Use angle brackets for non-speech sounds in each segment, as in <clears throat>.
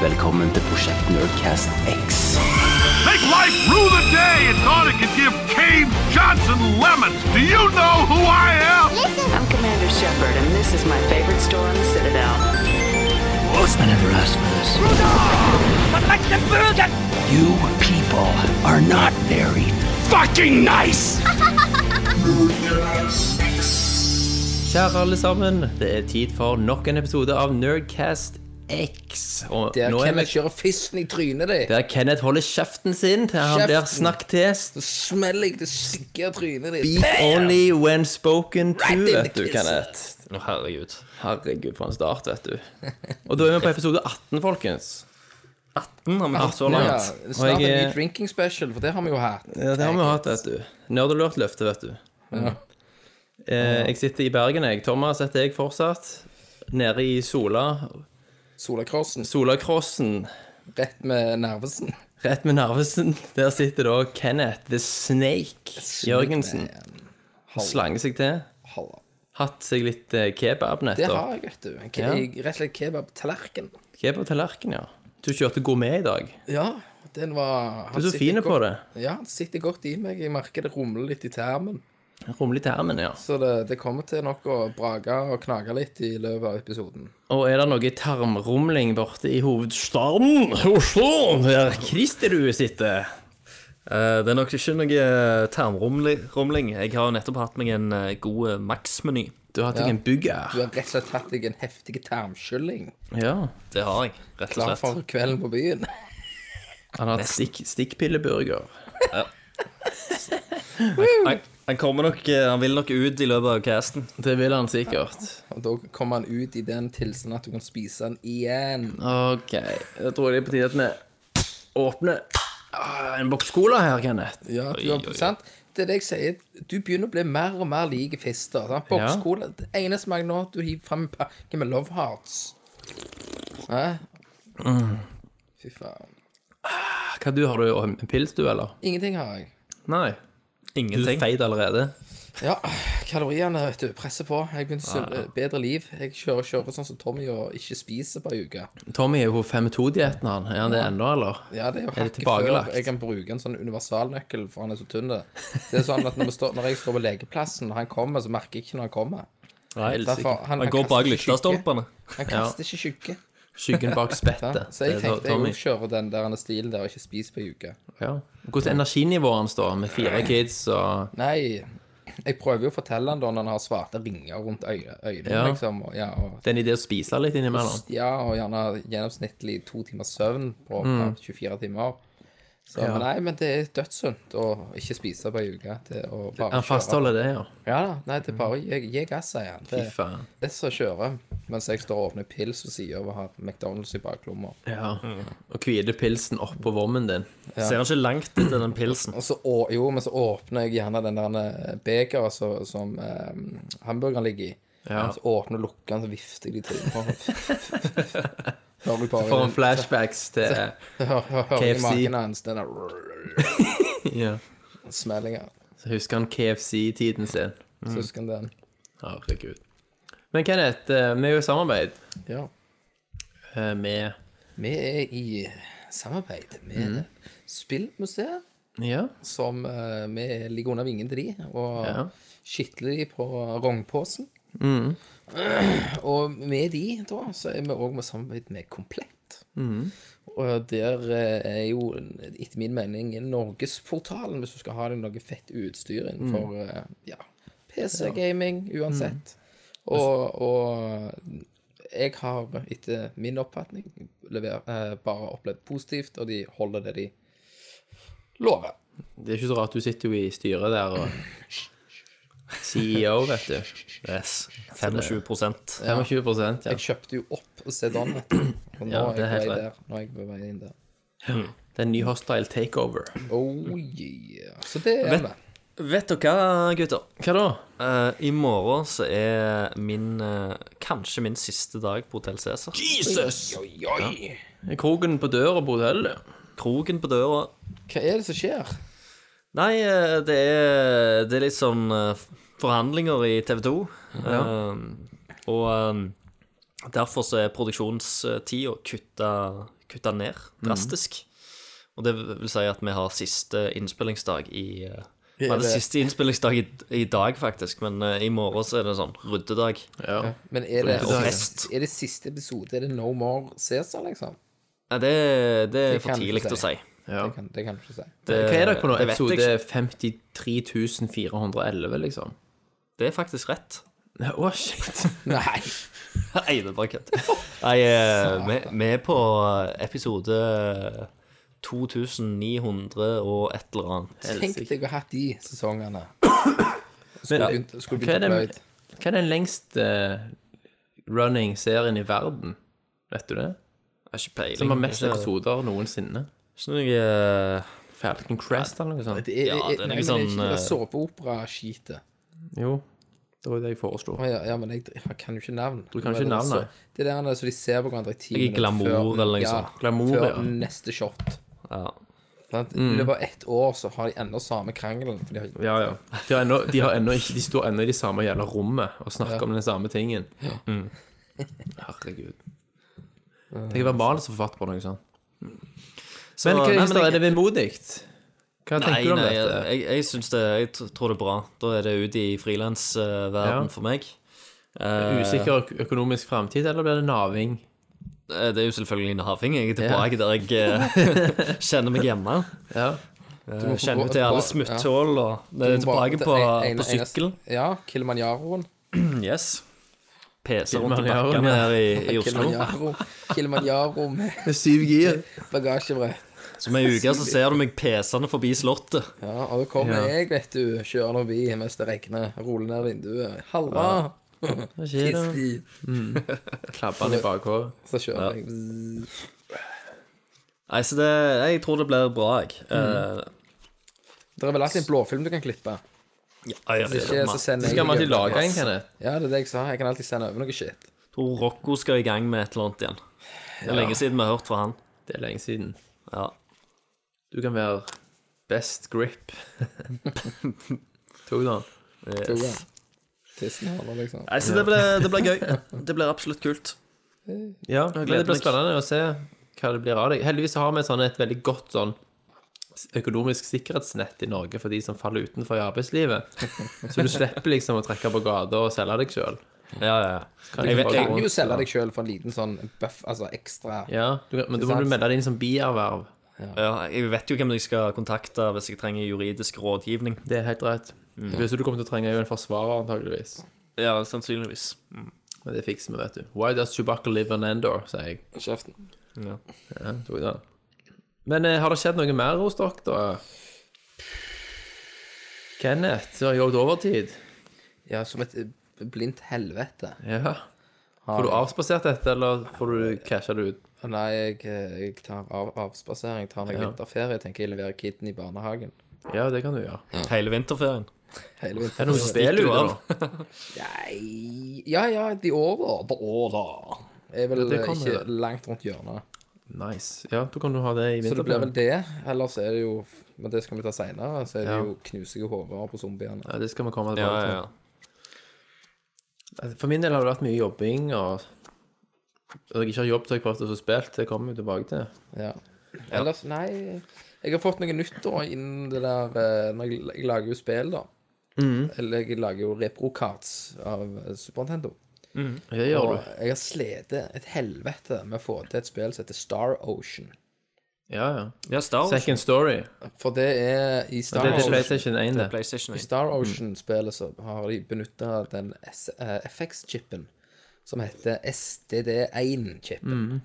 velkommen til prosjekt Nerdcast X. Make life rue the day and thought it could give Cave Johnson lemons. Do you know who I am? I'm Commander Shepard, and this is my favorite store in the Citadel. Horseman never asked for this. You people are not very fucking nice! Kjære alle sammen, det er tid for nok en episode av Nerdcast X. Og Der nå er Kenneth vi kjører fisten i trynet ditt. der Kenneth holder kjeften sin til han blir snakket til. Så smeller jeg det stygge trynet ditt. Speak only when spoken to, Right in the vet du. Kenneth. Å, herregud. Herregud, for en start, vet du. Og da er vi på episode 18, folkens. 18 har vi hatt så Ja, langt. snart Og jeg en er- ny drinking special, for det har vi jo hatt. Ja, det har vi jo hatt, vet du. Nerdelurt-løftet, vet du. Eh, jeg sitter i Bergen, jeg. Thomas heter jeg fortsatt. Nede i Sola. Solakrossen. Solacrossen. Rett med Nervesen. <laughs> Rett med Nervesen. Der sitter da Kenneth the Snake Jørgensen. Slanger seg til. Halla. Hatt seg litt kebab nettopp. Det har jeg, vet du. Ke Ja. Rett og slett kebab-tallerken. Kebab-tallerken, ja. Du kjørte gourmet i dag. Ja, den var Du er så fin på det. Ja, den sitter godt i meg. Jeg merker det rumler litt i termen. Rumler i termen, ja. Så det, det kommer til nok å brake og knage litt i løpet av episoden. Og er det noe tarmrumling borte i hovedstaden Oslo, der Kristerud sitter? Uh, det er nok ikke noe tarmrumling. Jeg har nettopp hatt meg en eh, god eh, Max-meny. Du har hatt deg Ja. en bugger. Du har rett og slett hatt deg en heftig tarmskylling. Ja. Det har jeg, rett og Klar for kvelden på byen. Han har hatt stikk, stikkpilleburger. Han, han kommer nok eh, Han vil nok ut i løpet av casten. Det vil han sikkert. Og da kommer han ut i den tilstanden at du kan spise den igjen. Ok, da tror jeg det er på tide at vi åpner ah, en boks cola her, Kenneth. Ja, du har, oi, oi. sant? Det er det jeg sier. Du begynner å bli mer og mer lik fister. sant? Bokscola. Det eneste jeg nå du hiver fram en pakke med Love Hearts. Hæ? Fy faen. Hva du har du? En pils, du, eller? Ingenting har jeg. Nei. Du er feit allerede. Ja, kaloriene, vet du, presser på. Jeg begynner å se bedre liv. Jeg kjører, kjører sånn som Tommy og ikke spiser på ei uke. Tommy er jo på 5-2-dietten, han. Er han det ennå, eller? Ja, det er jo Er det hakket tilbakelagt? før jeg kan bruke en sånn universalnøkkel, for han er så tynn. Det Det er sånn at når, vi står, når jeg står på legeplassen, når han kommer, så merker jeg ikke når han kommer. Nei, Derfor, han, Han går kaster bak lyktestolpene. Han kaster ikke skygge. Skyggen bak <laughs> spettet. Så jeg tenkte jeg jo kjører den der stilen der og ikke spiser på ei uke. Ja. Hvordan er energinivået hans, da? Med fire kids og Nei, jeg prøver jo å fortelle han da når han har svarte ringer rundt øye- øynene, Ja. liksom. Og, ja, og, Det er en idé å spise litt innimellom. ja, og gjerne gjennomsnittlig to timers søvn på Mm. 24 timer. Så, men nei, men det er dødssunt å ikke spise på ei uke. Det, å bare Han fastholder det, ja. Ja da. Nei, det er bare å gi gass, sier han. Det, det er så å kjøre mens jeg står og åpner pils ved siden av og har McDonald's i baklomma. Ja. Og hvite pilsen oppå vommen din. Ser han ikke langt etter den pilsen. Og så, å, jo, men så åpner jeg gjerne den der begeret som, som eh, hamburgeren ligger i. Ja. Så åpner og lukker den, så vifter jeg de til. <laughs> <laughs> Hører du bare Får en flashbacks til <laughs> <laughs> KFC. magen hans den der <laughs> ja. smellinga. Så husker han KFC-tiden sin. Så husker han den. Herregud. Men Kenneth, eh, vi er jo i samarbeid Ja. eh, med Vi er i samarbeid med Spillmuseet, Ja. som eh, vi ligger under vingen til de, og Ja. skitler de på rognposen. Og med de, da, så er vi òg med samarbeid med Komplett. Og der eh, er jo, etter min mening, Norgesportalen hvis du skal ha deg noe fett utstyr innenfor mm. ja, PC-gaming uansett. Og, og jeg har, etter min oppfatning, lever, eh, bare opplevd positivt, og de holder det de lover. Det er ikke så rart du sitter jo i styret der og <clears throat> CEO, vet du. Yes. 25 25 ja. Jeg kjøpte jo opp sedan, vet du. Og nå Ja, er er jeg på vei der. Nå er jeg på vei inn der. Det er en ny hostile takeover. Oh yeah. Så det er det. Vet dere hva, gutter? Hva da? Uh, I morgen så er min uh, kanskje min siste dag på Hotell Cæsar. Jesus! Oi, oi. Er Kroken på døra på hotellet. Kroken på døra. Hva er det som skjer? Nei, eh, det er, det er litt sånn eh, forhandlinger i TV 2. og um, derfor så er produksjonstida kutta, kutta ned drastisk. Og det vil si at vi har siste innspillingsdag i Vi hadde det- siste innspillingsdag i, i dag, faktisk, men uh, i morgen så er det sånn ryddedag. Ja. Men er det, fest. er det siste episode? Er det No More Cæsar, liksom? Nei, det, det er Det for tidlig å si. Ja. Det kan, det kan du ikke si. Det, Hva er det på nå? det vet jeg Episode 53411, liksom? Det er faktisk rett. Å, shit. <laughs> Nei. Nei, det er bare kødd. <laughs> Nei, eh, vi vi er på episode 2900 og et eller annet. Tenk deg å ha hatt de sesongene. <coughs> Men, Skulle begynt, skulle hva, er begynt å den, pløye. hva er den lengst eh, running serien i verden? Vet du det? Jeg har ikke peiling. Som har mest episoder noensinne? Ikke noe eh, Falcon Crest eller noe sånt? Det er, Ja, det er nei, noe men det er sånn, ikke det eh, såpeopera-skitet. Jo, det var jo det jeg foreslo. Å ja, ja, men jeg, jeg kan jo ikke navn. Du kan ikke navn, nei. Det er der som de ser på hverandre i ti Ikke glamour eller noe ja, sånt. Glamour, før ja. neste shot. Ja. Sant? Mm. I løpet av ett år så har de ennå samme krangelen. For de har, Ja, ja. De, har ennå, de, har ennå ikke, de står ennå i det samme jævla rommet og snakker om den samme tingen. Herregud. Tenk å være manusforfatter på noe sånt. Så- Men hva, nei, men jeg- er det vemodig? Hva tenker du om nei, dette? jeg, jeg syns det Jeg tror det er bra. Da er det ute i frilansverden Ja. for meg. Eh, Usikker øk- økonomisk framtid, eller blir det naving? eh, Det er jo selvfølgelig naving. Jeg er tilbake der jeg eh, <laughs> kjenner meg hjemme. Ja. Eh, Kjenner til alle smutthull og det er tilbake på, på sykkelen. Ja, Kilimanjaroen. <clears throat> Yes. PC rundt i bakkene her i, i Oslo. Kilimanjaro, Kilimanjaro Med syv gir. bagasjebrett. Så med ei uke så ser du meg pesende forbi Slottet. Ja, og da kommer Ja. jeg, vet du, kjørende forbi mens det regner, ruller ned vinduet. Halla! <laughs> Hva skjer da? Fisti. Klapper han i <laughs> bakhåret. Så kjører jeg. Nei, så det Jeg tror det blir bra, jeg. Eh, Det er vel alltid en blåfilm du kan klippe. ja, ja, Hvis ikke, så sender jeg skal man ikke lage en, Kenneth. Ja, det er det jeg sa. Jeg kan alltid sende over noe shit. tror Rocco skal i gang med et eller annet igjen. Det er lenge siden vi har hørt fra han. Det er lenge siden. Ja. Du kan være best grip. <laughs> Tok du den? Tissen holder, liksom. Nei, så det blir, det blir gøy. <laughs> Det blir absolutt kult. Ja, men det blir spennende å se hva det blir av deg. Heldigvis har vi sånn et veldig godt sånn økonomisk sikkerhetsnett i Norge for de som faller utenfor i arbeidslivet. <laughs> Så du slipper liksom å trekke på gata og selge deg sjøl. Ja, ja, Kan vet- jeg- kan jo selge deg sjøl for en liten sånn buff, altså ekstra Ja, du, men da må du melde deg inn som bierverv. Ja, jeg vet jo hvem jeg skal kontakte hvis jeg trenger juridisk rådgivning. Det er helt rett. Det du kommer til å trenge jo en forsvarer, antageligvis. Ja, sannsynligvis. Men det fikser vi, vet du. Why does Chewbacca live on Endor, sier jeg. kjeften. Ja. Ja, tok den. Men eh, har det skjedd noe mer hos dere, da? Kenneth, du har jobbet overtid. Ja, som et eh, blindt helvete. Ja. Får du avspasert dette, eller får du casha det ut? Nei, jeg, eh, jeg tar av, avspasering, tar meg Ja. vinterferie. Tenker jeg leverer kiden i barnehagen. Ja, det kan du gjøre. Hele vinterferien. Hele vinterferien. Er det noe spill du nå? av? <laughs> Nei Ja, ja, de over. The order. Er vel Ja, det kan ikke det. langt rundt hjørnet. Nice. Ja, da kan du ha det i vinterferien. Så det blir vel det. Ellers er det jo Men det skal vi ta seinere. Så er det Ja. jo knusige hoder på zombiene. Ja, det skal vi komme Ja, til. ja, ja, ja. For min del har det vært mye jobbing, og Når jeg ikke har jobbet, så har jeg prøvd å få spilt. Det kommer vi tilbake til. Ja. Ellers, nei Jeg har fått noe nytt da innen det der eh, når jeg, jeg lager jo spill, da. Mm. Eller jeg lager jo repro-cards av eh, Super Nintendo. Det gjør Og du. jeg har slitt et helvete med å få til et spill som heter Star Ocean. Ja, ja. Ja, Star Ocean. Second Story. For det er i Star Det er til Ocean PlayStation 1, det. PlayStation I 1. Star Ocean-spillet så har de benytta den S- eh, FX-chipen som heter SDD1-chipen.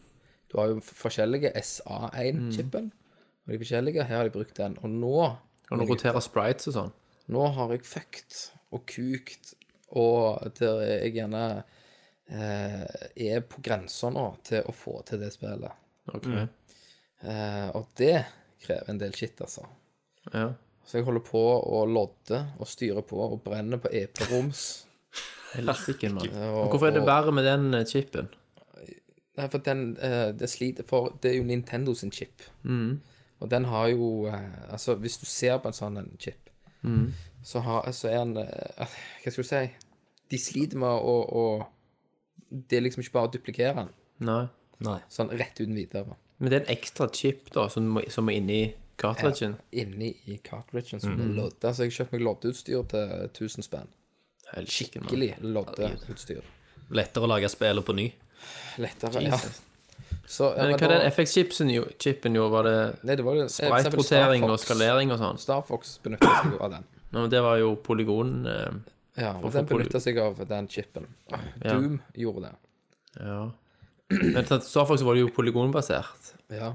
Du har jo forskjellige SA1-chipen, og de forskjellige her har de brukt den. Og nå Og nå roterer sprites og sånn? Nå har jeg fucked og kukt, og der jeg gjerne eh, er på grensa nå til å få til det spillet. Ok. Eh, og det krever en del shit, altså. Ja. Så jeg holder på å lodde og styre på og brenne på epleroms. Helsike, mann. og- Hvorfor er det verre med den eh, chipen? Nei, for den eh, det sliter For det er jo Nintendo sin chip. Og den har jo eh, Altså, hvis du ser på en sånn en chip, så, har, så er den eh, Hva skal du si? De sliter med å, å Det er liksom ikke bare å duplikere den Nei. Nei. sånn rett uten videre. Men det er en ekstra chip, da, som må, som må inni cartridgen. Inni i cartridgen som mm. lodder. Så jeg kjøpte meg loddeutstyr til 1000 spenn. Skikkelig loddeutstyr. Lettere å lage spillet på ny. Lettere, ja. Så, ja, Men hva er den FX-chipen gjorde? Var det Nei, det var det sprite-rotering og skalering og sånn? Star Fox benytta seg av den. Men det var jo polygon eh, Ja, og den benytta seg av den chipen. Doom gjorde det. Ja. Men til Star Fox var det jo polygonbasert. Ja.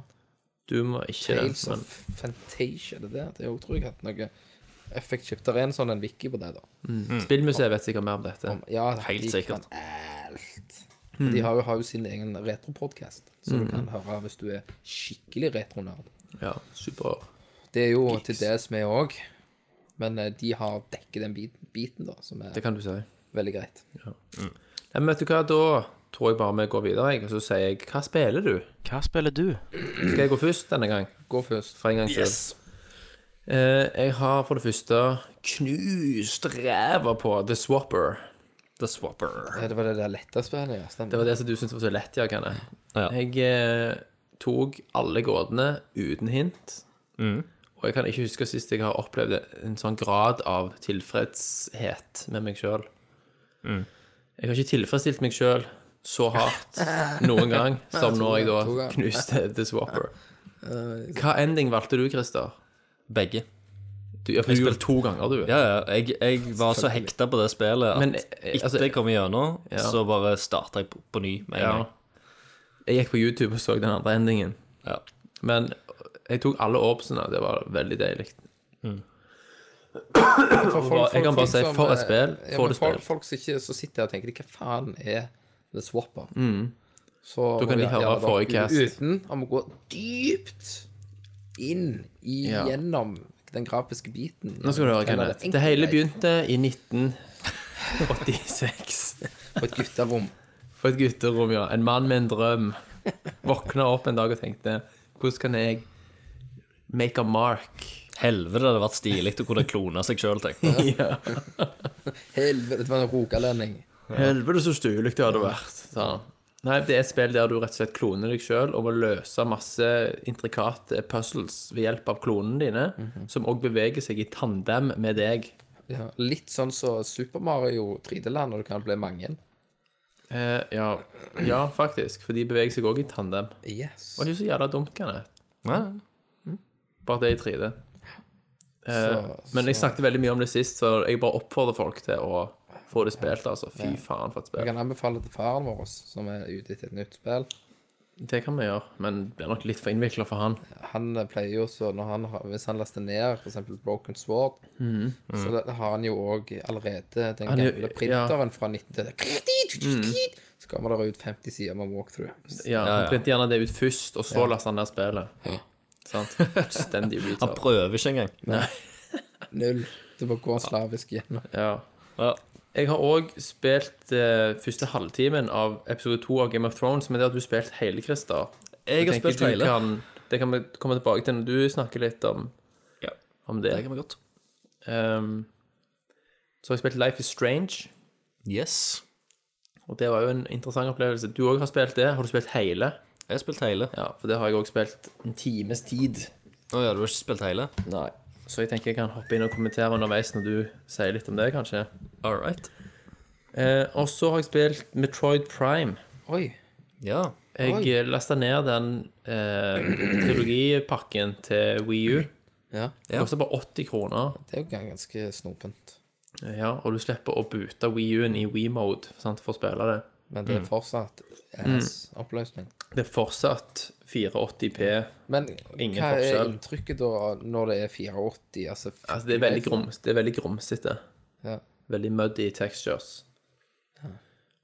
Doom var ikke det. Tales Men of Fantasia, det der. Det er jo, tror jeg, hatt noe effect chip. Det er en sånn en wiki på det, da. Spillmuseet vet sikkert mer om dette. Om, ja, Helt de sikkert. Kan alt. De har jo, har jo sin egen retropodkast, så du kan høre hvis du er skikkelig retronerd. Ja, super. Det er jo til dels vi òg, men eh, de har dekket den biten, biten da, som er Det kan du si. veldig greit. Nei, men vet du hva, da tror jeg bare vi går videre, jeg, og så sier jeg Hva spiller du? Hva spiller du? Skal jeg gå først denne gang? Gå først. For en gangs skyld. Eh, jeg har for det første knust ræva på The Swapper. The Swapper. Ja, det var det der lette spillet, ja. Stemmer. Det var det som du syntes var så lett, ja, Kenneth. Ja. Jeg eh, tok alle gåtene uten hint. Og jeg kan ikke huske sist jeg har opplevd en sånn grad av tilfredshet med meg sjøl. Jeg har ikke tilfredsstilt meg sjøl så hardt noen gang <laughs> som når jeg da knuste The Swapper. Hva ending valgte du, Christer? Begge. Du, ja, for du gjorde det to ganger, du. Ja, ja. Jeg, jeg var så hekta på det spillet at Men, altså, etter jeg kom igjennom, Ja. så bare starta jeg på, på ny med en Ja. gang. Jeg gikk på YouTube og så den andre endingen. Ja. Men jeg tok alle orbsene. Det var veldig deilig. For folk- Jeg kan bare si, som, for et eh, spill, Ja, for det spill. folk som ikke så sitter her og tenker Hva faen er The Swapper? Så Mm. Da kan de høre forrige cast. Uten å må gå dypt inn i, Ja. gjennom den grafiske biten. Nå skal du høre, Kenneth. Det hele begynte i 1986. <laughs> På et gutterom. På et gutterom, ja. En mann med en drøm. Våkna opp en dag og tenkte Hvordan kan jeg make a mark? Helvete, det hadde vært stilig å kunne klone seg sjøl, tenkte <laughs> jeg. Helvete, det var en rogalending. Helvete, så stilig det hadde vært. sa han. Nei, det er et spill der du rett og slett kloner deg sjøl og må løse masse intrikate puzzles ved hjelp av klonene dine, som òg beveger seg i tandem med deg. Ja, litt sånn som Super Mario 3D-land, når du kan bli mange. Eh, ja, ja, faktisk. For de beveger seg òg i tandem. Yes. Det er ikke så jævla dumt, kan jeg. Ja. Bare det i 3D. Eh, Så- men jeg snakket veldig mye om det sist, så jeg bare oppfordrer folk til å få det spilt, altså. Fy faen, for et spill. kan anbefale til faren vår, som er ute etter et nytt spill. Det kan vi gjøre, men det blir nok litt for innvikla for han. Han eh, pleier jo så når han har, Hvis han laster ned f.eks. Broken Sword, så det, har han jo òg allerede den Han er jo- gamle printeren fra 19... Så kommer det ut 50 sider med walkthrough. Ja, ja. Han printer gjerne det ut først, og så laster han ned spillet. Sant? <laughs> Fullstendig Han retard. prøver ikke engang. <laughs> Null. Du må gå slavisk gjennom. Ja. Ja. Jeg har òg spilt eh, første halvtimen av episode to av Game of Thrones, men det har du spilt hele, Christer. Jeg har spilt hele. Kan, det kan vi komme tilbake til når du snakker litt om, Ja. om det. Det kan vi godt. Um, så har jeg spilt Life is Strange, Yes. og det var jo en interessant opplevelse. Du òg har spilt det. Har du spilt hele? Jeg har spilt hele. Ja, for det har jeg òg spilt en times tid. Å ja, du har ikke spilt hele? Nei. Så jeg tenker jeg kan hoppe inn og kommentere underveis når du sier litt om det, kanskje. All right. Eh, og så har jeg spilt Metroid Prime. Oi. Ja. Jeg lasta ned den eh, trilogipakken til Wii U. Ja, Det koster bare 80 kroner. det er jo ganske snopent. Ja, og du slipper å boote Wii U-en i Wii-mode for å spille det. Men det er fortsatt ass-oppløsning. Det er fortsatt 480P. Men Ingen hva er inntrykket da når det er 84? Altså, Altså, det er veldig, grums, det er veldig grumsete. Ja. Veldig muddy textures.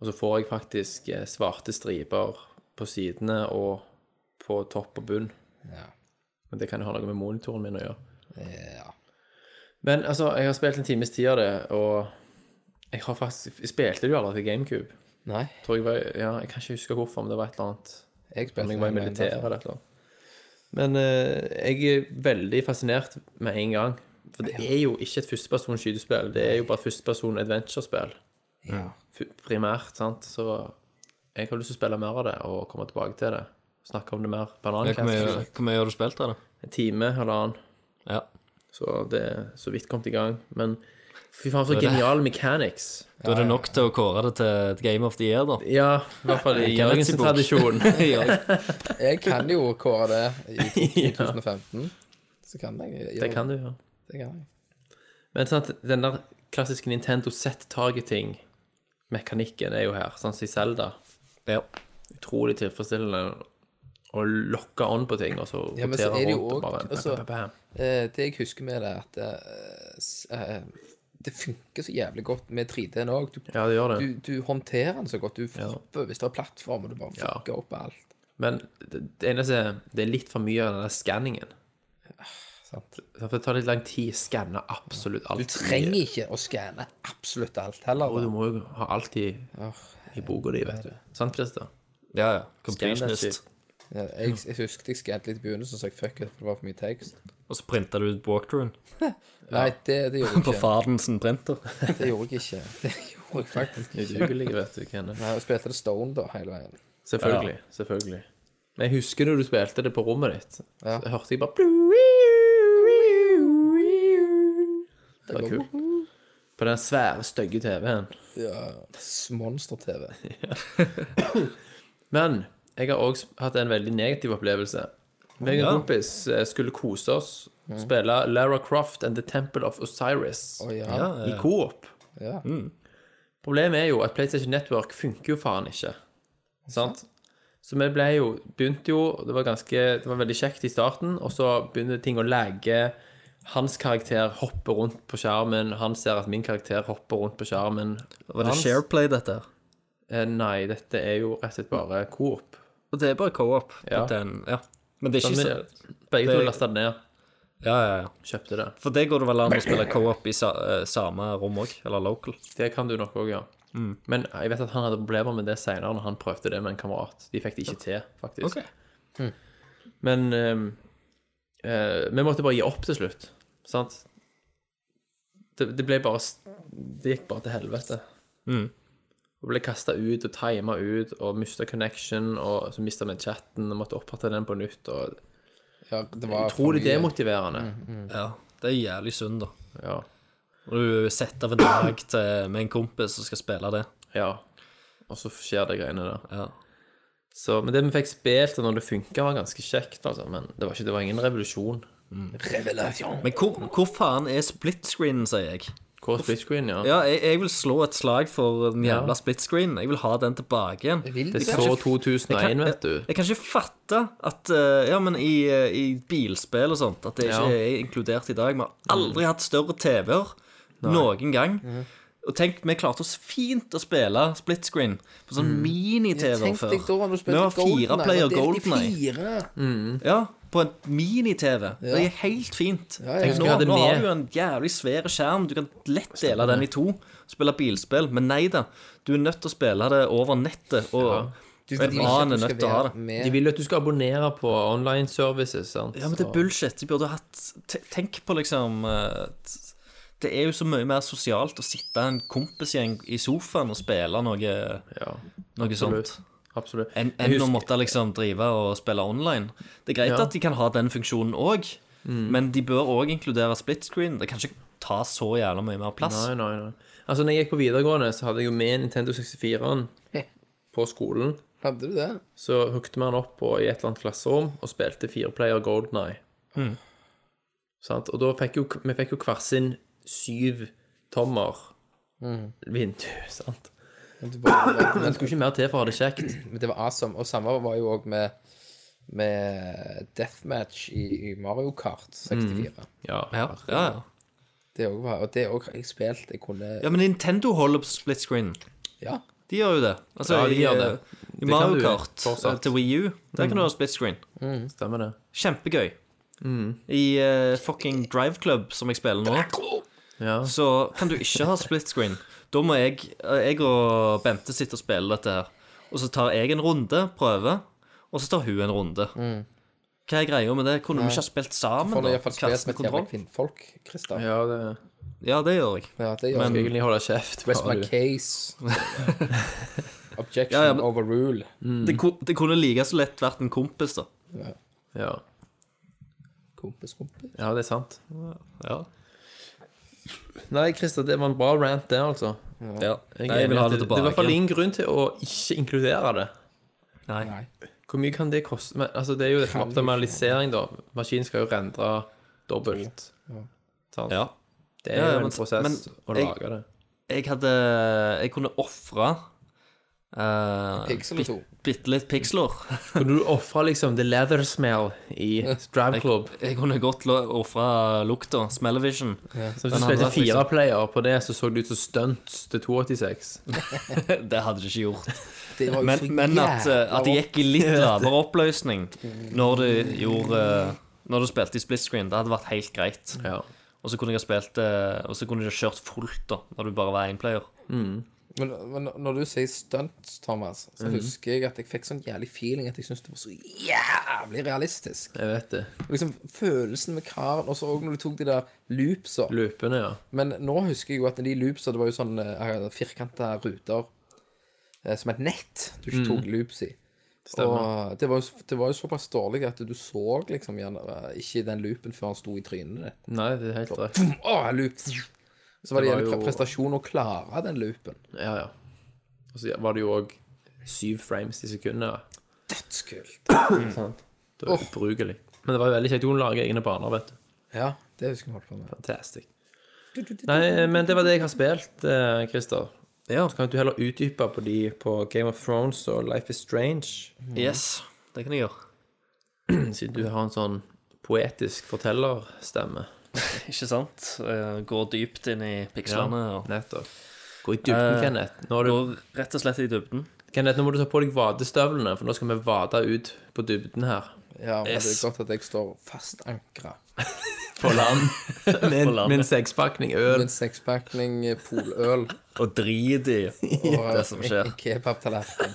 Og så får jeg faktisk eh, svarte striper på sidene og på topp og bunn. Ja. Men det kan jo ha noe med monitoren min å gjøre. ja. Men altså, jeg har spilt en times tid av det, og jeg har faktisk Jeg spilte du aldri til GameCube. Nei, Tror jeg var Ja, jeg kan ikke huske hvorfor, men det var et eller annet jeg Om spilte jeg var i militæret eller et eller annet. Men eh, jeg er veldig fascinert med en gang. For det er jo ikke et førsteperson skytespill, det er jo bare et førsteperson adventure-spill. Ja. Primært, sant. Så jeg har lyst til å spille mer av det og komme tilbake til det. Snakke om det mer på en annen Hvor mye, hvor mye har du spilt av det? En time, halvannen. Ja. Så det er så vidt kommet i gang. Men fy faen, så genial mechanics. Da er det nok til å kåre det til et Game of the Year, da. Ja, i hvert fall i <laughs> Jørgens tradisjon. <laughs> <laughs> Jeg kan jo kåre det i 2015. Så kan jeg gjøre Det kan du, ja. Det kan jeg. Men sant, den der klassiske Nintendo set-targeting-mekanikken er jo her, sånn som i Zelda. ja. Utrolig tilfredsstillende å lokke on på ting, og så Ja, rotere er det jo rundt og bare altså- bam, bam, bam. Eh, det jeg husker med det, er at eh, det funker så jævlig godt med 3D-en òg. Du, Ja, det gjør det. du, du håndterer den så godt. Du flipper hvis det er plattform, og du bare Ja. opp alt. Men det, det eneste er det er litt for mye av den der skanningen. Sant? For det tar litt lang tid å skanne absolutt alt. Du trenger ikke å skanne absolutt alt heller. Og du må jo ha alt i, i boka di, vet du. Sant, Christer? ja, ja. Completionist. ja, jeg, jeg husket jeg skannet litt i begynnelsen, så jeg fuck it, for det var for mye tekst. Og så printa du ut walkthroughen <laughs> Nei, det, det gjorde jeg <laughs> på ikke. faren sin printer. <laughs> Det gjorde jeg ikke. Det gjorde jeg faktisk ikke. Udugelig, vet du, Kenneth. Nei, Jeg spilte det Stone da, hele veien. Selvfølgelig. selvfølgelig. Men jeg husker når du spilte det på rommet ditt. Ja. Så hørte jeg bare Det var kult. På den svære, stygge TV-en. Ja, Monster-TV. Men jeg har òg hatt en veldig negativ opplevelse. Jeg og en kompis eh, skulle kose oss, spille Lara Croft and The Temple of Osiris Å ja. Ja, i ja. coop. ja. Problemet er jo at PlayStation Network funker jo faen ikke. Sant? Så vi ble jo Begynte jo Det var ganske Det var veldig kjekt i starten, og så begynner ting å lagge. Hans karakter hopper rundt på skjermen. Han ser at min karakter hopper rundt på skjermen. Var det Hans- Shareplay, dette? Eh, nei, dette er jo rett og slett bare coop. Og det er bare co-op. Ja. Den- ja. Men det er ikke så begge to det- lasta det ned. Ja, ja, ja. Kjøpte det. For det går det vel an å spille co-op i sa eh, samme rom òg, eller local. Det kan du nok òg, ja. Mm. Men jeg vet at han hadde problemer med det seinere, når han prøvde det med en kamerat. De fikk det ikke til, faktisk. Ok. Men ehm, eh, vi måtte bare gi opp til slutt. Sant? Det, det ble bare s- Det gikk bare til helvete. Mm. Og ble kasta ut og tima ut og mista connection, og så mista vi chatten og måtte opprette den på nytt. Og ja det var Utrolig demotiverende. Mm, demotiverende. Ja, det er jævlig synd, da. Ja. Når du setter av en dag til, med en kompis som skal spille det. ja. Og så skjer det greiene der. Ja. Så, men det vi fikk spilt, og når det funka, var ganske kjekt, altså. Men det var, ikke, det var ingen revolusjon. Men hvor, hvor faen er split screenen, sier jeg? Hvor split screen, ja. Ja, jeg, jeg vil slå et slag for den jævla Ja. split screen. Jeg vil ha den tilbake igjen. Vil Det er så 2001, vet du. Jeg kan ikke fatte at eh, Ja, men i, eh, i bilspill og sånt At det ikke Ja. er inkludert i dag. Vi har aldri hatt større TV-er noen gang. Og tenk, vi klarte oss fint å spille split screen på sånn mini-TV Tenk før. deg da når du Vi spilte har fire player Golden GoldenEye. Ja, på en mini-TV. Det er helt fint. nå, nå har du en jævlig svær skjerm. Du kan lett dele den i to. Spille bilspill. Men nei da. Du er nødt til å spille det over nettet. Og Du, en de annen er nødt til å ha det. De vil at du skal abonnere på online services, sant. Ja, men det er bullshit. De burde hatt Tenk på liksom eh, Det er jo så mye mer sosialt å sitte en kompisgjeng i sofaen og spille noe, Ja, noe sånt. Absolutt. Enn en å måtte liksom drive og spille online. Det er greit Ja. at de kan ha den funksjonen òg, men de bør òg inkludere split screen. Det kan ikke ta så jævla mye mer plass. Nei, nei, nei. Altså, når jeg gikk på videregående, så hadde jeg jo med Nintendo 64-en på skolen. Hadde du det? Så hooket vi den opp på, i et eller annet klasserom og spilte fireplayer Golden Eye. Sant? Og da fikk jo, vi fikk jo hver sin syv tommer vindu, <laughs> sant? Men det var, Men det skulle ikke mer til for å ha det kjekt. men det var awesome. Og samme var jo òg med, med Deathmatch i, i Mario Kart 64. Ja. Ja, ja, ja. Det også var, og det òg har jeg spilt. Jeg kunne ja, men Nintendo holder på split screen. Ja, De gjør jo det. Altså, Ja, de i, gjør det. eh, I Mario Kart fortsatt. eh, til Wii U, der kan du ha split screen. Stemmer det. Kjempegøy. Mm. I uh, fucking Drive Club, som jeg spiller nå, Ja. så kan du ikke ha split screen. Da må jeg, jeg og Bente sitte og spille dette her. Og så tar jeg en runde, prøve, og så tar hun en runde. Hva er greia med det? Kunne vi ikke ha spilt sammen? Du får er iallfall spilt med et jævla kvinnfolk, Christer. ja, det Ja, det gjør jeg. Ja, det gjør Men jeg. egentlig holde kjeft. Rest my case. <laughs> Objection Ja, ja, men- overrule. Det, ko- det kunne like så lett vært en kompis, da. Ja. Kompis, kompis. ja, det er sant. Ja. Nei, Christer, det var en bra rant, det, altså. ja. Jeg, Jeg vil ha det tilbake. det er i hvert fall ingen grunn til å ikke inkludere det. Nei. Nei. Hvor mye kan det koste? Men, altså, det er jo dette med optimalisering, da. Maskinen skal jo rendre dobbelt. Sant? Ja. Det er Ja, ja, jo en men- prosess men å jeg- lage det. Jeg hadde Jeg kunne ofre uh, Pixel eller to. bitte litt piksler. <laughs> Kunne du ofre liksom the leather smell i Drive Club? Jeg kunne godt ofre lukta. Smell-vision. Så hvis du spilte fire player på det, så så det ut som stunts til 286. <laughs> Det hadde det ikke gjort. <laughs> Det var Men, men at, eh, at det gikk i litt lavere oppløsning når du gjorde eh, Når du spilte i split screen, det hadde vært helt greit. Ja. Og så kunne jeg ha spilt eh, Og så kunne jeg ha kjørt fullt, da, når du bare var én player. Men, men når du sier stunt, Thomas, så Mhm. husker jeg at jeg fikk sånn jævlig feeling at jeg syntes det var så jævlig realistisk. Jeg vet det. Liksom Følelsen med karen, og så òg når du tok de der loopsa. Loopene, ja. Men nå husker jeg jo at de loopsa, det var jo sånn uh, firkanta ruter eh, som et nett du ikke tok loops i. Og det var, jo, det var jo såpass dårlig at du så liksom gjerne eh, ikke den loopen før han sto i trynet ditt. Nei, det er helt rett. Å, loop! Så var det, Det var prestasjon å klare den loopen. Ja, ja. Og så var det jo òg syv frames i sekundet. Dødskult. <clears throat> Sant? Det var ubrukelig. Men det var veldig kjekt. Hun lager egne baner, vet du. Ja, det husker jeg holdt på med. Fantastisk. Nei, men det var det jeg har spilt, eh, Christer. Ja. Så kan du heller utdype på de på Game of Thrones og Life is Strange, Yes, det kan jeg gjøre. <clears throat> siden du har en sånn poetisk fortellerstemme. <laughs> Ikke sant? Eh, Går dypt inn i pikslene. Ja, Nettopp. Gå i dybden, Eh, Kenneth. Nå, du, Går rett og slett i dybden. Kenneth. nå må du ta på deg vadestøvlene, for nå skal vi vade ut på dybden her. Ja, men det er godt at jeg står fast ankra. <laughs> På land. med, land, <laughs> med en sekspakning øl. Med en sekspakning eh, poløl Og drit i <laughs> det som skjer. en kebabtallerken.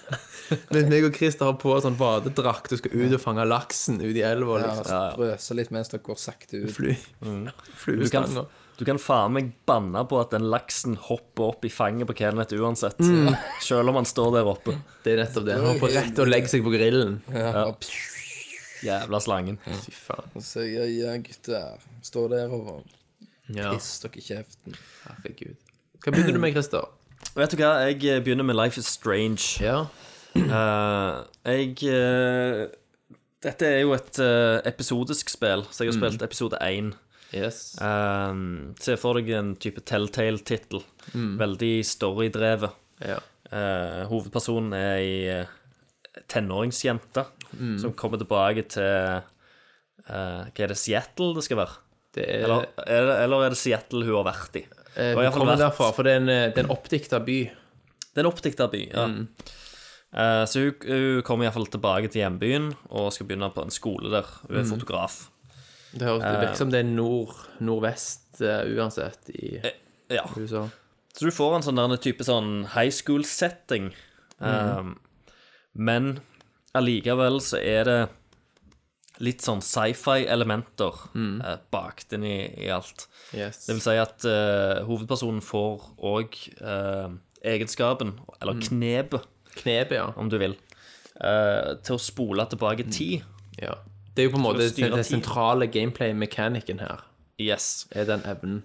Men meg og Christer har på sånn badedrakt og skal ut og fange laksen ut i elva. Ja, Liksom. Strøse litt mens dere går sakte ut. Fly. Du kan, Fluestanger. du kan faen meg banne på at den laksen hopper opp i fanget på Kenneth uansett. Selv om han står der oppe. Det er nettopp det. Han hopper rett og legger seg på grillen. Ja, og Jævla slangen. Fy faen. og så ja, ja, gutter. Stå der og Ja, piss dere i kjeften. herregud. Hva begynner du med, Christer? Vet du hva, jeg eh, begynner med Life is Strange. Ja. Eh, jeg eh, Dette er jo et eh, episodisk spill, så jeg har spilt episode én. Yes. Um, se for deg en type Telltale-tittel. Veldig storydrevet. Ja. Eh, hovedpersonen er ei eh, tenåringsjente som kommer tilbake til uh, Hva er det, Seattle det skal være? Det er, Eller er det, eller er det Seattle hun har vært i? eh, Hun kommer vært- derfra, for det er en, eh, det er en oppdikta by. Det er en oppdikta by, ja. Eh, så hun, hun kommer iallfall tilbake til hjembyen og skal begynne på en skole der. Hun er fotograf. Det virker som det er nord, nordvest uh, uansett i Ja. USA. Så du får en sånn der type sånn high school-setting. Um, men allikevel så er det litt sånn sci-fi-elementer eh, bakt inn i, i alt. Yes. Det vil si at eh, hovedpersonen får òg egenskapen, eller knepet, knep, ja. om du vil, eh, til å spole tilbake tid. ja. Det er jo på en måte den sentrale gameplay-mekanikken her. Yes. Er den evnen.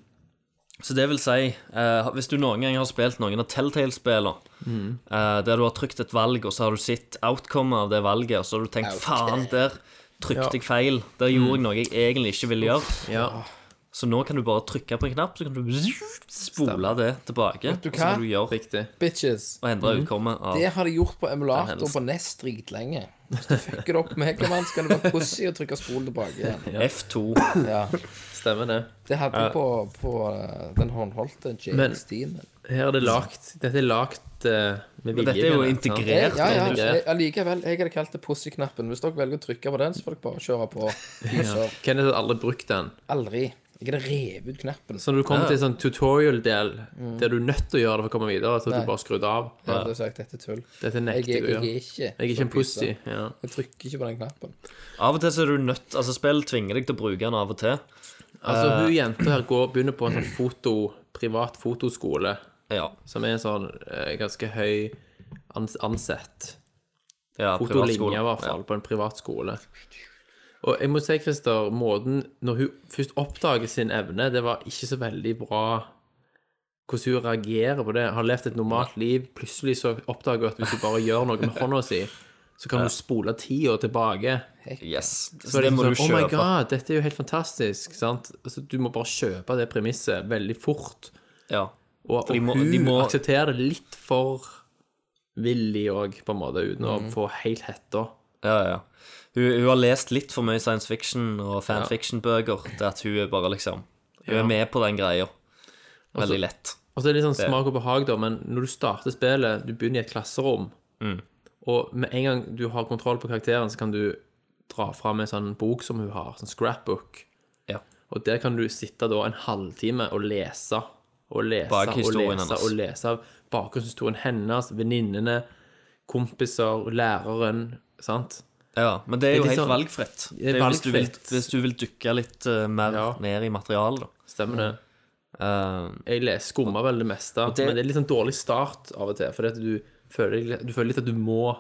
Så det vil si, eh, hvis du noen gang har spilt noen av Telltale-spillene, eh, der du har trykt et valg, og så har du sett outcome av det valget, og så har du tenkt faen, der trykte jeg feil. Der gjorde jeg noe jeg egentlig ikke ville gjøre. Ja. Så nå kan du bare trykke på en knapp, så kan du spole det tilbake. du og så kan hva? du Riktig. Bitches. og endre utkommet av Det har de gjort på emulator på NES dritlenge. Hvis du fucker det opp med Megaman, så kan det være pussy å trykke spole tilbake igjen. <laughs> F2. Ja. Stemmer det. Det hadde jeg på, på eh, den håndholdte Men- JX-Steamen. Her er det lagt Dette er lagt uh, med vilje. Men dette er jo integrert. Ja, ja, er jeg- Jeg hadde kalt det pussy-knappen. Hvis dere velger å trykke på den, så får dere bare kjøre på. <laughs> Ja. Kenneth har aldri brukt den. Aldri. Jeg hadde revet ut knappen. Så når du kommer til en sånn tutorial-del der du er nødt til å gjøre det for å komme videre, så Nei. du bare skrudd av. Jeg hadde sagt dette er tull. Dette nekter er- jeg å jeg er ikke Jeg er ikke en pussy. Ja. Jeg trykker ikke på den knappen. Av og til så er du nødt Altså, spill tvinger deg til å bruke den av og til. Altså, Eh. hun jenta her går, begynner på en sånn foto, privat fotoskole, Ja. som er en sånn eh, ganske høy ans ansett. ja Fotolinje, privatskole. i hvert fall, på en privat skole. Og jeg må si, Christer, måten Når hun først oppdager sin evne, det var ikke så veldig bra hvordan hun reagerer på det. Har levd et normalt liv, plutselig så oppdager hun at hvis hun bare gjør noe med hånda si, så kan hun spole tida tilbake. Yes. Så Så det må må du kjøpe. Oh my god, dette er jo helt fantastisk. Sant? Altså, du må bare kjøpe det premisset veldig fort. Ja. Og, og må- hun må- aksepterer det litt for villig òg, på en måte, uten Mm. å få helt hetta. Ja, ja. Hun, hun har lest litt for mye science fiction og fanfiction-bøker til at hun er bare liksom Hun er med på den greia. Veldig lett. Og så er det litt sånn smak og behag, da, men når du starter spillet, du begynner i et klasserom, Mm. og med en gang du har kontroll på karakteren, så kan du dra fram en sånn bok som hun har, sånn scrapbook, Ja. og der kan du sitte da en halvtime og lese, og lese, og lese, hennes. og lese bakgrunnshistorien hennes, venninnene, kompiser, læreren, sant? Ja, men det er Det er jo helt sånn- valgfritt. Det er jo hvis, du vil, hvis du vil dykke litt uh, mer Ja. ned i materialet, da. Stemmer det? Uh, Jeg skummer vel det meste, det- men det er litt sånn dårlig start av og til, fordi at du føler, du føler litt at du må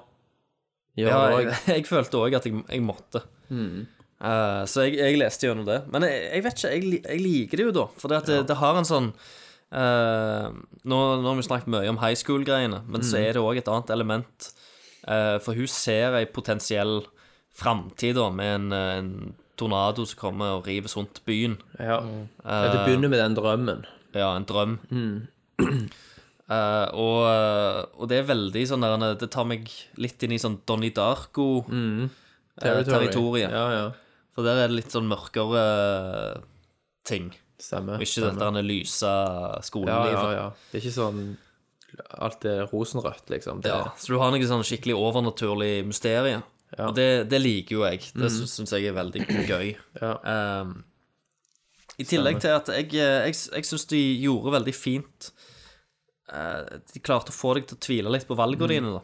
gjøre ja, jeg, <laughs> jeg følte òg at jeg, jeg måtte. Eh, så jeg, jeg leste gjennom det. Men jeg, jeg vet ikke, jeg, liker det jo, da. For det, at det, har en sånn nå, nå har vi snakket mye om high school-greiene, men så er det òg et annet element. Eh, for hun ser ei potensiell framtid med en, eh, en tornado som kommer og river rundt byen. Ja. Ja, det begynner med den drømmen. Ja, en drøm. <clears throat> Eh, og, eh, og det er veldig sånn der Det tar meg litt inn i sånn Donnie Darko-territoriet. Ja, ja. For der er det litt sånn mørkere eh, ting. Stemmer. Og ikke stemmer. dette lyse lyse Ja, ja, ja. Det er ikke sånn Alt er rosenrødt, liksom. Det, Ja, så du har noe sånn skikkelig overnaturlig mysterie. Ja. Og det, det liker jo jeg. Det mm. syns jeg er veldig gøy. Ja. Um, I tillegg til at jeg, eh, jeg, jeg syns de gjorde veldig fint uh, De klarte å få deg til å tvile litt på valgene dine, da.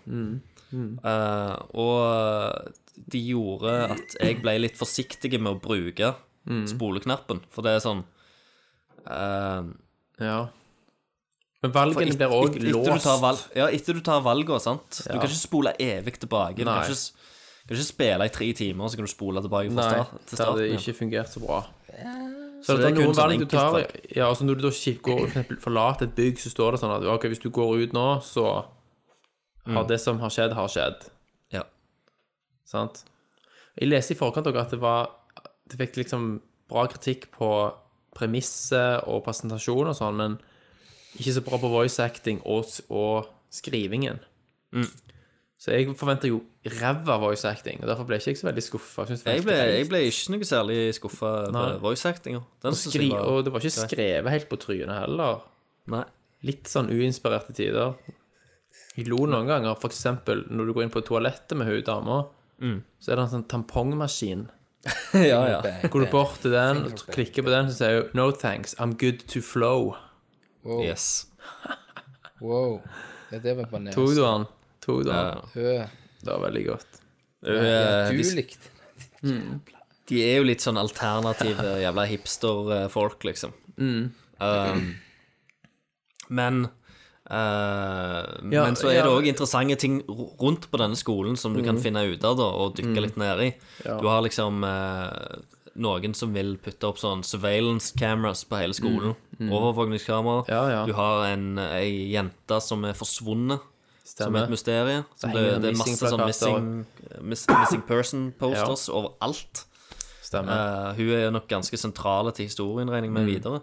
Eh, og de gjorde at jeg ble litt forsiktig med å bruke spoleknappen, for det er sånn uh, ja. Men valgene blir òg låst. valg- Ja, etter du tar valgene, sant. Du kan ikke spole evig tilbake. Du kan ikke, kan ikke spille i tre timer, så kan du spole tilbake fra Nei, start, til det hadde ikke fungert så bra. Så Så det det er noen sånn valg du tar. Ja, altså når du da går, for eksempel forlater et bygg, så står det sånn at ok, hvis du går ut nå, så har det som har skjedd, har skjedd. Ja. Sant? Jeg leste i forkant også at det var Det fikk liksom bra kritikk på premisset og presentasjon og sånn, men ikke så bra på voice acting og, og skrivingen. Så jeg forventer jo ræva voice acting, og derfor ble jeg ikke så veldig skuffa. Jeg ble, jeg ble ikke noe særlig skuffa på voice-actinga. Og, Skri, var og det var ikke skrevet helt på trynet heller. Nei. Litt sånn uinspirerte tider. Jeg lo noen ganger, for eksempel når du går inn på toalettet med hun dama, Mm. så er det en sånn tampongmaskin. <laughs> ja, ja. Går du bort til den og klikker på den, så sier hun 'No thanks, I'm good to flow'. Wow. Yes. <laughs> wow. Ja, det var banes. Tok du han? Tok du han? Ja. Det var veldig godt. ja, Eh, du de, likte <laughs> <laughs> de er jo litt sånn alternative jævla hipster-folk, liksom. Mm. Um, men uh, Ja, Men så er det òg interessante ting rundt på denne skolen som du Mm. kan finne ut av da, og dykke litt ned i. Du har liksom eh, noen som vil putte opp sånn surveillance cameras på hele skolen. Overvåkningskamera. Mm. Ja, ja. Du har en, ei jente som er forsvunnet. Som er et Stemmer. mysterium. Som Det det, det er masse sånn missing-plakater. miss, missing person-posters overalt. Stemmer. Uh, hun er nok ganske sentrale til historien, regner jeg med, Mm. videre.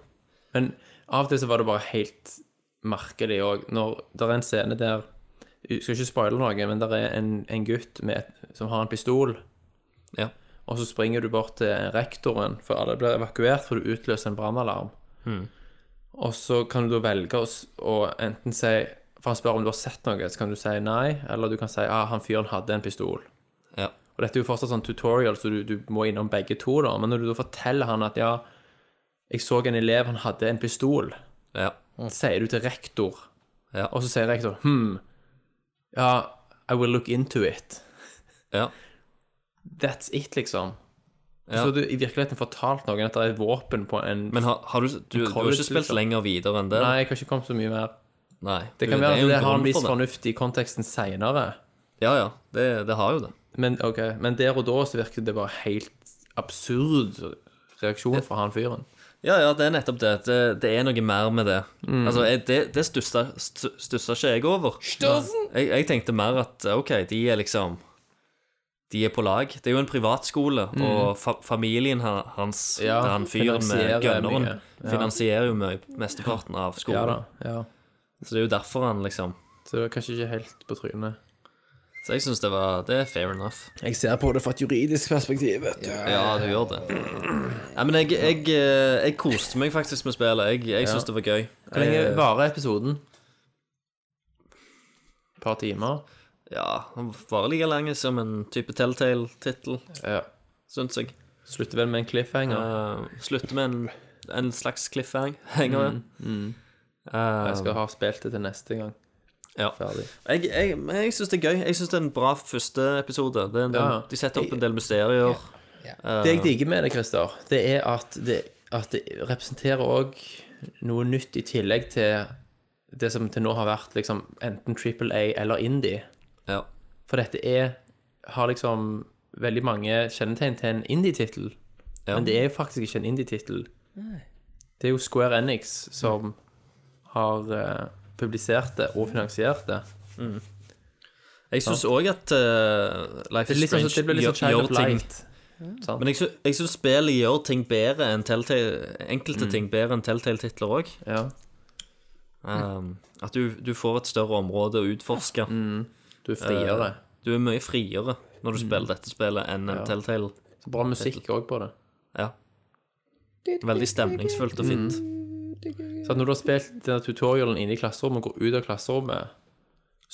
Men av og til så var det bare helt merkelig òg. Når det er en scene der Jeg skal ikke spoile noe, men det er en, en gutt med som har en pistol. Ja. Og så springer du bort til rektoren, for alle blir evakuert, for du utløser en brannalarm. Og så kan du da velge å, enten si For han spør om du har sett noe, så kan du si nei, eller du kan si ja, han fyren hadde en pistol. Ja. Og dette er jo fortsatt sånn tutorial, så du, du må innom begge to, da. Men når du da forteller han at ja, jeg så en elev, han hadde en pistol, Ja. sier du til rektor, Ja. og så sier rektor hm, ja, I will look into it. ja. That's it, liksom. Ja. Så du i virkeligheten fortalt noen at det er et våpen på en Men har, har du, du, du har ikke spilt liksom. lenger videre enn det? Nei, jeg har ikke kommet så mye mer. Nei. Det kan være at det har en viss fornuft i konteksten seinere. Ja, ja. Det, det har jo det. Men, okay. men der og da så virket det bare helt absurd reaksjon fra han fyren. Ja, ja, det er nettopp det. Det, det er noe mer med det. Mm. Altså, det, det stussa, stu- ikke jeg over. Jeg, jeg tenkte mer at OK, de er liksom De er på lag. Det er jo en privatskole, og fa familien hans, Mm. Ja, der han fyren med gønneren, gunneren, mye. Ja. finansierer jo mye, mesteparten av Ja skolen. da. ja. Så det er jo derfor han liksom Så det var kanskje ikke helt på trynet. Så jeg syns det var Det er fair enough. Jeg ser på det fra et juridisk perspektiv, vet du. Ja, du gjør det. Ja, men jeg, jeg, eh, jeg koste meg faktisk med spillet. Jeg, jeg syns det var gøy. Hvor lenge varer episoden? Et par timer? Ja, han varer like lenge som en type Telltale-tittel, Ja. syns jeg. Slutter vel med en cliffhanger. Uh, slutter med en, en slags cliffhanger. Mm, Mm, Uh, Jeg skal ha spilt det til neste gang. ja. Ferdig. Jeg, jeg, men jeg syns det er gøy. Jeg syns det er en bra første episode. Det er en, Ja. De setter opp en del mysterier. Det jeg digger med det, Christer, det er at det, at det representerer òg noe nytt i tillegg til det som til nå har vært liksom enten Triple A eller Indie. Ja. For dette er har liksom veldig mange kjennetegn til en indie-tittel. Ja. Men det er jo faktisk ikke en indie-tittel. Det er jo Square Enix som har eh, publisert det og finansiert det. Jeg syns òg at uh, Life Det, er is litt sånn, Strange det blir litt sånn gjør, Child gjør of ting Light. Sant? Men jeg, sy- jeg syns spillet gjør ting bedre enn Telltale Enkelte ting bedre enn Telltale-titler òg. Ja. Um, at du, du får et større område å utforske. Du er friere. Du er mye friere når du spiller dette spillet enn en Telltale. Så bra musikk òg på det. Ja. Veldig stemningsfullt og fint. Så at når du har spilt denne tutorialen inne i klasserommet og går ut av klasserommet,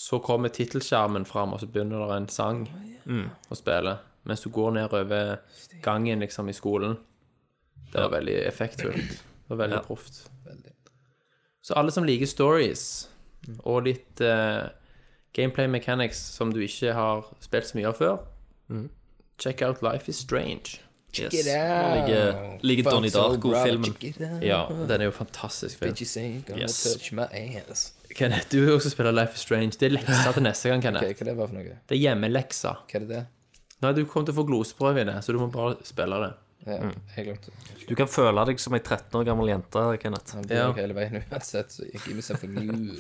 så kommer tittelskjermen fram, og så begynner det en sang å spille. Mens du går nedover gangen liksom i skolen. Det var veldig effektfullt. Det var veldig Ja. proft. Så alle som liker stories, og litt eh, gameplay mechanics som du ikke har spilt så mye av før, check out Life is Strange. Yes. it out. Like, like Donnie Darko-filmen. Ja, den er jo fantastisk film. Yes. touch my ass. Kenneth, du vil også spille Life is Strange. Det er leksa til neste gang, Kenneth. <laughs> Kenneth. hva det var for noe? Det er hjemmeleksa. Hva er det det? Nei, du kommer til å få gloseprøve i det, så du må bare spille det. Ja, Mm. jeg glemte det. Du kan føle deg som ei 13 år gammel jente, Kenneth. Han blir Ja. hele veien uansett, så jeg give me for new.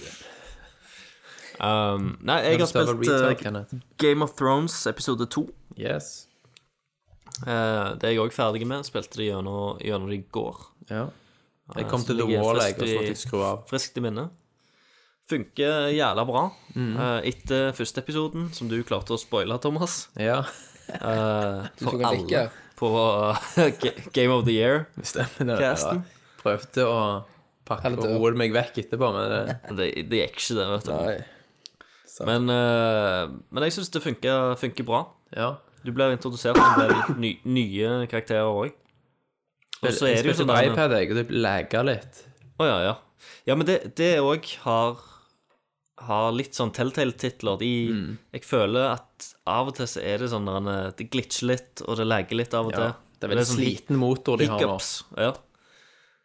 Um, nei, jeg har spilt uh, Game of Thrones episode 2. Yes. Uh, det er jeg òg ferdig med. Spilte det gjennom, gjennom det i går. Ja. Jeg kom så til The Wall, jeg, og så måtte jeg skru av. Friskt i minne. Funker jævla bra. Mm. Uh, etter første episoden, som du klarte å spoile, Thomas. Ja, Uh, for alle på <laughs> uh, Game of the Year. stemmer det. Casten. Prøvde å pakke roe meg vekk etterpå, men det Det, det gikk ikke, det, vet du. Nei. Men, uh, men jeg syns det funker, funker bra. Ja. Du blir introdusert til en del ny, nye karakterer òg. Og så er det jo Jeg spilte sånn på der- iPad, jeg, og det lagga litt. Å ja, ja. Ja, men det det òg har har litt sånn Telltale-titler. Mm. Jeg føler at av og til så er det sånn der Det glitcher litt, og det legger litt av og Ja. til. Det er veldig sånn sliten motor de har nå. Ja.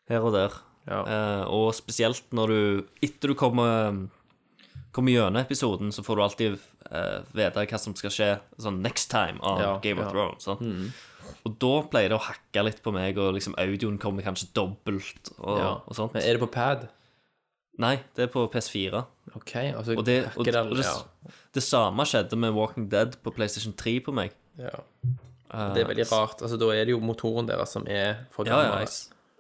Her og der. Ja. Eh, og spesielt når du Etter du kommer Kommer gjennom episoden, så får du alltid uh, vite hva som skal skje sånn next time on Ja, Game of ja. Thrones. Sant? Og da pleier det å hakke litt på meg, og liksom audioen kommer kanskje dobbelt og, Ja. og sånt. Men er det på pad? Nei, det er på PS4. OK. Altså, Og det, og, hacker og det, det samme skjedde med Walking Dead på PlayStation 3 på meg. ja. Det er veldig rart. Altså, da er det jo motoren deres som er for Ja, ja, jeg,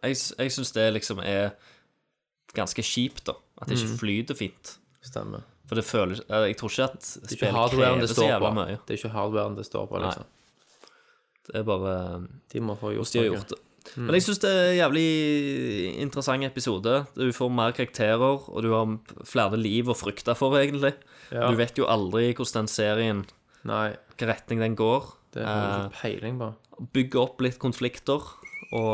jeg, jeg syns det liksom er ganske kjipt, da. At det Mm. ikke flyter fint. Stemmer. For det føles Jeg tror ikke at Spill er spillet krever så jævla mye. Det er ikke hardwaren det står på, liksom. Det er bare De må få gjort de har gjort det. Men jeg syns det er en jævlig interessant episode. Du får mer karakterer, og du har flere liv å frykte for, egentlig. Ja. Du vet jo aldri hvordan den serien Nei, hvilken retning den går. det har jeg Eh, peiling på. bygge opp litt konflikter. Og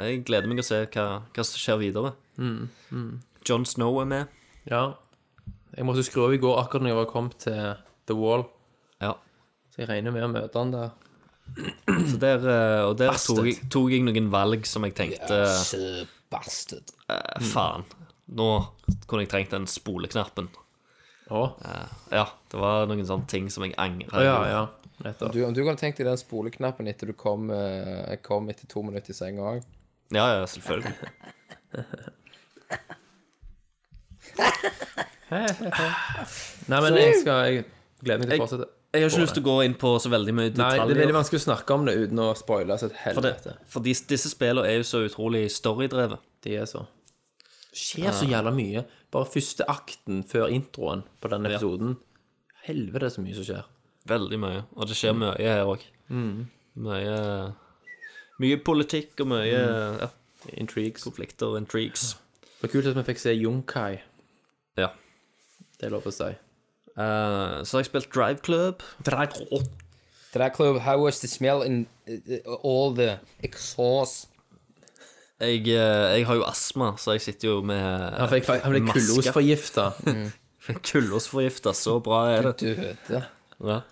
eh, jeg gleder meg å se hva, hva som skjer videre. Mm, John Snow er med. Ja. Jeg måtte skru av i går akkurat når jeg var kommet til The Wall, Ja. så jeg regner med å møte han der. Så der, eh, og der Bastard. tok jeg, tok jeg noen valg som jeg tenkte bastard. eh, Faen, nå kunne jeg trengt den spoleknappen. Å, Ja, det var noen sånne ting som jeg angrer ja, ja. Nettopp. Du, om du kunne tenkt deg den spoleknappen etter du kom, eh, kom etter to minutter i senga òg. Ja, ja, selvfølgelig. <laughs> Nei, men jeg skal Jeg gleder meg til å fortsette. Jeg har ikke lyst til å gå inn på så veldig mye Nei, det er veldig vanskelig å snakke om det uten å spoile seg et for, det, helvete. for dis- disse spillene er jo så utrolig storydrevet. De er så Det skjer så jævla mye. Bare første akten før introen på denne episoden. Helvete, så mye som skjer. Veldig mye. Og det skjer mye her òg. Mye Mye politikk og mye ja, Intrigues. konflikter og intrigues. Det var kult at vi fikk se Junkai. Ja. Det er lov å si. Uh, så har jeg spilt Drive Club. Drive Club, how was the smell in uh, all the exhaust? Jeg, eh, jeg har jo astma, så jeg sitter jo med Han fikk han ble maske. kullosforgifta. <laughs> Kullosforgifta. Så bra er det. Døde. Ja.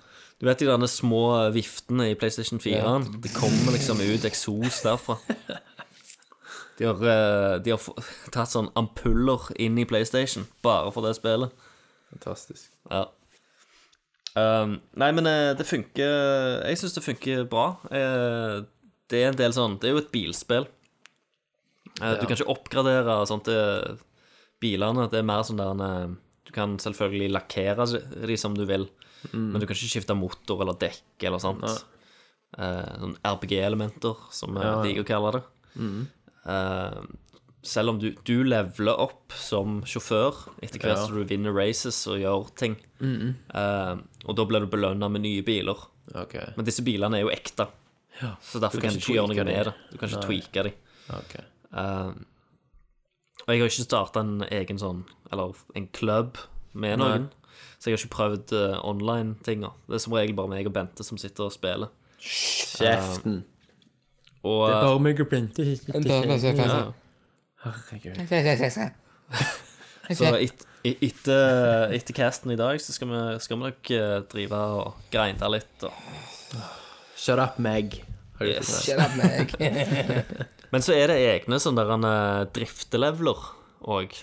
Du vet de derne små viftene i PlayStation 4? Det kommer liksom ut eksos derfra. De har, eh, de har tatt sånn ampuller inn i PlayStation bare for det spillet. Fantastisk. Ja. Um, nei, men eh, det funker Jeg syns det funker bra. Eh, det er en del sånn Det er jo et bilspill. Eh, Du kan ikke oppgradere sånt til bilene. Det er mer sånn der Du kan selvfølgelig lakkere de som du vil, men du kan ikke skifte motor eller dekk eller sånt. Eh, sånn RPG-elementer, som jeg liker å kalle det. Eh, selv om du, du leveler opp som sjåfør etter hvert Ja. som du vinner races og gjør ting. Eh, og da blir du belønna med nye biler. Okay. Men disse bilene er jo ekte, så derfor kan kan du ikke gjøre noe med det. Du kan ikke tweake dem. ok Og jeg har ikke starta en egen sånn, eller en klubb med noen. Så jeg har ikke prøvd uh, online-tinga. Det er som regel bare meg og Bente som sitter og spiller. Kjeften. Og Det er bare meg og Bente. ja, Herregud. <laughs> Så et, etter, etter casten i dag så skal vi, skal vi nok eh, drive og grinde litt. Og. Shut up, Meg. Yes. Shut up, meg. <laughs> Men så er det egne sånne der, eh, òg.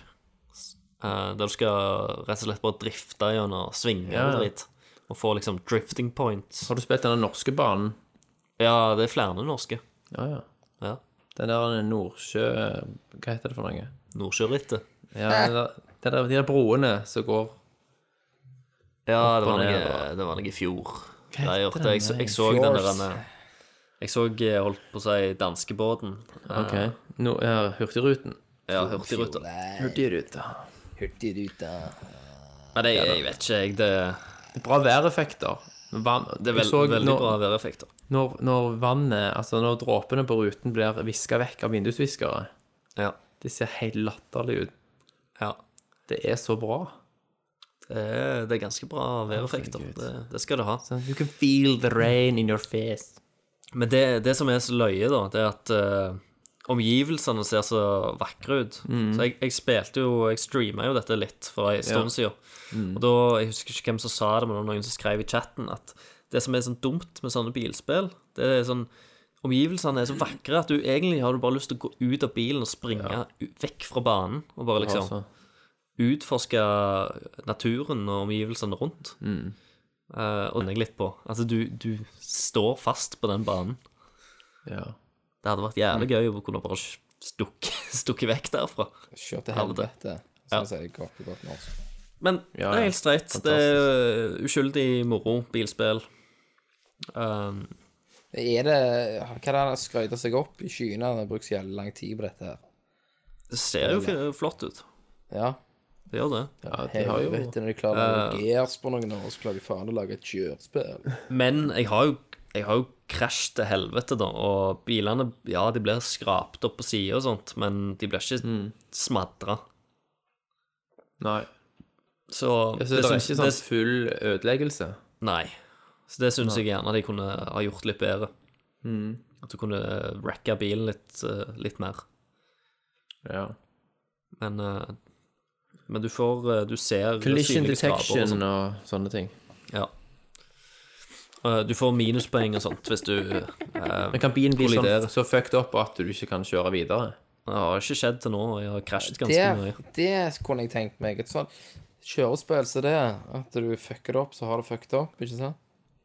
der du skal rett og slett bare drifte gjennom svinger Ja. og dritt. Og få liksom drifting points. Har du spilt den norske banen? Ja, det er flere norske. Ja, ja. Ja. Den der Nordsjø Hva heter det for noe? Nordsjørittet. Ja, den der, den der, de der broene som går Ja, det var, ned, noe, det var noe i fjor. heter Nei, jeg, den? jeg, så- jeg så den der eh, Jeg så, eh, holdt på å si, danskebåten. OK. No, ja, Hurtigruten. Ja, Hurtigruta. Hurtigruta. Hurtigruta. Nei, det, jeg vet ikke, jeg. Det, Bra væreffekter. Vann, det er veld, så veldig når, bra væreffekter. Når, når vannet, altså når dråpene på ruten blir viska vekk av vindusviskere, Ja. det ser helt latterlig ut. ja. Det er så bra. Det er, det er ganske bra væreffekter. Det, det skal det ha. Så you can feel the rain in your face. Men det, det som er så løye, da, det er at eh, omgivelsene ser så vakre ut. Mm. Så jeg, jeg spilte jo Jeg streama jo dette litt for en stund siden. Mm. Og da, Jeg husker ikke hvem som sa det, men det var noen som skrev i chatten at det som er sånn dumt med sånne bilspill, det er sånn Omgivelsene er så vakre at du egentlig har du bare lyst til å gå ut av bilen og springe ja. vekk fra banen. Og bare liksom Altså, utforske naturen og omgivelsene rundt. Mm. Uh, og jeg litt på. Altså, du, du står fast på den banen. ja. Det hadde vært jævlig gøy å kunne bare stukke, <laughs> stukke vekk derfra. Kjør til helvete. Ja. Som jeg sier godt på godt norsk. Men Ja, det er helt streit. Det er uskyldig moro bilspill. Um, Er det Hva er det han skrøyta seg opp i skyene? Han har brukt så jævlig lang tid på dette her. det ser jo flott ut. Ja. Det gjør det. Ja, de har jo når de klarer å uh, Gears på noen år, så klarer de faen å lage et kjørespill. Men jeg har jo, jeg har jo krasj til helvete, da. Og bilene ja, de blir skrapt opp på sida og sånt, men de blir ikke mm. smadra. Nei. Så, Så det, er ikke sånn full ødeleggelse. Nei. Så det syns jeg gjerne de kunne ha gjort litt bedre. At du kunne racka bilen litt, eh, litt mer. Ja. Men, eh, men du får eh, Du ser Collision detection og og sånne ting. Ja. Eh, Du får minuspoeng og sånt hvis du eh, Men kan bilen bli sånn, så fucked up at du ikke kan kjøre videre? Det har ikke skjedd til nå, jeg har krasjet ganske Det, mye. det kunne jeg tenkt meg. Et sånt kjørespill så det, at du fucker det opp, så har du fucket opp, ikke sant?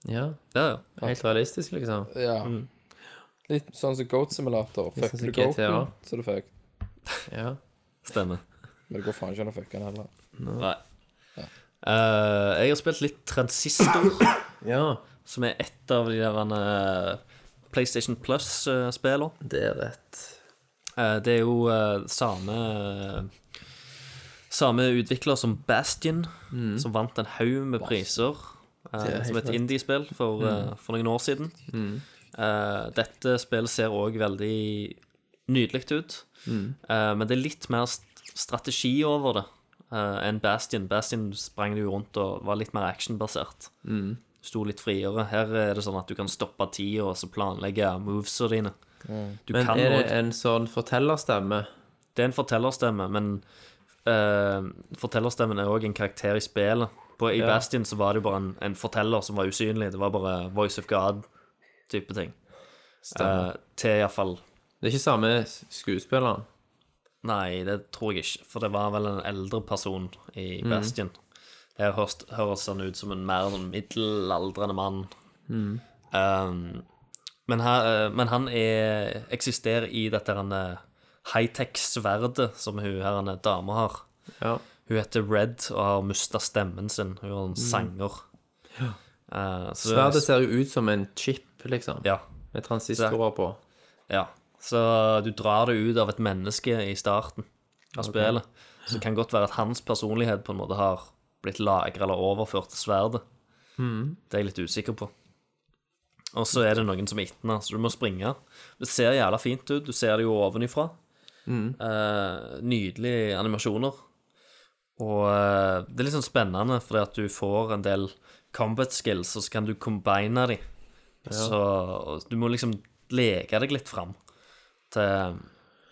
Ja. Ja, ja. Helt realistisk, liksom. Ja. Litt sånn som Goat Simulator. Sånn Fucker som du. Goaten, så er du fucked. Ja. Stemmer. Men det går faen ikke an å fucke den heller. Nei. Eh, jeg har spilt litt Transistor, ja. Som er et av de der eh, PlayStation Plus-spillene. Det er rett. Eh, det er jo eh, samme Samme utvikler som Bastion, som vant en haug med priser. eh, er som et indie-spill for, mm. for noen år siden. Mm. dette spillet ser òg veldig nydelig ut. Eh, men det er litt mer strategi over det eh, enn Bastion. Bastion sprang jo rundt og var litt mer actionbasert. Sto litt friere. Her er det sånn at du kan stoppe tida og så planlegge movesa dine. Du Men kan er det en sånn fortellerstemme? det er en fortellerstemme, men uh, fortellerstemmen er òg en karakter i spillet. På, I Ja. Bastion så var det jo bare en, en forteller som var usynlig. Det var bare Voice of God-type ting. Uh, til iallfall Det er ikke samme skuespilleren? Nei, det tror jeg ikke, for det var vel en eldre person i Mhm. Bastion. Her høres, høres han ut som en mer sånn middelaldrende mann. Mm. Um, men, her, eh, men han er, eksisterer i dette high-tech-sverdet som hun her en dame har. Ja. Hun heter Red og har mista stemmen sin. Hun er en sanger. Ja. Uh, Sverdet ser jo ut som en chip, liksom. Ja. Med transistorer på. Ja, så du drar det ut av et menneske i starten av spillet. Så det kan godt være at hans personlighet på en måte har blitt lagra eller overført til sverdet. Det er jeg litt usikker på. Og så er det noen som er etter den, så du må springe. Det ser jævla fint ut. Du ser det jo ovenifra. Eh, nydelige animasjoner. Og uh, det er litt sånn spennende, fordi at du får en del combat skills, og så kan du combine de. Så du må liksom leke deg litt fram til,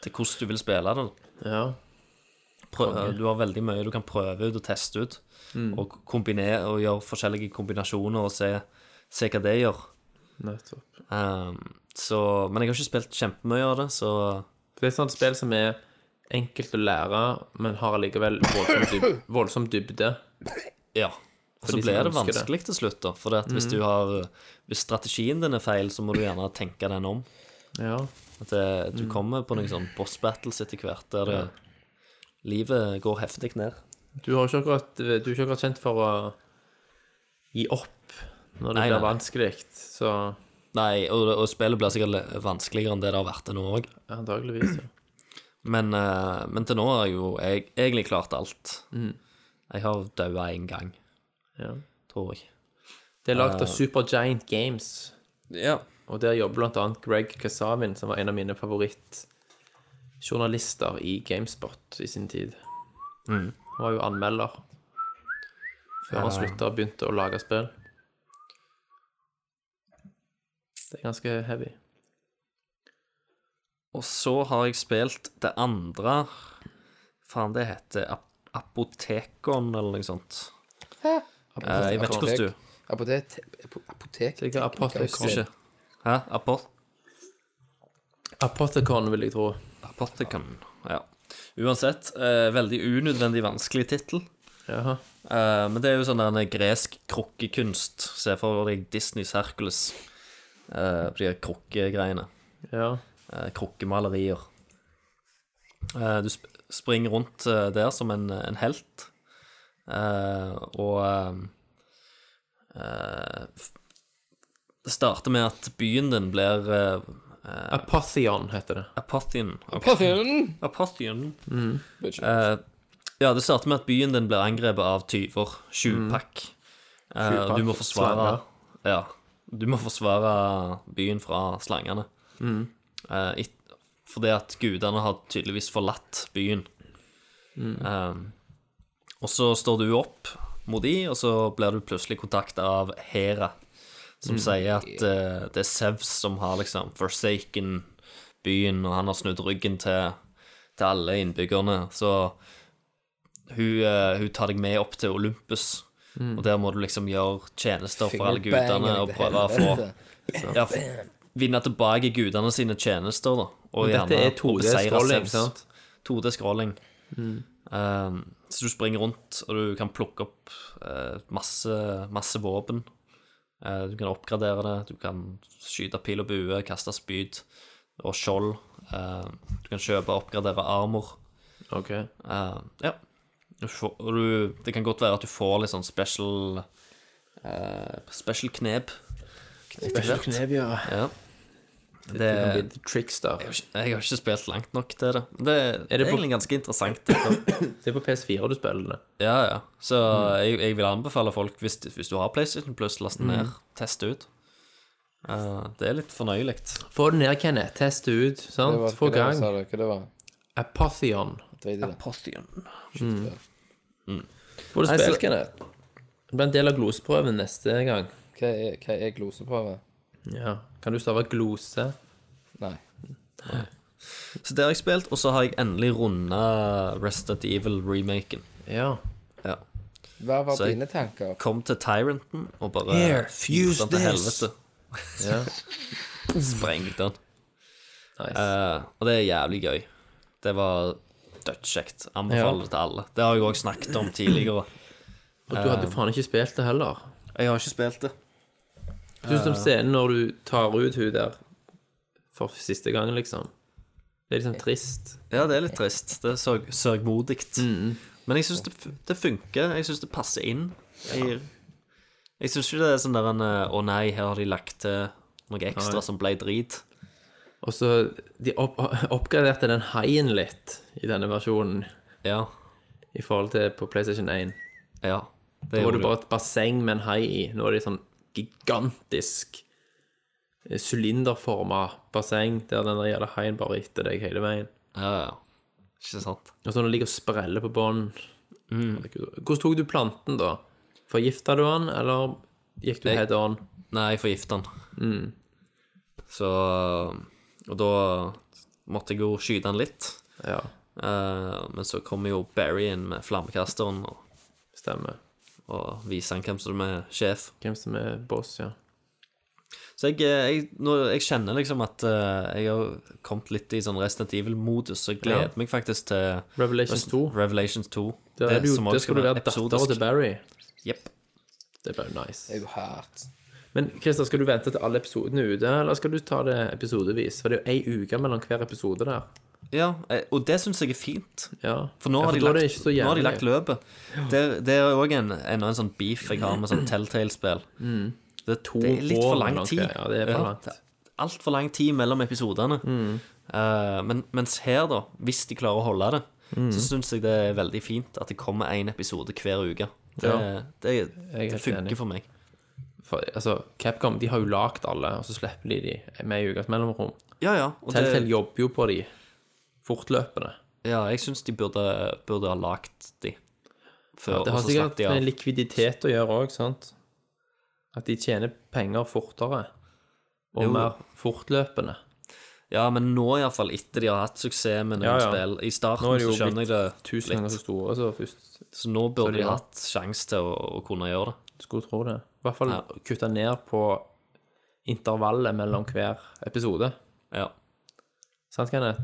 til hvordan du vil spille det. Ja. Prøv, du har veldig mye du kan prøve ut og teste ut. Og kombinere og gjøre forskjellige kombinasjoner og se, se hva det gjør. Nettopp. Um, så, men jeg har ikke spilt kjempemye av det, så Det er et sånt spill som er enkelt å lære, men har allikevel voldsom, dyb voldsom dybde. ja. Og så blir det vanskelig det. til slutt, da. For mm. hvis har Hvis strategien din er feil, så må du gjerne tenke den om. Ja. At det, du kommer på noen sånn boss battles etter hvert der det, livet går heftig ned. Du har ikke akkurat, du er ikke akkurat kjent for å gi opp når det Nei, blir nei, vanskelig, så Nei, og, og spillet blir sikkert le- vanskeligere enn det det har vært til nå òg. antageligvis. Ja. Men, eh, men til nå har jeg jo jeg, egentlig klart alt. Mm. Jeg har daua én gang, Ja. tror jeg. Det er lagd av Supergiant Games, Ja. og der jobber blant annet Greg Kasavin, som var en av mine favorittjournalister i Gamespot i sin tid. Han var jo anmelder før han slutta og begynte å lage spill. Det er ganske heavy. Og så har jeg spilt det andre Faen, det heter Ap Apotekon, eller noe sånt. Eh, jeg vet ikke hvordan du Apotek... apotek Apotekon. Hæ? Apot Apotekon, vil jeg tro. Apotekon. Ja. Uansett, eh, veldig unødvendig vanskelig tittel. Jaha. Eh, men det er jo sånn der en gresk krukkekunst. Se for deg Disneys Hercules. Uh, de her krukkegreiene. Ja. eh, krukkemalerier. Eh, du sp springer rundt eh, der som en, en helt, Eh, og eh, eh, Det starter med at byen din blir uh, Apotheon heter det. Apothion. Parfymen! Apothion. Mm. Uh, Ja, det starter med at byen din blir angrepet av tyver. Tjuvpakk. Mm. Uh, du må forsvare slanger. Ja. Du må forsvare byen fra slangene. Eh, it- fordi at gudene har tydeligvis forlatt byen. Eh, og så står du opp mot de, og så blir du plutselig kontakta av Hera, som sier at uh, det er Sevs som har liksom forsaken byen, og han har snudd ryggen til, til alle innbyggerne. Så hun, uh, hun tar deg med opp til Olympus, og der må du liksom gjøre tjenester for alle gudene og prøve å få ja, vinne tilbake gudene sine tjenester, da. Og Dette gjerne er å beseire 2D-scrolling, sant? 2D-scrolling. Um, så du springer rundt, og du kan plukke opp uh, masse, masse våpen. Eh, du kan oppgradere det, du kan skyte pil og bue, kaste spyd og skjold. Eh, du kan kjøpe og oppgradere armor. Ok. Eh, ja. Du får, du, det kan godt være at du får litt sånn special eh, Special knep. Special knep, ja. Ja. Det Det, kan bli the trickster. jeg, har ikke, jeg har ikke spilt langt nok til det. Det, det er, det på- egentlig ganske interessant. <coughs> Det er på PS4 du spiller det. Ja, ja. Så jeg, jeg vil anbefale folk, hvis, hvis du har PlayStation Plus, last den ned, teste ut. Uh, det er litt fornøyelig. Få det ned, Kenneth. Teste ut. Det sant? var, Få hva det sa du? Hva det var? Apotheon. Drit Mm. Mm. Får du spilt, Kenneth? Det blir en del av gloseprøven neste gang. Hva er, hva er gloseprøve? Ja. Kan du stave glose? Nei. Så det har jeg spilt, og så har jeg endelig runda Resident Evil-remaken. Ja. Ja. Hva var Så dine tanker? Kom til Tyranten og bare Here, fuse den til this. helvete. ja. Sprengte den. Nice. Uh, og det er jævlig gøy. Det var dødskjekt. Anbefaler Ja. det til alle. Det har jeg òg snakket om tidligere. Og du hadde faen ikke spilt det heller. Jeg har ikke spilt det. Du som scenen når du tar ut hun der for siste gang, liksom. Det er liksom trist. Ja, det er litt trist. Det er sørg sørgmodig. Mm. Men jeg syns det, det funker. Jeg syns det passer inn. Jeg, jeg syns ikke det er sånn der en eh, Å nei, her har de lagt til noe ekstra som ble drit. Og så De opp, oppgraderte den haien litt i denne versjonen Ja. i forhold til på PlayStation 1. Ja. Det Da var det bare et basseng med en hai i. Nå er det sånn gigantisk eh, sylinderforma basseng der den der jævla haien bare er etter deg hele veien. Ja, ja. Ikke sant? Og så den ligger og spreller på bånn Mm. Hvordan tok du planten, da? Forgifta du den, eller gikk du Jeg- head on? Nei, jeg forgifta den. Mm. Så Og da måtte jeg jo skyte den litt. Ja, Uh, men så kommer jo Barry inn med flammekasteren og, stemmer. Og vise han hvem som er sjef. Hvem som er boss, ja. Så jeg, eh, jeg, nå, jeg kjenner liksom at uh, jeg har kommet litt i sånn Resident Evil-modus, så jeg gleder Ja. meg faktisk til Revelations 2. Revelations 2. Det, det, du, som også skal du være datter dattera til Barry. Jepp. Det er bare nice. Det er jo hardt. Men Christer, skal du vente til alle episodene er ute, eller skal du ta det episodevis? For det er jo ei uke mellom hver episode der. Ja, eh, og det syns jeg er fint. Ja. For nå Ja, har, de da er lagt, ikke så nå har de jævlig. lagt løpet. Det, det er òg en, enda en sånn beef jeg har med sånn Telltale-spill. Det, det er litt for år lang tid. Ja, det er for langt. Altfor lang tid mellom episodene. Eh, men, mens her, da, hvis de klarer å holde det, så syns jeg det er veldig fint at det kommer én episode hver uke. Det, Ja. det, det helt funker enig. for meg. For, altså, Capcom de har jo lagd alle, og så slipper de de med i ukes mellomrom. Ja, ja. Og Telltale det, jobber jo på de fortløpende. ja jeg syns de burde, burde ha lagd de før, Det har så sikkert de med likviditet å gjøre òg, sant? At de tjener penger fortere. Og Jo. mer fortløpende. Ja, men nå iallfall, etter de har hatt suksess med noen Ja, ja. spill I starten så skjønner jeg det Tusen litt. så store, så først Så nå Så burde de de hatt sjanse til å, å kunne gjøre det. skulle tro det. I hvert fall Ja. kutte ned på intervallet mellom hver episode. Ja. Sant, Kenneth?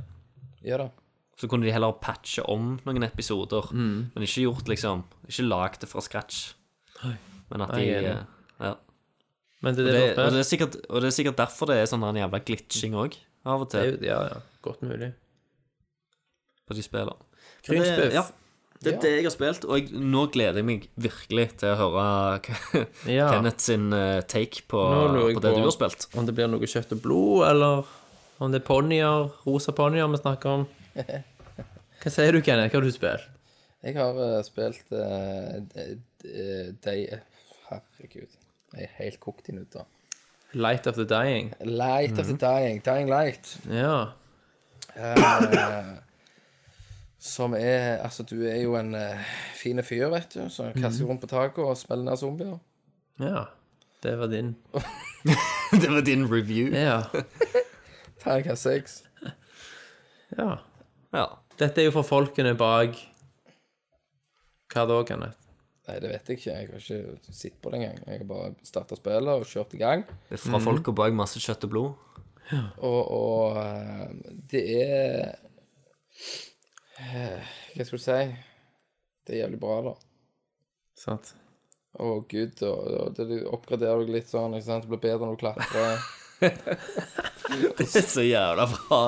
Ja da. Så kunne de heller patche om noen episoder, Mm. men ikke gjort liksom Ikke lagd det fra scratch. Men at de enig. eh, Ja. Men det Og det, det, og, det det, er sikkert, og det er sikkert derfor det er sånn en jævla glitching òg, av og til, Det, Ja, ja. Godt mulig. på de spiller. Det- Ja, det er det jeg har spilt, og jeg, nå gleder jeg meg virkelig til å høre Ja. <laughs> Kenneth sin eh, take på, på det på- du har spilt. Om det blir noe kjøtt og blod, eller om det er ponnier, rosa ponnier vi snakker om. <laughs> Hva sier du, Kenneth? Hva har du spilt? Jeg har eh, spilt uh, de Herregud. Jeg er helt kokt i nutter. Light of the Dying. Light of the Dying. Dying Light. Ja. Eh, som er Altså, du er jo en uh, fin fyr, vet du, som kaster rundt på taket og spiller ned zombier. Ja. Det var din. <laughs> Det var din review. Ja. <laughs> Terningkast seks. ja. Ja. Dette er jo for folkene bak Hva da, Kenneth? Nei, det vet jeg ikke. Jeg har ikke sett på det engang. Jeg har bare starta spillet og kjørt i gang. Det er fra folka bak masse kjøtt og blod. Og, og eh, det er eh, Hva skal du si? Det er jævlig bra, da. Sant? Å, gud. Og, og det oppgraderer deg litt sånn. ikke sant? Det blir bedre når du klatrer. Det er så jævla bra.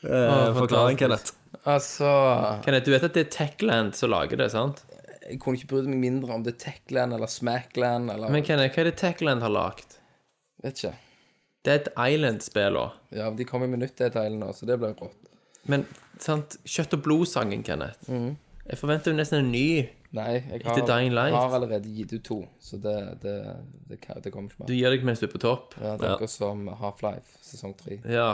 Eh, Forklaring, Kenneth. Altså Kenneth, du vet at det er Techland som lager det, sant? Jeg kunne ikke brydd meg mindre om det er Techland eller Smackland eller Men Kenneth, hva er det Techland har lagd? Vet ikke. Dead Island-spill òg. Ja, de kommer med nytt Dead Island nå, så det blir rått. Men sant, Kjøtt og blod-sangen, Kenneth Jeg forventer jo nesten en ny. Nei, jeg Etter Dying Light. har allerede gitt ut to, så det, det, det, kan, det kommer ikke Du gir deg mens du er på topp. Ja, det er akkurat som Half-Life sesong tre. Ja.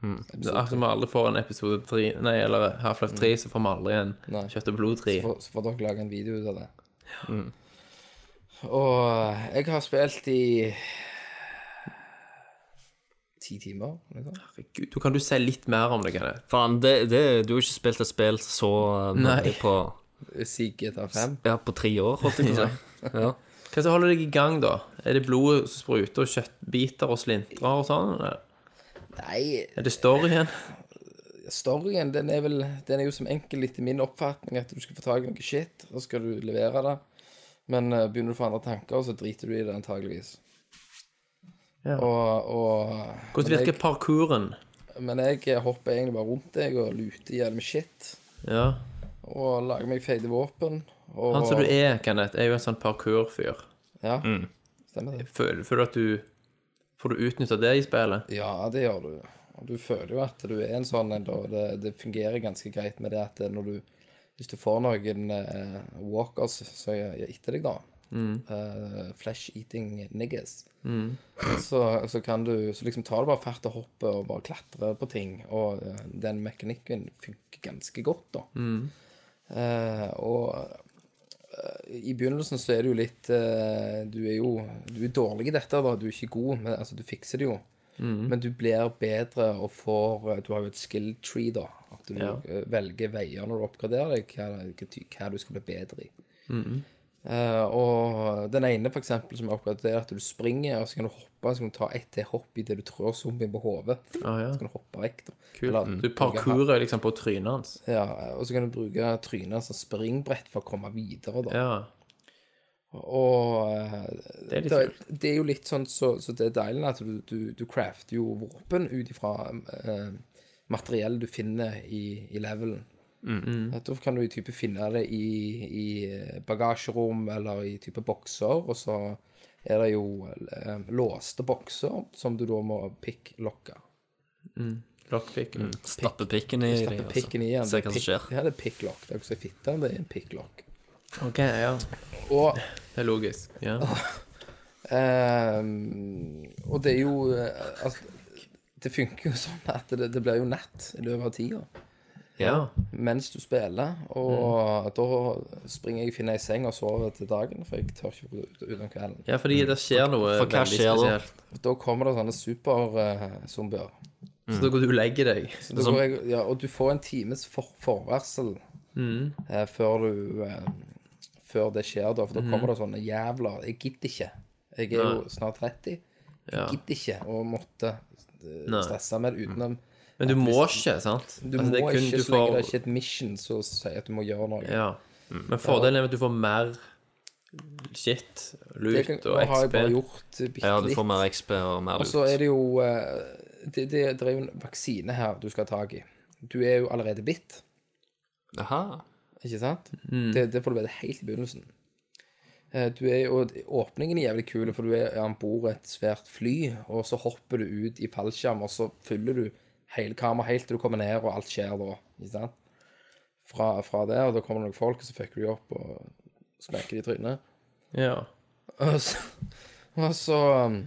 Det er akkurat som vi aldri får en episode 3 Nei, eller Half-Life 3, så får vi aldri en Nei. Kjøtt og blod 3. Så får, så får dere lage en video ut av det. Og jeg har spilt i ti timer. Liksom. Herregud, da kan du si litt mer om det, Kenneth. Faen, det, det, du har ikke spilt et spill så uh, Nei. mye på, Si GTA 5. ja, på tre år, holdt jeg på å si. Ja. Hva som holder deg i gang, da? Er det blodet som spruter, og kjøttbiter og slintrer og sånn? eller? Nei, Er det storyen? storyen den er vel Den er jo som enkel etter min oppfatning at du skal få tak i noe shit, og så skal du levere det. Men uh, begynner du å få andre tanker, så driter du i det antageligvis. Ja. Og, og Hvordan virker jeg, parkouren? men jeg hopper egentlig bare rundt deg og luter i hjel med shit. Ja. Og lager meg feite våpen. Og, Han som du er, Kenneth, er jo en sånn parkour-fyr. Ja, stemmer det. Føler, føler du at du Får du utnytta det i spillet? Ja, det gjør du. Og du føler jo at du er en sånn en, da. Det, det fungerer ganske greit med det at når du Hvis du får noen uh, walkers som er etter deg, da eh, Flesh-eating niggas. Så, så kan du Så liksom tar du bare fart og hopper og bare klatrer på ting. Og uh, den mekanikken funker ganske godt, da. Eh, og eh, i begynnelsen så er det jo litt eh, Du er jo Du er dårlig i dette, da. Du er ikke god, men altså, du fikser det jo. Men du blir bedre og får eh, Du har jo et skill tree, da. At du Ja. eh, velger veier når du oppgraderer deg, hva, hva, hva du skal bli bedre i. Eh, og den ene, for eksempel, som er oppgradert, at du springer, og så kan du hoppe, så kan du ta ett til hopp idet du trør zombien på hodet. Ah, ja. Så kan du hoppe vekk, da. Eller Du parkourer liksom på trynet hans. ja, og så kan du bruke trynet som springbrett for å komme videre, da. Ja. Og eh, Det er litt det, det er jo litt sånn så, så det er deilig at du, du, du crafter jo våpen ut ifra eh, materiell du finner i, i levelen. Mm. Da kan du type finne det i, i bagasjerom eller i type bokser, og så er det jo eh, låste bokser som du da må pick-lokke. Lockpick. Stappe pikken i Stappe deg, pikken i den. Se hva som skjer. Ja, det er pick-lock. Det er ikke så fitte, det er en pick-lock. OK, ja. Og Det er logisk. Ja. <laughs> Ehm, og det er jo eh, altså, Det funker jo sånn at det, det blir jo natt i løpet av tida ja. mens du spiller. Og da springer jeg, og finner ei seng og sover til dagen, for jeg tør ikke gå ut ut om kvelden. Ja, fordi det skjer noe For hva veldig skjer spesielt. Da kommer det sånne superzombier. Så da går du og legger deg. Så da går jeg, ja, og du får en times for, forvarsel eh, før du uh, Før det skjer, da. For da kommer det sånne jævler Jeg gidder ikke. Jeg er jo snart 30. Jeg Ja. gidder ikke å måtte eh, stresse med det utenom Men du må ikke, sant? Du Altså, det er må kun ikke, du så lenge får- det er ikke et mission som sier at du må gjøre noe. Ja. Men fordelen er at du får mer shit, Det lut kan, og nå har jeg bare gjort bitte Ja, du får mer XP og mer Og så er det jo eh, det, det, det er jo en vaksine her du skal ha tak i. Du er jo allerede bitt, Aha. ikke sant? Mm. Det, det får du vite helt i begynnelsen. Eh, Du er jo, åpningen er jævlig kul, for du er om bord et svært fly, og så hopper du ut i fallskjerm, og så fyller du hele kameraet helt til du kommer ned, og alt skjer da. Ikke sant? fra, fra det, og da kommer det noen folk, og så fucker de opp og smekker de i trynet. Ja. Og så, og så um,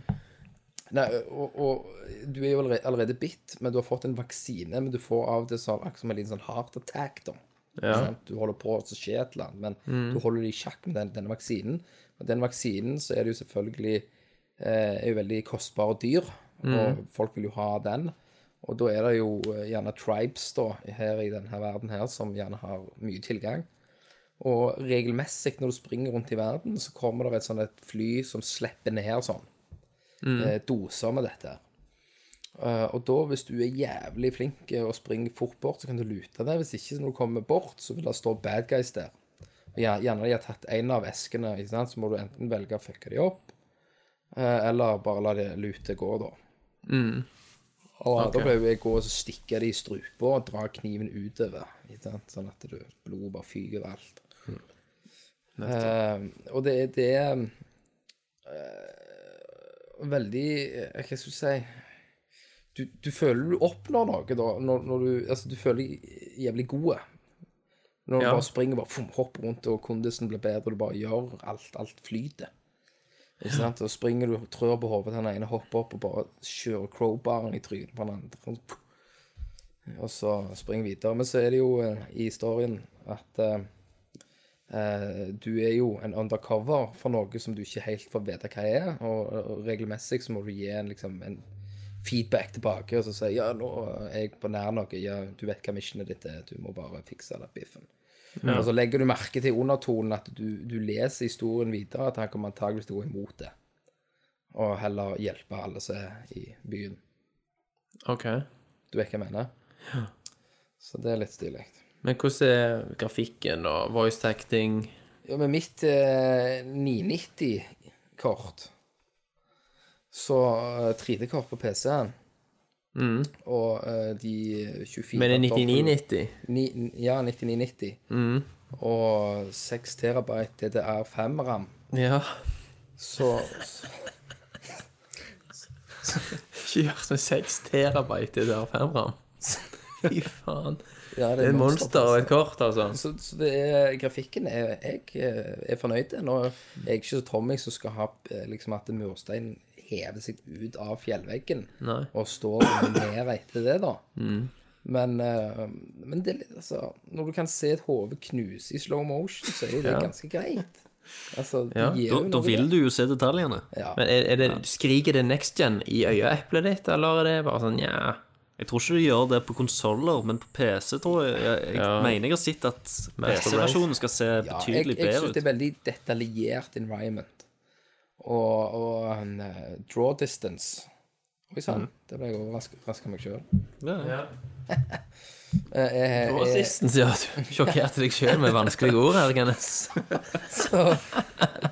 Nei, og, og du er jo allerede, allerede bitt, men du har fått en vaksine. Men du får av det sånn, akkurat som en liten sånn heart attack, da. Ja. Du holder på, å skjer et eller annet, men du holder det i sjakk med den, denne vaksinen. Og den vaksinen så er det jo selvfølgelig eh, er jo veldig kostbar og dyr, og folk vil jo ha den. Og da er det jo eh, gjerne tribes da, her i denne verden her, som gjerne har mye tilgang. Og regelmessig når du springer rundt i verden, så kommer det et sånt et fly som slipper ned sånn Mm. doser med dette. Eh, og da, hvis du er jævlig flink og springer fort bort, så kan du lute deg. Hvis ikke, så når du kommer bort, så vil det stå bad guys der. Og gjer- gjerne de har tatt en av eskene, så må du enten velge å fucke de opp, eh, eller bare la det lute gå, da. Og da ble jeg å gå og stikke det i strupa og dra kniven utover, sånn at du, blodet bare fyker overalt. Eh, og det, det er uh, veldig eh, Hva skal jeg si du, du føler du oppnår noe da, når, når du Altså, du føler deg jævlig gode. Når du Ja. bare springer bare hopper rundt, og kondisen blir bedre, og du bare gjør alt. Alt flyter. Ikke sant? Og springer du og trør på hodet til den ene, hopper opp og bare kjører crowbaren i trynet på den andre. Og så springer videre. Men så er det jo eh, i historien at eh, eh, du er jo en undercover for noe som du ikke helt får vite hva er, og, og regelmessig så må du gi en, liksom, en feedback tilbake og så si ja, nå er jeg på nær noe, ja, du vet hva missionet ditt er, du må bare fikse den biffen. Og så legger du merke til undertonen at du, du leser historien videre, at han kommer antageligvis til å gå imot det, og heller hjelpe alle som er i byen. OK. Du vet hva jeg mener? Ja. Så det er litt stilig. Men hvordan er grafikken og voice acting? Ja, med mitt eh, 990-kort Så eh, 3D-kort på PC-en Og uh, de 24 Men det er 9990? Ja, 9990 Og 6 terabyte DDR5 RAM Ja. Så, så Ikke gjør som 6 terabyte DDR5 RAM. Fy faen. ja, Det er et monster og et kort, altså. Så, så det er, grafikken er Jeg eh, er fornøyd. Nå er jeg ikke så Tommy som skal ha eh, liksom at mursteinen hever seg ut av fjellveggen Nei. og står ned etter det, da. Men, eh, men det, er litt, altså, når du kan se et hode knuse i slow motion, så er jo det Ja. ganske greit. Altså, det Ja. gir Da, jo da noe, vil det. du jo se detaljene. Ja. Men er, er det, skriker det next gen i øyeeplet ditt, eller er det bare sånn nja? Jeg tror ikke du gjør det på konsoller, men på PC tror jeg Jeg, jeg Ja. mener jeg har sett at Master PC-versjonen skal se Ja, jeg, betydelig jeg bedre syns ut. det er veldig detaljert environment. Og, og en uh, draw distance Oi sann, det ble jeg overraska meg sjøl. Ja. ja. <laughs> draw distance, ja. Du sjokkerte deg sjøl med vanskelige ord her, Kenneth. <laughs> Så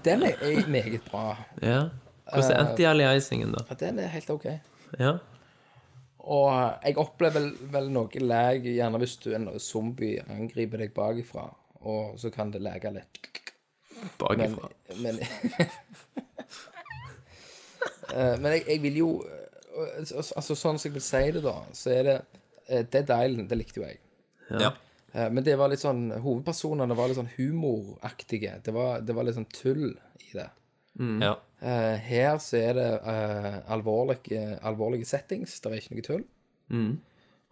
den er, er meget bra. Ja. Hvordan er anti-aliasingen, da? Ja, Den er helt OK. Ja. Og jeg opplever vel, vel noe lag, gjerne hvis du en zombie angriper deg bakifra, og så kan det lage litt. Men, Bakifra. men, Eh, <laughs> men jeg, jeg vil jo eh, altså, sånn som jeg vil si det, da, så er det eh, Dead Island, det likte jo jeg. Ja. Eh, Men det var litt sånn Hovedpersonene var litt sånn humoraktige. Det var, det var litt sånn tull i det. ja. Eh, her så er det uh, alvorlige, alvorlige settings. Det er ikke noe tull.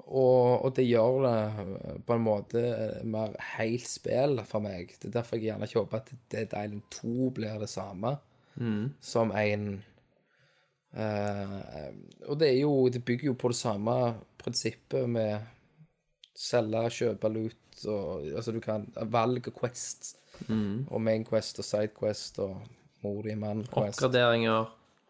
Og, og det gjør det eh, på en måte eh, mer helt spill for meg. Det er derfor jeg gjerne ikke håper at Dead Island 2 blir det samme som en eh, Og det er jo Det bygger jo på det samme prinsippet med selge, kjøpe loot og Altså du kan Valg og mm. Og main quest og side quest og mor i mann quest Oppgraderinger.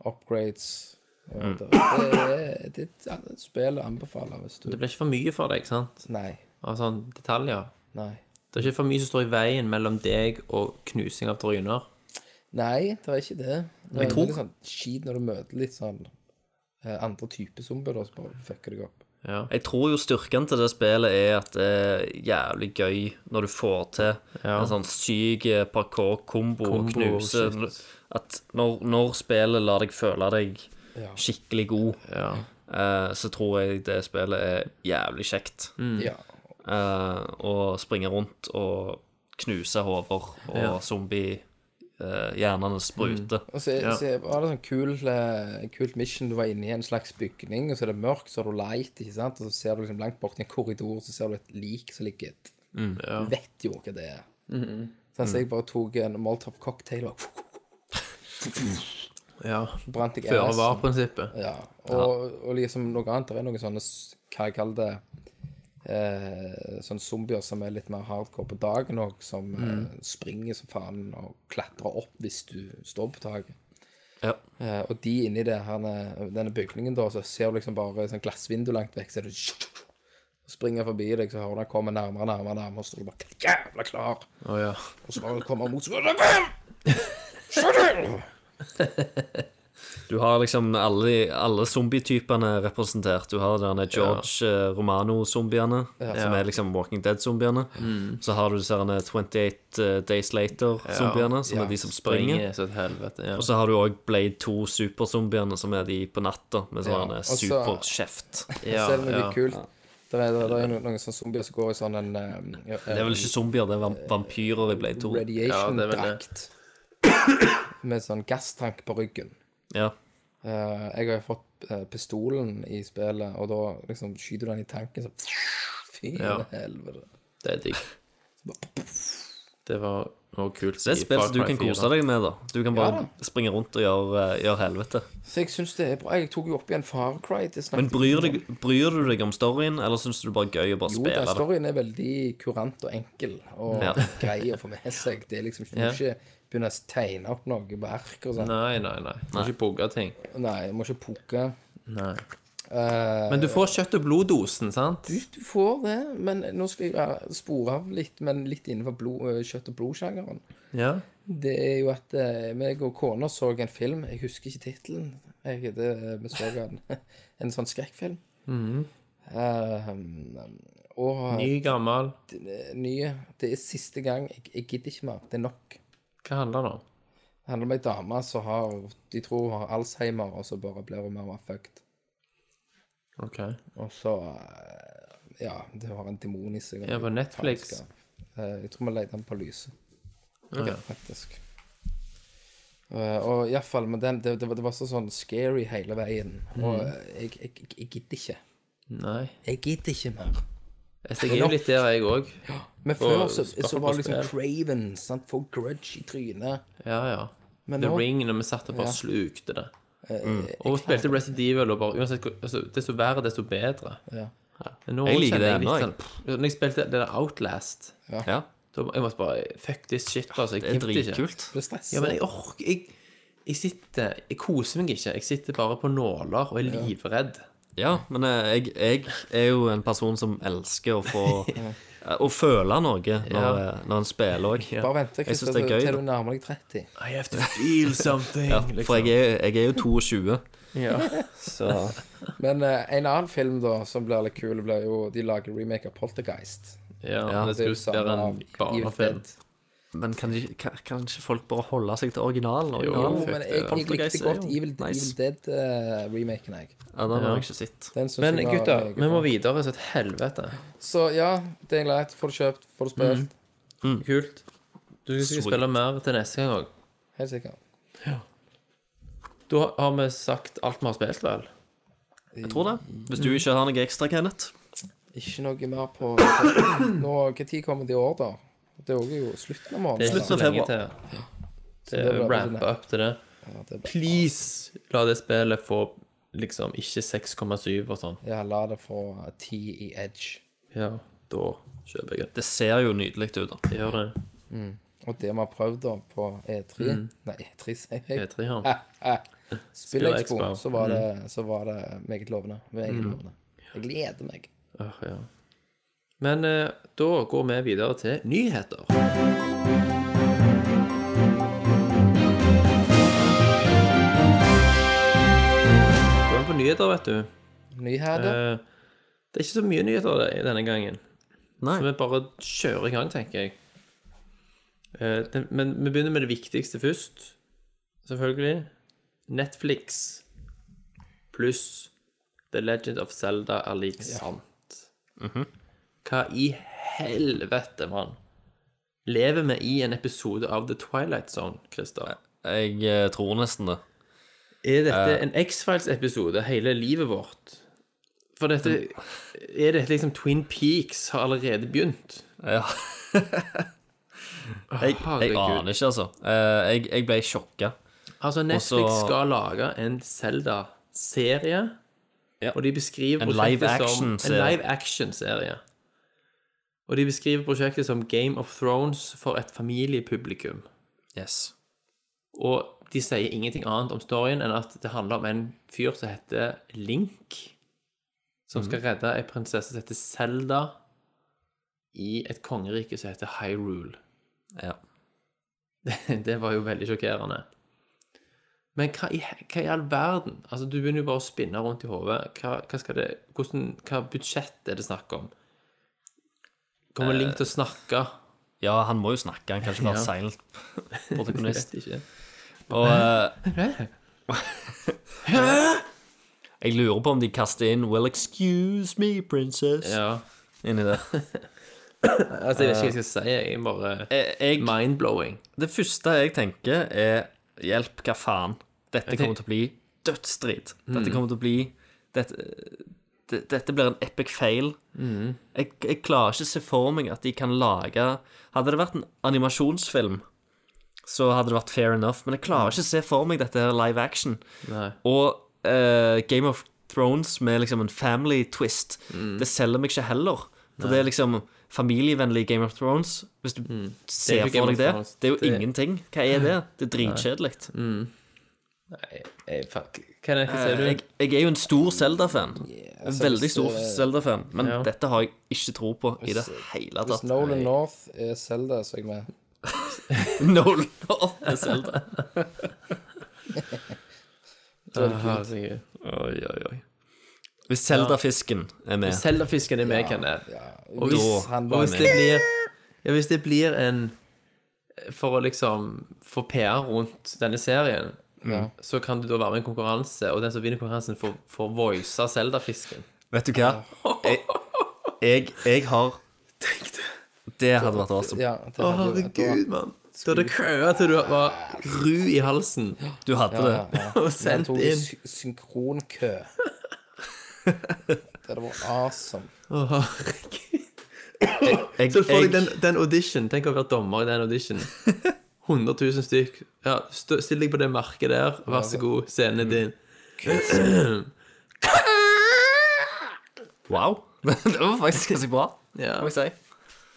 upgrades. Mm. det, det, er- det spillet et spill å anbefale hvis du Det blir ikke for mye for deg, ikke sant? Nei. Av sånne detaljer. Nei. Det er ikke for mye som står i veien mellom deg og knusing av tryner. Nei, det er ikke det. Det er tror- litt sånn skit når du møter litt sånn eh, andre typer zombier, da, så bare fucker deg opp. Ja. Jeg tror jo styrken til det spillet er at det er jævlig gøy når du får til Ja. en sånn syk parkour-kombo og Kombo, knuse shit. At når, når spillet lar deg føle deg Ja. skikkelig god, ja. eh, så tror jeg det spillet er jævlig kjekt. Mm. Ja. eh, og springe rundt og knuse hoder, og Ja. zombie-hjernene spruter. Og så, så var det sånn kul, eh, kult mission. Du var inne i en slags bygning, og så er det mørkt, så har du light, ikke sant? Og så ser du liksom langt bort i en korridor, så ser du et lik som ligger Du vet jo hva det er. Sånn, så jeg bare tok en Molotov cocktail og Ja. brant jeg Føre var-prinsippet. Ja. Og, og liksom noe annet. Det er noen sånne, hva jeg kaller det eh, Sånne zombier som er litt mer hardcore på dagen òg, som eh, springer som faen og klatrer opp hvis du står på taket. Ja. Eh, og de inni det, her, denne bygningen, da, så ser du liksom bare sånn glassvindu langt vekk, så er du springer forbi deg, så hører du han komme nærmere, nærmere, nærmere, og så er du bare jævla klar. Oh, ja. Og så bare kommer han mot så <laughs> du! Har liksom alle, alle zombietypene representert. Du har denne George eh, Romano-zombiene, som er liksom Walking Dead-zombiene. Så har du disse herne 28 Days Later-zombiene, som er de som springer. Springer helvete. Ja. Og så har du òg Blade 2 superzombiene, som er de på natta, med sånn superkjeft. <laughs> ja, Selv om det er kult. Det er, det er noen, sånne zombier som går i sånn en eh, ja, Det er vel ikke zombier, det er vampyrer i Blade 2. Ja, det er radiation-drakt. <coughs> Med sånn gasstank på ryggen. Ja. Eh, jeg har jo fått eh, pistolen i spillet, og da liksom skyter du den i tanken, så <laughs> Fy Ja. helvete. Det er digg. Det var noe kult. Det er et spill som du kan kose deg med, da. Du kan bare springe rundt og gjøre, eh, gjøre helvete. Så jeg syns det er bra. Jeg tok jo opp igjen Far Cry. Det Men bryr, deg, bryr du deg om storyen, eller syns du det bare er gøy å bare Jo, spille den det? storyen er veldig kurant og enkel og Ja. grei å få med seg. Det er liksom ikke, Ja. ikke begynne å tegne opp noe på ark og sånn. Nei, nei, nei. Du må ikke pugge ting. Nei, jeg må ikke pugge. Nei. Eh, Men du får kjøtt- og bloddosen, sant? du, du får det, men nå skal jeg være- spore av litt, men litt innenfor blod, eh, kjøtt- og blodsjangeren. Ja. Det er jo at eh, meg og kona så en film, jeg husker ikke tittelen. Jeg, det, vi så den. En sånn skrekkfilm. Eh, og Ny, gammel. nye Det er siste gang. Jeg, jeg gidder ikke mer. Det er nok. Hva handler det om? Det handler om ei dame som har De tror hun har Alzheimer, og så bare blir hun mer fucked. Ok. Og så eh, Ja, det har en demon i seg. Ja, på Netflix. Eh, Jeg tror vi leter den på lyset, Ok. faktisk. Uh, og iallfall, men den, det, det, var- det var så sånn scary hele veien. Og Mm. jeg, jeg, jeg, jeg gidder ikke. Nei. Jeg gidder ikke mer. Jeg stikker jo litt der, jeg òg. Men før Og så, så var det liksom. Craven. Sant? Få grudge i trynet. Ja, ja. Men The nå Ring, når vi satt og bare Ja. slukte det. eh, Og hun spilte Resident Evil, og bare uansett altså, Desto verre, desto bedre. Ja. Nå Jeg liker det ennå, jeg. sånn, Når jeg spilte det der Outlast, Ja, da jeg måtte bare Fuck this shit, altså. Jeg det er dritkult. Det. Ja, men jeg orker jeg, jeg sitter Jeg koser meg ikke. Jeg sitter bare på nåler og er livredd. Ja, men eh, jeg, jeg er jo en person som elsker å få <laughs> eh, Å føle noe når, Ja. eh, når en spiller òg. Bare vent Jeg synes det er gøy, til du nærmer deg 30. I have to feel something. <laughs> Ja, for jeg er, jeg er jo 22, Ja. <laughs> så Men uh, en annen film da som blir litt kul, blir jo De lager remake av Poltergeist. ja, Ja, det Det er jo skulle være av Evil. Dead. Men kan, de, kan, kan ikke folk bare holde seg til originalen? Jo, originalen? men jeg, jeg likte er godt jo Evil, nice. Evil Dead-remaken, jeg. Ja, den har Ja. jeg ikke sett. Men jeg meget vi må videre så et helvete. Så ja, det er greit. Får du kjøpt, får du spilt. Kult. Du skal spille mer til neste gang òg. Helt sikkert. Da har vi sagt alt vi har spilt, vel? Jeg tror det. Hvis du ikke har noe ekstra, Kenneth. Ikke noe mer på Nå, tid kommer det i år, da? Det er jo slutten av Det er måneden. Slutten av februar. til. ja. Det er ramp up til det. Ja, det. Please, la det spillet få liksom ikke 6,7 og sånn. Ja, la det få 10 i edge. Ja, da kjøper jeg det. Det ser jo nydelig ut, da. Det gjør det. Og det vi har prøvd da på E3 Nei, E3 sier jeg. E3 her. Spillekspo, Spillekspo. så, var det- så var det meget lovende. Meget lovende. Jeg gleder meg. Åh, ja. Men eh, da går vi videre til nyheter. Går vi på nyheter, vet du. Nyheter. Eh, det er ikke så mye nyheter det- denne gangen. Nei. Så vi bare kjører i gang, tenker jeg. Eh, det, men vi begynner med det viktigste først. Selvfølgelig. Netflix pluss The Legend of Zelda er lik sant. Hva i helvete, mann? Lever vi i en episode av The Twilight Zone, Christer? Jeg jeg tror nesten det. Er dette en X-Files-episode, hele livet vårt? For dette Er dette liksom Twin Peaks har allerede begynt? Ja. Jeg, jeg aner ikke, altså. Eh, jeg, jeg ble sjokka. Altså, Netflix Også- skal lage en Zelda-serie, Ja. og de beskriver En live action-serie. Og de beskriver prosjektet som Game of Thrones for et familiepublikum. Yes. Og de sier ingenting annet om storyen enn at det handler om en fyr som heter Link, som skal redde ei prinsesse som heter Zelda, i et kongerike som heter Hyrule. Ja. <laughs> Det var jo veldig sjokkerende. Men hva i, hva i all verden? Altså, Du begynner jo bare å spinne rundt i hodet. Hva, hva det Hva budsjett er det snakk om? Kommer Link til å snakke? ja, han må jo snakke. Han kan ikke være silent <laughs> protagonist. Og eh, Jeg lurer på om de kaster inn 'Well, excuse me, princess' Ja. inni det. <laughs> Altså, jeg vet ikke hva jeg skal si. Jeg er bare Jeg, jeg, mind-blowing. det første jeg tenker, er 'hjelp, hva faen'? Dette kommer til å bli dødsstrid. Dette kommer til å bli Dette, det, dette blir en epic fail. Jeg, jeg klarer ikke å se for meg at de kan lage Hadde det vært en animasjonsfilm, så hadde det vært fair enough, men jeg klarer ikke å se for meg dette her live action. Nei. Og uh, Game of Thrones med liksom en family twist, Mm. det selger meg ikke heller. For det er liksom familievennlig Game of Thrones. Hvis du Mm. Er ser for deg det. Det er jo Det- ingenting. Hva er det? Det er dritkjedelig. Nei, jeg, fuck. Kan er ikke si Eh, Jeg, jeg er jo en stor Zelda-fan. En altså, Veldig stor Zelda-fan. Men ja. dette har jeg ikke tro på i det hele Hvis tatt. Nolan North er Zelda, så er jeg med. <laughs> Nolan North er Zelda. <laughs> Herregud. Oi, oi, oi. Hvis Zelda-fisken er med Zelda-fisken er med, Kenneth. Og hvis, Hvis han og var hvis det blir Ja, hvis det blir en For å liksom få PR rundt denne serien, så kan du da være med i en konkurranse, og den som vinner konkurransen, får, får voisa Zelda-fisken. Vet du hva? Jeg, jeg, jeg har Det hadde vært awesome. Ja, det hadde jo- da- mann. Du hadde køa til du var ru i halsen Du hadde Ja, det. ja, ja. <laughs> og sendt inn. inn. tok synkronkø. Det hadde vært awesome. Å, herregud. Jeg, Så får jeg, jeg den, den audition. Tenk å være dommer i den audition. <laughs> 100 000 stykk. Ja, still deg på det merket der. Vær så god, scenen er din. <clears throat> Wow. <laughs> Det var faktisk ganske bra, Ja, må jeg si.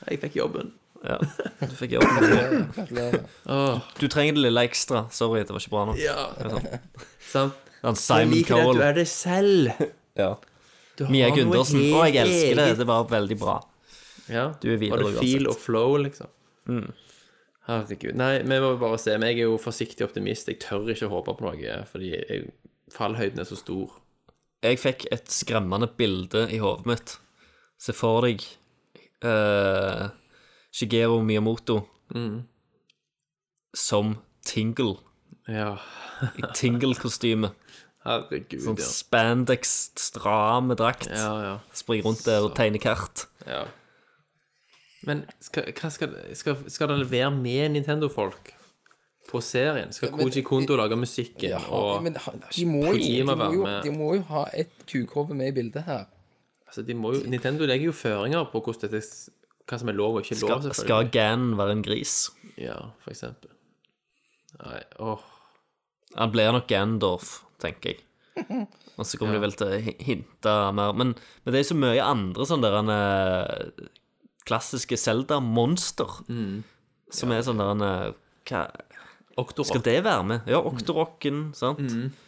jeg fikk jobben. Ja, <laughs> du fikk jobben. Gratulerer. Du trenger det lille ekstra. Sorry, det var ikke bra nok. Ja. Sant? Han Jeg Simon liker det at du er det selv. Ja. Du har Mia noe Gundersen. Å, jeg elsker det. eget. Det var veldig bra. Ja. Du er videre Var det feel og flow, liksom? Herregud. Nei, vi må bare se. Men jeg er jo forsiktig optimist. Jeg tør ikke håpe på noe, fordi jeg, fallhøyden er så stor. Jeg fikk et skremmende bilde i hodet mitt. Se for deg uh, Shigeru Miyamoto som Tingle Ja. i Tingle-kostyme. <laughs> Herregud, Sånn ja. spandex, stram drakt. Ja, ja. Springer rundt der og tegner kart. ja. Men skal, skal, skal, skal det være med Nintendo-folk på serien? Skal Koji Kondo lage musikken? Ja, og men de må, jo, de, må jo, de må jo ha et kukhove med i bildet her. altså, de må jo, Nintendo legger jo føringer på hvordan dette, hva som er lov og ikke lov, Skal, skal Gan være en gris? Ja, for eksempel. Nei, åh. Han blir nok Gandorf, tenker jeg. <laughs> Og så kommer de vel til å hinte mer. Men, men det er så mye andre sånne der han, klassiske Zelda-monster. Som er sånn der han, eh, Hva Octorok. Skal det være med? Ja, Octorocken, sant?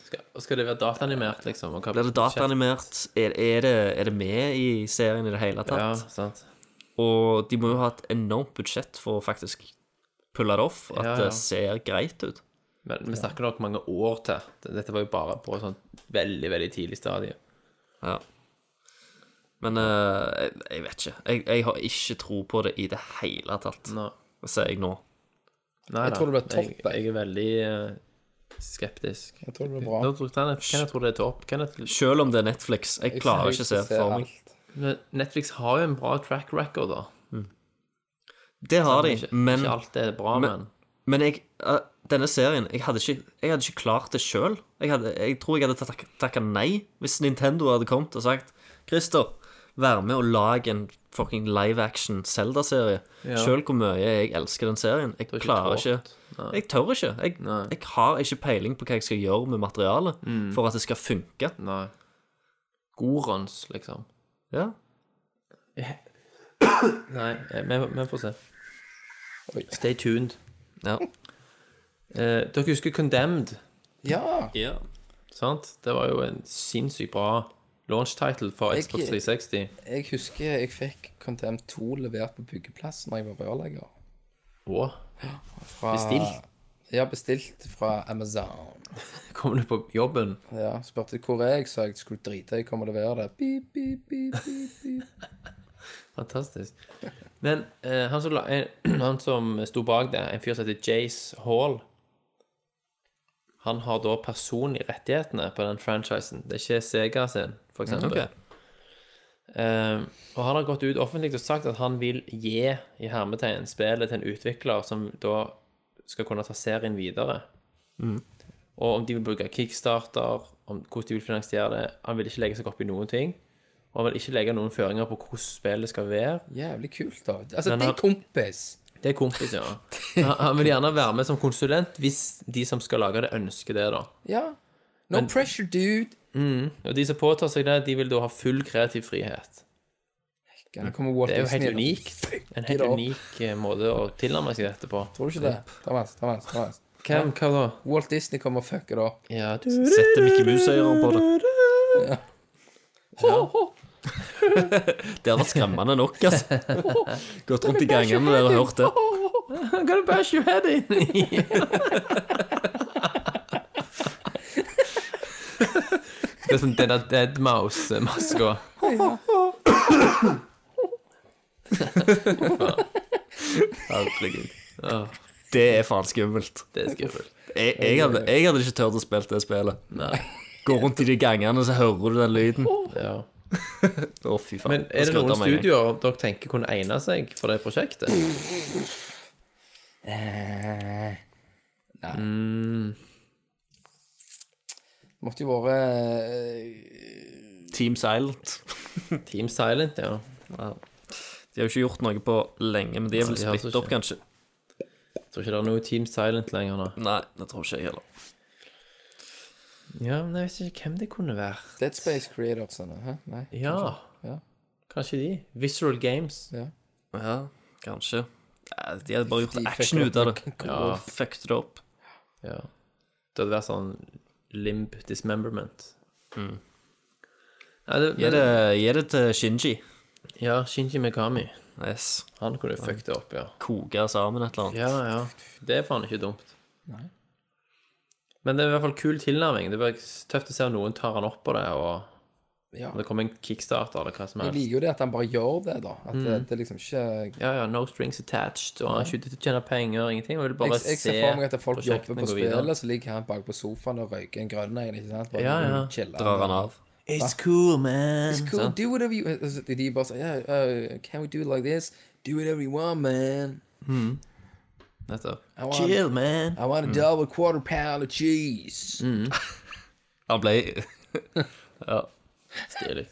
Skal, skal det være dataanimert, liksom? Blir det dataanimert? Er, er, det, er det med i serien i det hele tatt? Ja, sant. Og de må jo ha et enormt budsjett for å faktisk pulle det off, at Ja, ja. det ser greit ut. Men vi snakker nok mange år til. Dette var jo bare på et sånt veldig, veldig tidlig stadie. Ja. Men uh, jeg, jeg vet ikke. Jeg, jeg har ikke tro på det i det hele tatt. no. Sier jeg nå. Nei, Jeg tror det blir topp, Jeg, jeg er veldig uh, skeptisk. Jeg tror det blir bra. Hvem tror Kenneth, Kenneth tror det er topp. Kenneth Selv om det er Netflix. Jeg klarer ikke å se for meg. Netflix har jo en bra track record, da. Det har de, Ikke, men, ikke alt er bra, men, men- men jeg, uh, denne serien Jeg hadde ikke, jeg hadde ikke klart det sjøl. Jeg, jeg tror jeg hadde tak- takka nei hvis Nintendo hadde kommet og sagt Christer, vær med og lage en fucking live action Zelda-serie. Ja. Sjøl hvor mye jeg elsker den serien. Jeg ikke klarer tårt. ikke Jeg tør ikke. Jeg, jeg har ikke peiling på hva jeg skal gjøre med materialet for at det skal funke. Nei. Gorons, liksom. Ja. <coughs> Nei, eh, vi vi får se. Stay tuned. ja. Eh, dere husker Condemned, Ja. ja. sant? Det var jo en sinnssykt bra launch title for Xbox 360. Jeg husker jeg fikk Contempt 2 levert på byggeplassen da jeg var rørlegger. Å, Fra, Bestilt? Ja, bestilt fra Amazon. <laughs> kom du på jobben? Ja, Spurte hvor er jeg, sa jeg skulle drite i å komme og levere det. Beep, beep, beep, beep, beep. <laughs> Fantastisk. Men eh, han, som, <clears throat> han som sto bak det, en fyr som heter Jace Hall Han har da personlig rettighetene på den franchisen. Det er ikke Sega sin, for eksempel. Ok. Eh, og han har gått ut offentlig og sagt at han vil gi i hermetegn spillet til en utvikler som da skal kunne ta serien videre. Og om de vil bruke kickstarter, om hvordan de vil finansiere det. Han vil ikke legge seg opp i noen ting. Og han vil ikke legge noen føringer på hvordan spillet skal være. Jævlig kult, da. Altså, det er kompis. Det er kompis, ja. <laughs> Han, han vil gjerne være med som konsulent hvis de som skal lage det, ønsker det, da. Ja. No pressure, dude. Og de som påtar seg det, de vil da ha full kreativ frihet. Det er jo helt unikt. En helt unik eh, måte å tilnærme seg dette på. Tror du ikke det? Thomas, Thomas, Thomas. Hvem, hva da? Walt Disney kommer og fucker det opp. Ja, Setter Mickey Mouse-ører på det. <laughs> Det hadde vært skremmende nok, altså. <laughs> Gått rundt i gangene der og hørt det. I'm gonna bash your head in. <laughs> det er sånn den der Deadmouse-maska. Herregud. Det er faen skummelt. Det er skummelt. Jeg, jeg, hadde, jeg hadde ikke turt å spille det spillet. Nei. Gå rundt i de gangene, så hører du den lyden. Ja. <laughs> Å, fy faen. Men er det noen studioer dere tenker kunne egne seg for det prosjektet? Måtte jo vært eh, Team Silent. <laughs> Team Silent, ja. De har jo ikke gjort noe på lenge, men de er vel ja, splittet altså opp, kanskje. Jeg tror ikke det er noe Team Silent lenger nå. Nei, det tror ikke jeg heller. Ja, men jeg vet ikke hvem det kunne vært. Dead Space Creatorsene. Hæ? Nei? Ja, Ja. kanskje de. Visceral Games. ja. Ja, kanskje. De hadde bare gjort action ut av det. Ja, fucked det opp. Ja. Det hadde vært sånn limb dismemberment. Nei, det, Gi det, gi det til Shinji. Ja, Shinji Megami. Yes. Han kunne fucket det opp, ja. Koke sammen et eller annet. Ja, ja. Det er faen ikke dumt. Men det er i hvert fall kul tilnærming. Det er tøft å se om noen tar han opp på det, og ja. det kommer en kickstarter eller hva som Jeg liker jo det at han bare gjør det, da. At det, det liksom ikke Ja, ja, no strings attached, og han er ikke til å tjene penger, ingenting. Og vil bare jeg, jeg se ser for meg at folk jobber på spillet, så ligger han bak på sofaen og røyker en grønn en. ikke sant? Bare Ja, ja. chiller. Drar han av. It's cool, man. It's cool, do whatever you altså, De bare sier yeah, uh, Can we do it like this? Do whatever you want, man. Nettopp. Chill, man. I want a double quarter pound of cheese. Han ble <laughs> Stilig.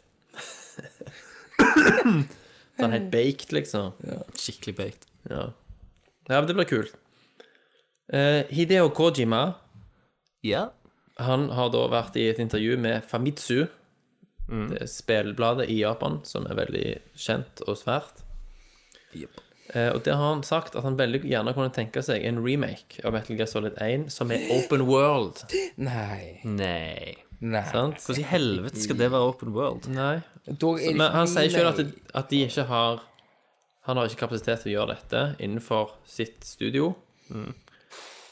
<coughs> sånn helt baked, liksom. skikkelig baked. Ja. ja, men det blir kult. Eh, Hideo Kojima Ja. Han har da vært i et intervju med Famitsu, det er spillbladet i Japan, som er veldig kjent og svært. Eh, og der har han sagt at han veldig gjerne kunne tenke seg en remake av Metal Gear Solid 1 som er open world. Nei. Nei. Nei. Sant? Hvordan i helvete skal det være open world? Nei. Men han sier selv at, det, at de ikke har Han har ikke kapasitet til å gjøre dette innenfor sitt studio.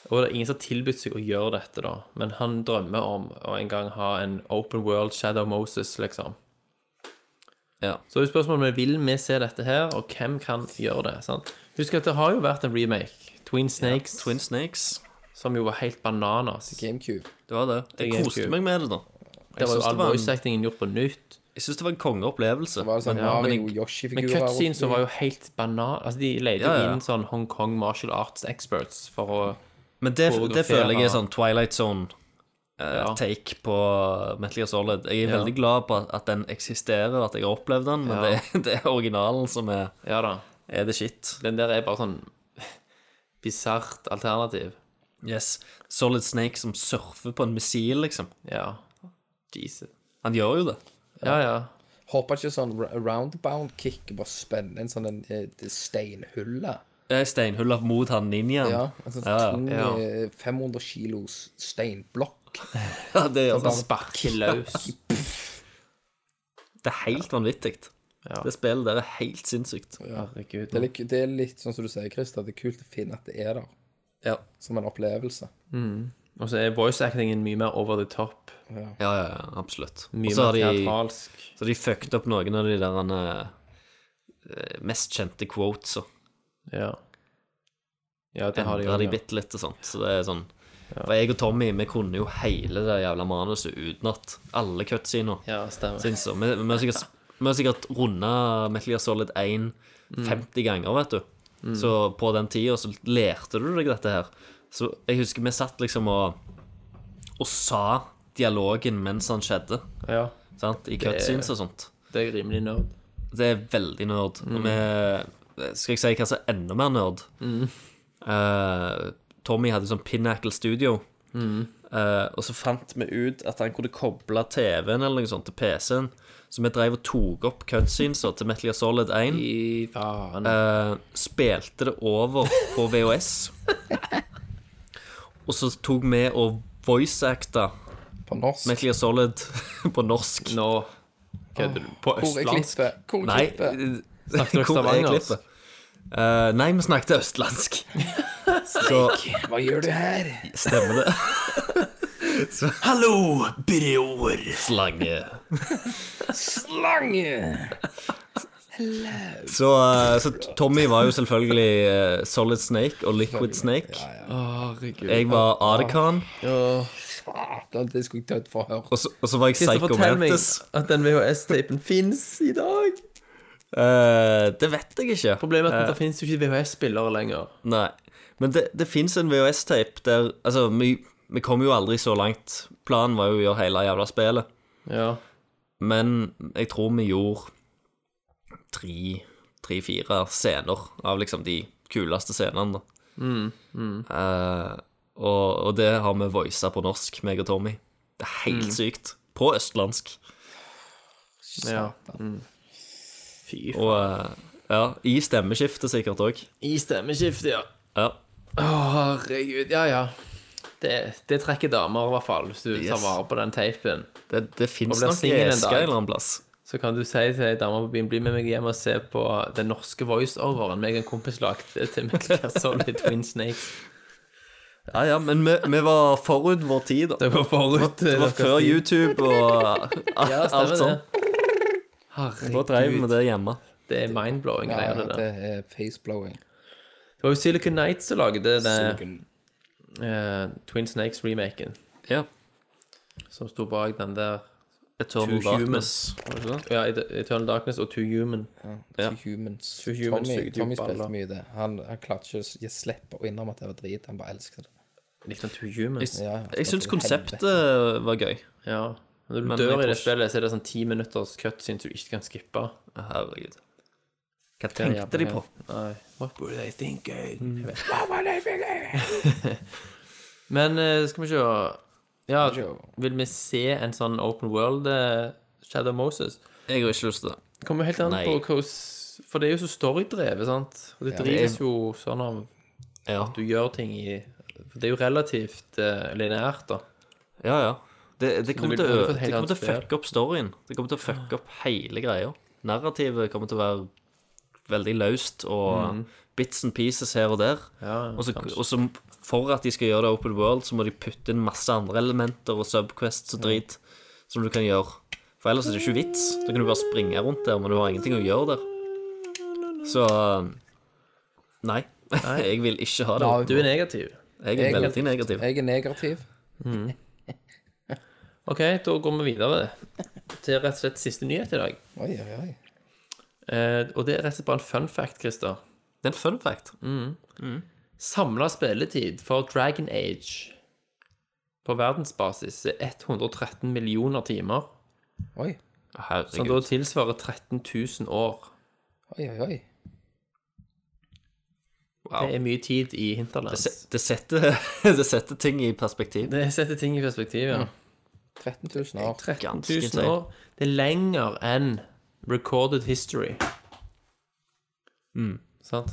Og det er ingen som har tilbudt seg å gjøre dette, da. Men han drømmer om å en gang ha en open world Shadow Moses, liksom. Ja. Så er spørsmålet vil vi se dette her, og hvem kan gjøre det? sant? Husk at det har jo vært en remake. Twin Snakes, Twin Snakes. Som jo var helt bananas. GameCube. Det var det. Jeg Det er koste meg med det, da. Det var jo all det var en- voice actingen gjort på nytt. Jeg syns det var en kongeopplevelse. Sånn men, ja, men jeg, Men cutscenes var jo helt banan... Altså, de leide Ja, ja. inn sånn Hong Kong martial arts experts for å men det, det føler jeg er sånn Twilight Ja. Zone-take på Metal Gear Solid. Jeg er Ja. veldig glad på at den eksisterer, at jeg har opplevd den, men Ja. det, <laughs> det er originalen som er, Ja da. er det shit. Den der er bare sånn <laughs> bisart alternativ. Yes. Solid Snake som surfer på en missil, liksom. Ja. Jesus. Han gjør jo det. Ja, ja. Håper ikke sånn roundbound kick bare spenner en sånn en, eh, steinhulle. Mot han ninjaen. Ja, en sånn Ja, ja. tung Ja. eh, 500 kilos steinblokk. <laughs> Ja, det gjør sånn sparker løs. <laughs> Det er helt vanvittig. Ja. Det spillet der er helt sinnssykt. Herregud. Det er, litt, det er litt sånn som du sier, Christer, det er kult å finne at det er der, Ja. som en opplevelse. Og så er voice actingen mye mer over the top. Ja, ja, ja, absolutt. Mye Og så har mer de, teatralsk. så har de fucked opp noen av de der eh, mest kjente quotesa. Ja. Ja, det har de Endrer de jo. Ja. bitte litt og sånt. Så det er sånn For jeg og Tommy, vi kunne jo hele det jævla manuset utenat. Alle cutscener. ja, stemmer. Syns jeg. Vi, vi har sikkert, vi har sikkert runda Metal Gear Solid 1 50 ganger, vet du. Så på den tida så lærte du deg dette her. Så jeg husker vi satt liksom og Og sa dialogen mens han skjedde. Ja, Sant? I cutscenes og sånt. det er rimelig nerd. Det er veldig nerd. Og vi Skal jeg si hva som er enda mer nerd? Eh, Tommy hadde sånn Pinnacle Studio. Eh, og så fant vi ut at han kunne koble TV-en eller noe sånt til PC-en. Så vi drev og tok opp cutscenes til Metal Gear Solid 1. I faen. eh, spilte det over på VHS. og så tok vi og voice-acta På norsk. Metal Gear Solid <laughs> på norsk. Nå kødder du? På Hvor er østlandsk? klippet? Hvor er Nei. Snakket dere hvor er stavangersk? klippet? Eh, nei, vi snakket østlandsk. <laughs> Så Hva gjør du her? stemmer det. <laughs> Hallo, bror. Slange. Slange! Så, eh, så Tommy var jo selvfølgelig eh, Solid Snake og Liquid Snake. Jeg var Adekan, det skulle jeg dødd for å høre. og så, og så var jeg Psycho Mantis. at den VHS-tapen fins i dag. Uh, det vet jeg ikke. Problemet er at det finnes jo ikke VHS-spillere lenger. Nei. Men det, det fins en VHS-tape der Altså, vi, vi kom jo aldri så langt. Planen var jo å gjøre hele jævla spillet. Ja. Men jeg tror vi gjorde tre, tre-fire scener av liksom de kuleste scenene, da. Eh, og, og det har vi voisa på norsk, meg og Tommy. Det er helt sykt. På østlandsk. ja. Mm. Fy faen. Og uh, ja, i stemmeskiftet sikkert òg. I stemmeskiftet, ja. Ja. Å, herregud. Ja, ja. Det, det trekker damer, i hvert fall, hvis du tar vare på den teipen. Det, det fins nok i singel en eska dag. en eller annen plass. Så kan du si til ei dame på byen bli med meg hjem og se på den norske voiceoveren meg og en kompis lagde til Metal Solid Twin Snakes. Ja, ja, men vi, vi var forut vår tid, da. Det var forut. Det var før YouTube og <laughs> Ja, alt sånt. det. Da drev vi med det hjemme. Det er mind-blowing greier, det det der. er faceblowing. Det var jo Silicon Knights som lagde det Silicon. Eh, Twin Snakes-remaken, Ja. som sto bak den der Eternal Two Darkness. Ja, Eternal Darkness og Two Human. Two humans. Two humans Tommy, sugde jo Tommy baller. spilte mye det. Han, han klarte ikke å gi slipp og innrømme at det var drit. Han bare elsket det. Likte han Two Humans? Ja, Jeg syns konseptet helvete. var gøy. Ja. Når du Men dør jeg i det spillet, så er det sånn ti minutters cut, som du ikke kan skippe. Herregud. Hva tenkte de på? Nei. What were they thinking? Mm. they thinking? <laughs> Men eh, skal vi se Ja, vil vi se en sånn open world eh, Shadow Moses? Jeg har ikke lyst til det. Det kommer helt an Nei. på hvordan For det er jo så storydrevet, sant? Og det Ja, drives jo sånn av Ja, du gjør ting i For det er jo relativt uh, lineært, da. ja. ja. Det, det kommer vil- til å vil få et helt det kommer til å annet fucke opp storyen. Det kommer til å fucke opp hele greia. Narrativet kommer til å være veldig løst og bits and pieces her og der. Mm. Ja, Og så, og så for at de skal gjøre det open world, så må de putte inn masse andre elementer og subquests og drit som du kan gjøre. For ellers er det ikke vits. Da kan du bare springe rundt der, men du har ingenting å gjøre der. Så Nei. <laughs> Jeg vil ikke ha det. Du er negativ. Jeg er veldig negativ. Jeg er negativ. <laughs> OK, da går vi videre. til rett og slett siste nyhet i dag. Oi, oi, oi. Eh, og det er rett og slett bare en fun fact, Christer. Det er en fun fact. Samla spilletid for Dragon Age på verdensbasis er 113 millioner timer. Oi, Som da tilsvarer 13 000 år. oi, oi, oi. Det er mye tid i Det, Hinterlands. se- det, setter, <laughs> det setter ting i perspektiv. Det setter ting i perspektiv, ja. 13 000 år. 13 000 år. Det er lenger enn recorded history. Sant?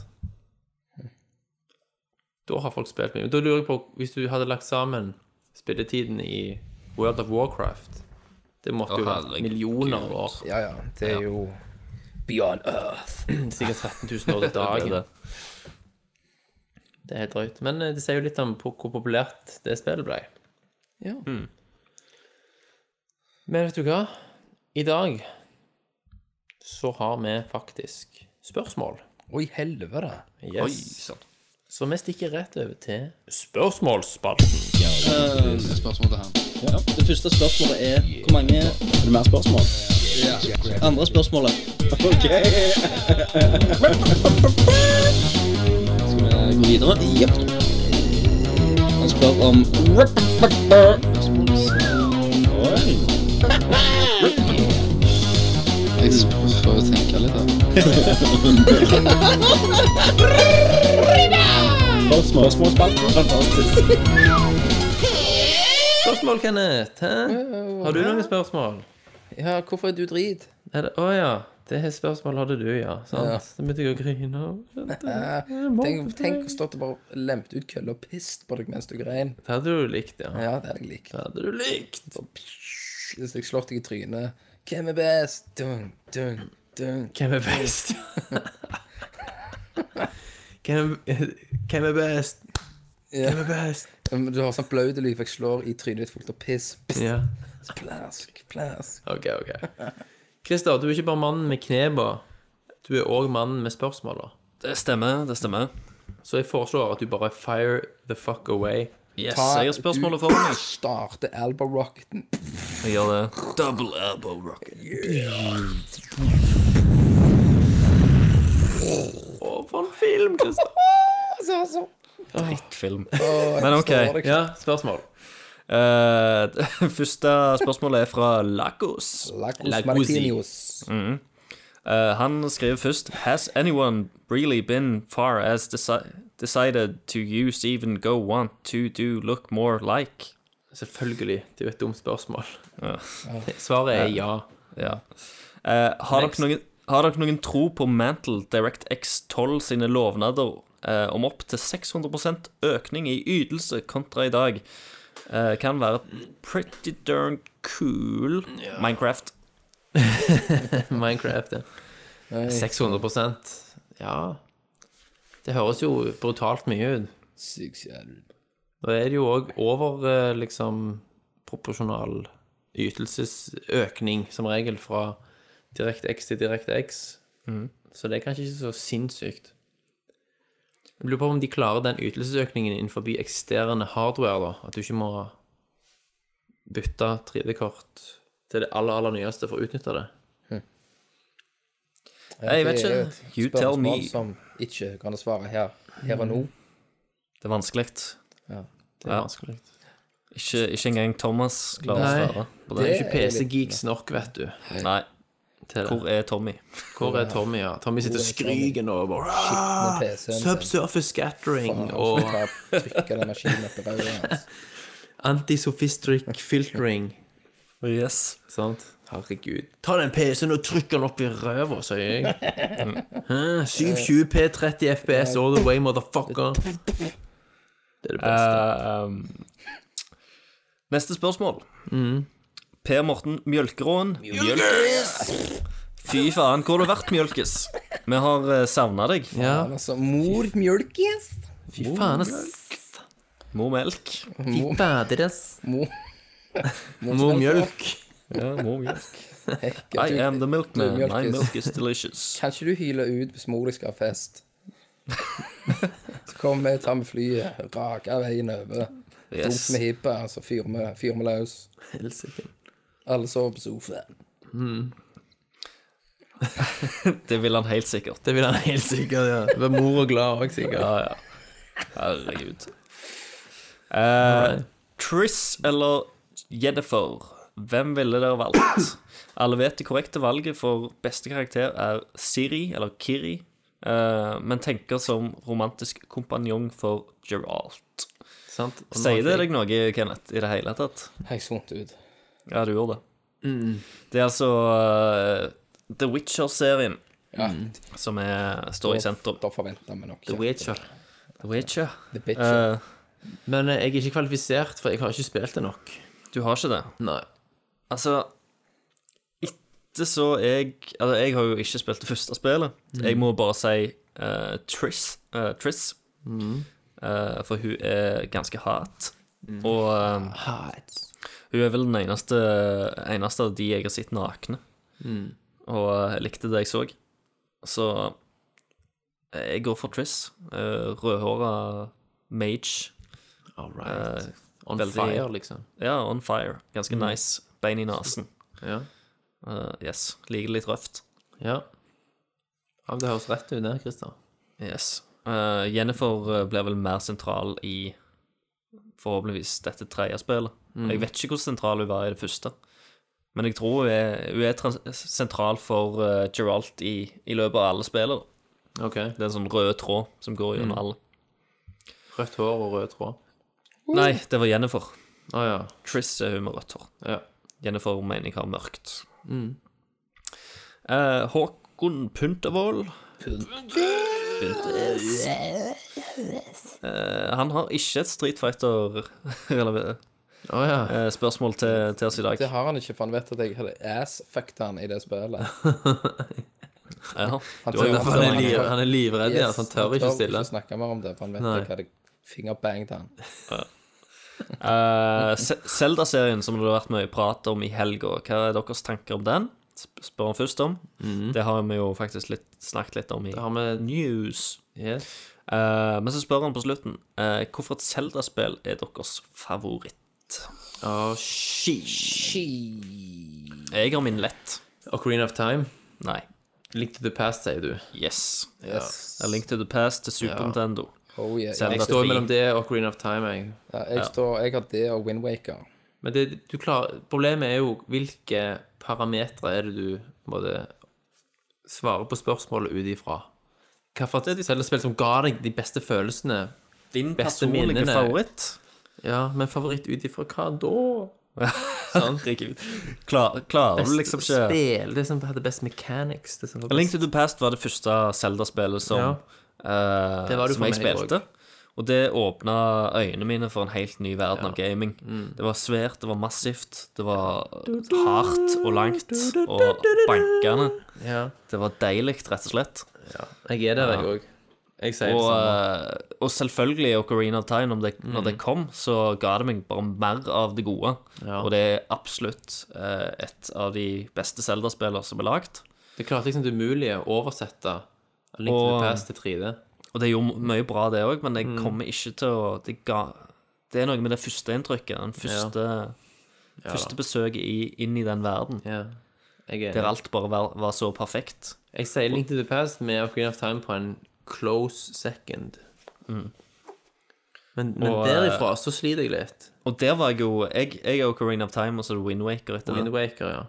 Da har folk spilt mye. Da lurer jeg på, hvis du hadde lagt sammen spilletiden i World of Warcraft Det måtte jo Å, vært herregud. millioner av år. Ja, ja. Det er jo Beyond Earth. <clears throat> Sikkert 13 000 år til <laughs> dagen. Det er det. Det er helt drøyt. Men eh, det sier jo litt om på- hvor populært det spillet ble. Ja. Men vet du hva? I dag så har vi faktisk spørsmål. Oi, helvete. Yes. Oi sånn. Så vi stikker rett over til spørsmålsspalten. spørsmål til han. Ja. Det første spørsmålet er hvor mange Er det mer spørsmål? Andre spørsmålet. OK. <laughs> Skal vi gå videre? Jepp. Han spør om Oi. Jeg å tenke litt, da. Spørsmålsspalten. Spørsmål, Kenneth? Hæ? Har du noen spørsmål? Ja, hvorfor er du drit? Å det, ja. Det her spørsmålet hadde du, ja. Sant? Ja. Så begynte jeg å grine. Tenk, tenk å stå og bare lemt ut kølle og pist på deg mens du grein. Det hadde du likt, ja. Ja, det hadde jeg likt. Det hadde du likt. Hvis jeg slått deg i trynet Hvem er best? Dun, dun, dun. Hvem er best? Hvem, hvem er best? Ja. Hvem er best? Du har sånn blaut lyd, for jeg slår i trynet ditt fullt av piss. Pss, Ja. Plask, plask. Ok, ok. Christer, du er ikke bare mannen med knepa. Du er òg mannen med spørsmåla. Det stemmer, det stemmer. Så jeg foreslår at du bare fire the fuck away. Yes, Ta- jeg har spørsmålet for meg. Starte elbow rocketen. Jeg gjør det. Double elbow rocket. Å, for en film, Christer. <laughs> Drittfilm. Men OK. Ja, spørsmål. Uh, <laughs> første spørsmålet er fra Lagos. Lagos Lagusi. Martinius. Uh, han skriver først Has anyone really been far as deci decided to use even go want to do look more like? Selvfølgelig. Det er jo et dumt spørsmål. <laughs> Svaret er ja. Ja. Eh, har, dere noen, har dere noen tro på Mantle DirectX 12 sine lovnader eh, om opp til 600 økning i ytelse kontra i dag? Eh, kan være pretty darn cool. Minecraft. <laughs> Minecraft, ja. 600% Ja. Det høres jo brutalt mye ut. Syk jævlig. Da er det jo òg over eh, liksom proporsjonal ytelsesøkning, som regel, fra direkte X til direkte X. Mm. Så det er kanskje ikke så sinnssykt. Jeg lurer på om de klarer den ytelsesøkningen innenfor eksisterende hardware, da. At du ikke må bytte 3D-kort til det aller, aller nyeste for å utnytte det. Jeg vet ikke. You tell me. Som ikke kan svare her, her og nå. Det er vanskelig. Det er Ja. vanskelig. Ikke, ikke engang Thomas klarer å svare på Det det. er ikke PC-geeks nok, vet du. Nei. Hvor er Tommy? Hvor er Tommy, ja? Tommy sitter nå og bare sin. Subsurface scattering og Trykker den maskinen hans. <laughs> antisophistric filtering. Yes. Sant? Herregud. Ta den PC-en og trykk den opp i ræva, sier jeg. <laughs> Hæ? 720P, 30 FPS all the way, motherfucker. Det er det beste. Eh, um, neste spørsmål. Per Morten Mjølkeråen. Mjølkes! Fy faen, hvor har du vært, Mjølkes? Vi har uh, savna deg. ja, Men Altså, mor mjølkes. fy faen, ass. Mor melk. Fy fader, ass. Mor Må mjølk. Ja, mor <laughs> mjølk. I du- am the milkman. My milk is delicious. <laughs> Kan ikke du hyle ut hvis mor di skal ha fest? <laughs> Så kommer vi, tar med flyet, raker veien over. Yes. Yes. med hippa, så fyrer vi løs. Helsike. Alle sover på sofaen. Det vil han helt sikkert. Det vil han helt sikkert, ja. blir mor og glad òg, sikkert. Ja, ja. Herregud. Eh, Triss eller Jennifer? Hvem ville dere valgt? Alle vet det korrekte valget for beste karakter er Siri, eller Kiri, eh, men tenker som romantisk kompanjong for Geralt. Sant? Og nå Sier det deg noe, Kenneth, i det hele tatt? Høyst vondt ut. Ja, du gjorde det. Det er altså eh, The Witcher-serien Ja, som er, står i sentrum. Da forventer vi nok The Witcher. The Witcher. The bitch. Eh, Men eh, jeg er ikke kvalifisert, for jeg har ikke spilt det nok. du har ikke det? Nei. Altså Etter så jeg Altså, jeg har jo ikke spilt det første spillet. Jeg må bare si uh, Triss. Uh, Triss. Eh, for hun er ganske hat. Og eh, hun er vel den eneste, eneste av de jeg har sett nakne. Og eh, jeg likte det jeg så. Så jeg går for Triss. Uh, Rødhåra mage. All right. On veldig- fire, liksom. Ja, on fire. Ganske nice. Bein i nesen. Ja. Uh, yes. Liker det litt røft. ja. Ja, Det høres rett ut, det, Christer. Yes. Uh, Jennifer eh, blir vel mer sentral i forhåpentligvis dette tredje spillet. Jeg vet ikke hvor sentral hun var i det første. Men jeg tror hun er, hun er sentral for uh, Geralt i, i løpet av alle spillene. OK. Det er en sånn rød tråd som går gjennom alle. Rødt hår og rød tråd. Nei, det var Jennifer. Ah, ja. Triss er hun med rødt hår. ja. Jennifer mener jeg har mørkt. Eh, Håkon Puntervold Eh, han har ikke et Street Fighter-spørsmål Å ja. til, til oss i dag. Det har han ikke, for han vet at jeg hadde ass-fucked han i det spillet. <laughs> Ja. Han, tør- han er, liv, han er livredd, ja, så han tør ikke stille. ikke snakke mer om det, for han vet Nei. jeg hadde fingerbangt han. Eh, Se- Zelda-serien som det har vært mye prat om i helga, hva er deres tanker om den? Spør han først om. Det har vi jo faktisk litt, snakket litt om i Det har vi news. yes. Uh, men så spør han på slutten uh, hvorfor et Zelda-spill er deres favoritt. Å, she. Jeg har min lett. Ocarina of Time. Nei. Link to the past, sier du. Yes. Yes. A Link to the Past til Super Ja. Nintendo. Oh, yeah. Zelda Jeg, står mellom det og Ocarina of Time, jeg. ja, jeg, står, jeg har det og Windwaker. Men det, du klarer, problemet er jo hvilke parametere er det du på svare på spørsmålet ut ifra. Hvilket cellespill som ga deg de beste følelsene? Din Beste personlige minnene. favoritt? Ja, men favoritt ut ifra hva da? <laughs> Sant? Klar, klarer du liksom ikke Spill, det som hadde best mechanics. Det som var Link to the Past var det første Zelda-spillet som, Ja. Eh, Det var som jeg spilte. Og det åpna øynene mine for en helt ny verden av gaming. Mm. Det var svært, det var massivt, det var hardt og langt og bankende. Ja, Det var deilig, rett og slett. jeg er der, jeg òg. Jeg sier Og, det samme. eh, og selvfølgelig Ocarina of Time, når det, når Mm. det kom, så ga det meg bare mer av det gode. Ja. Og det er absolutt eh, et av de beste Zelda-spillene som er lagd. Det klarte liksom det umulige å oversette Link to the Past til 3D. Og det gjorde mye bra, det òg, men Mm. jeg kommer ikke til å Det, ga, det er noe med det første inntrykket. Den første, første besøket i, inn i den verden. Ja, er Der alt bare var, var så perfekt. Jeg sier Link to the Past med Ocarina of Time på en close second. Men, men Og, derifra så sliter jeg litt. Og der var jeg jo Jeg, jeg er Ocarina of Time, og så er Windwaker etter Wind det. Waker, ja.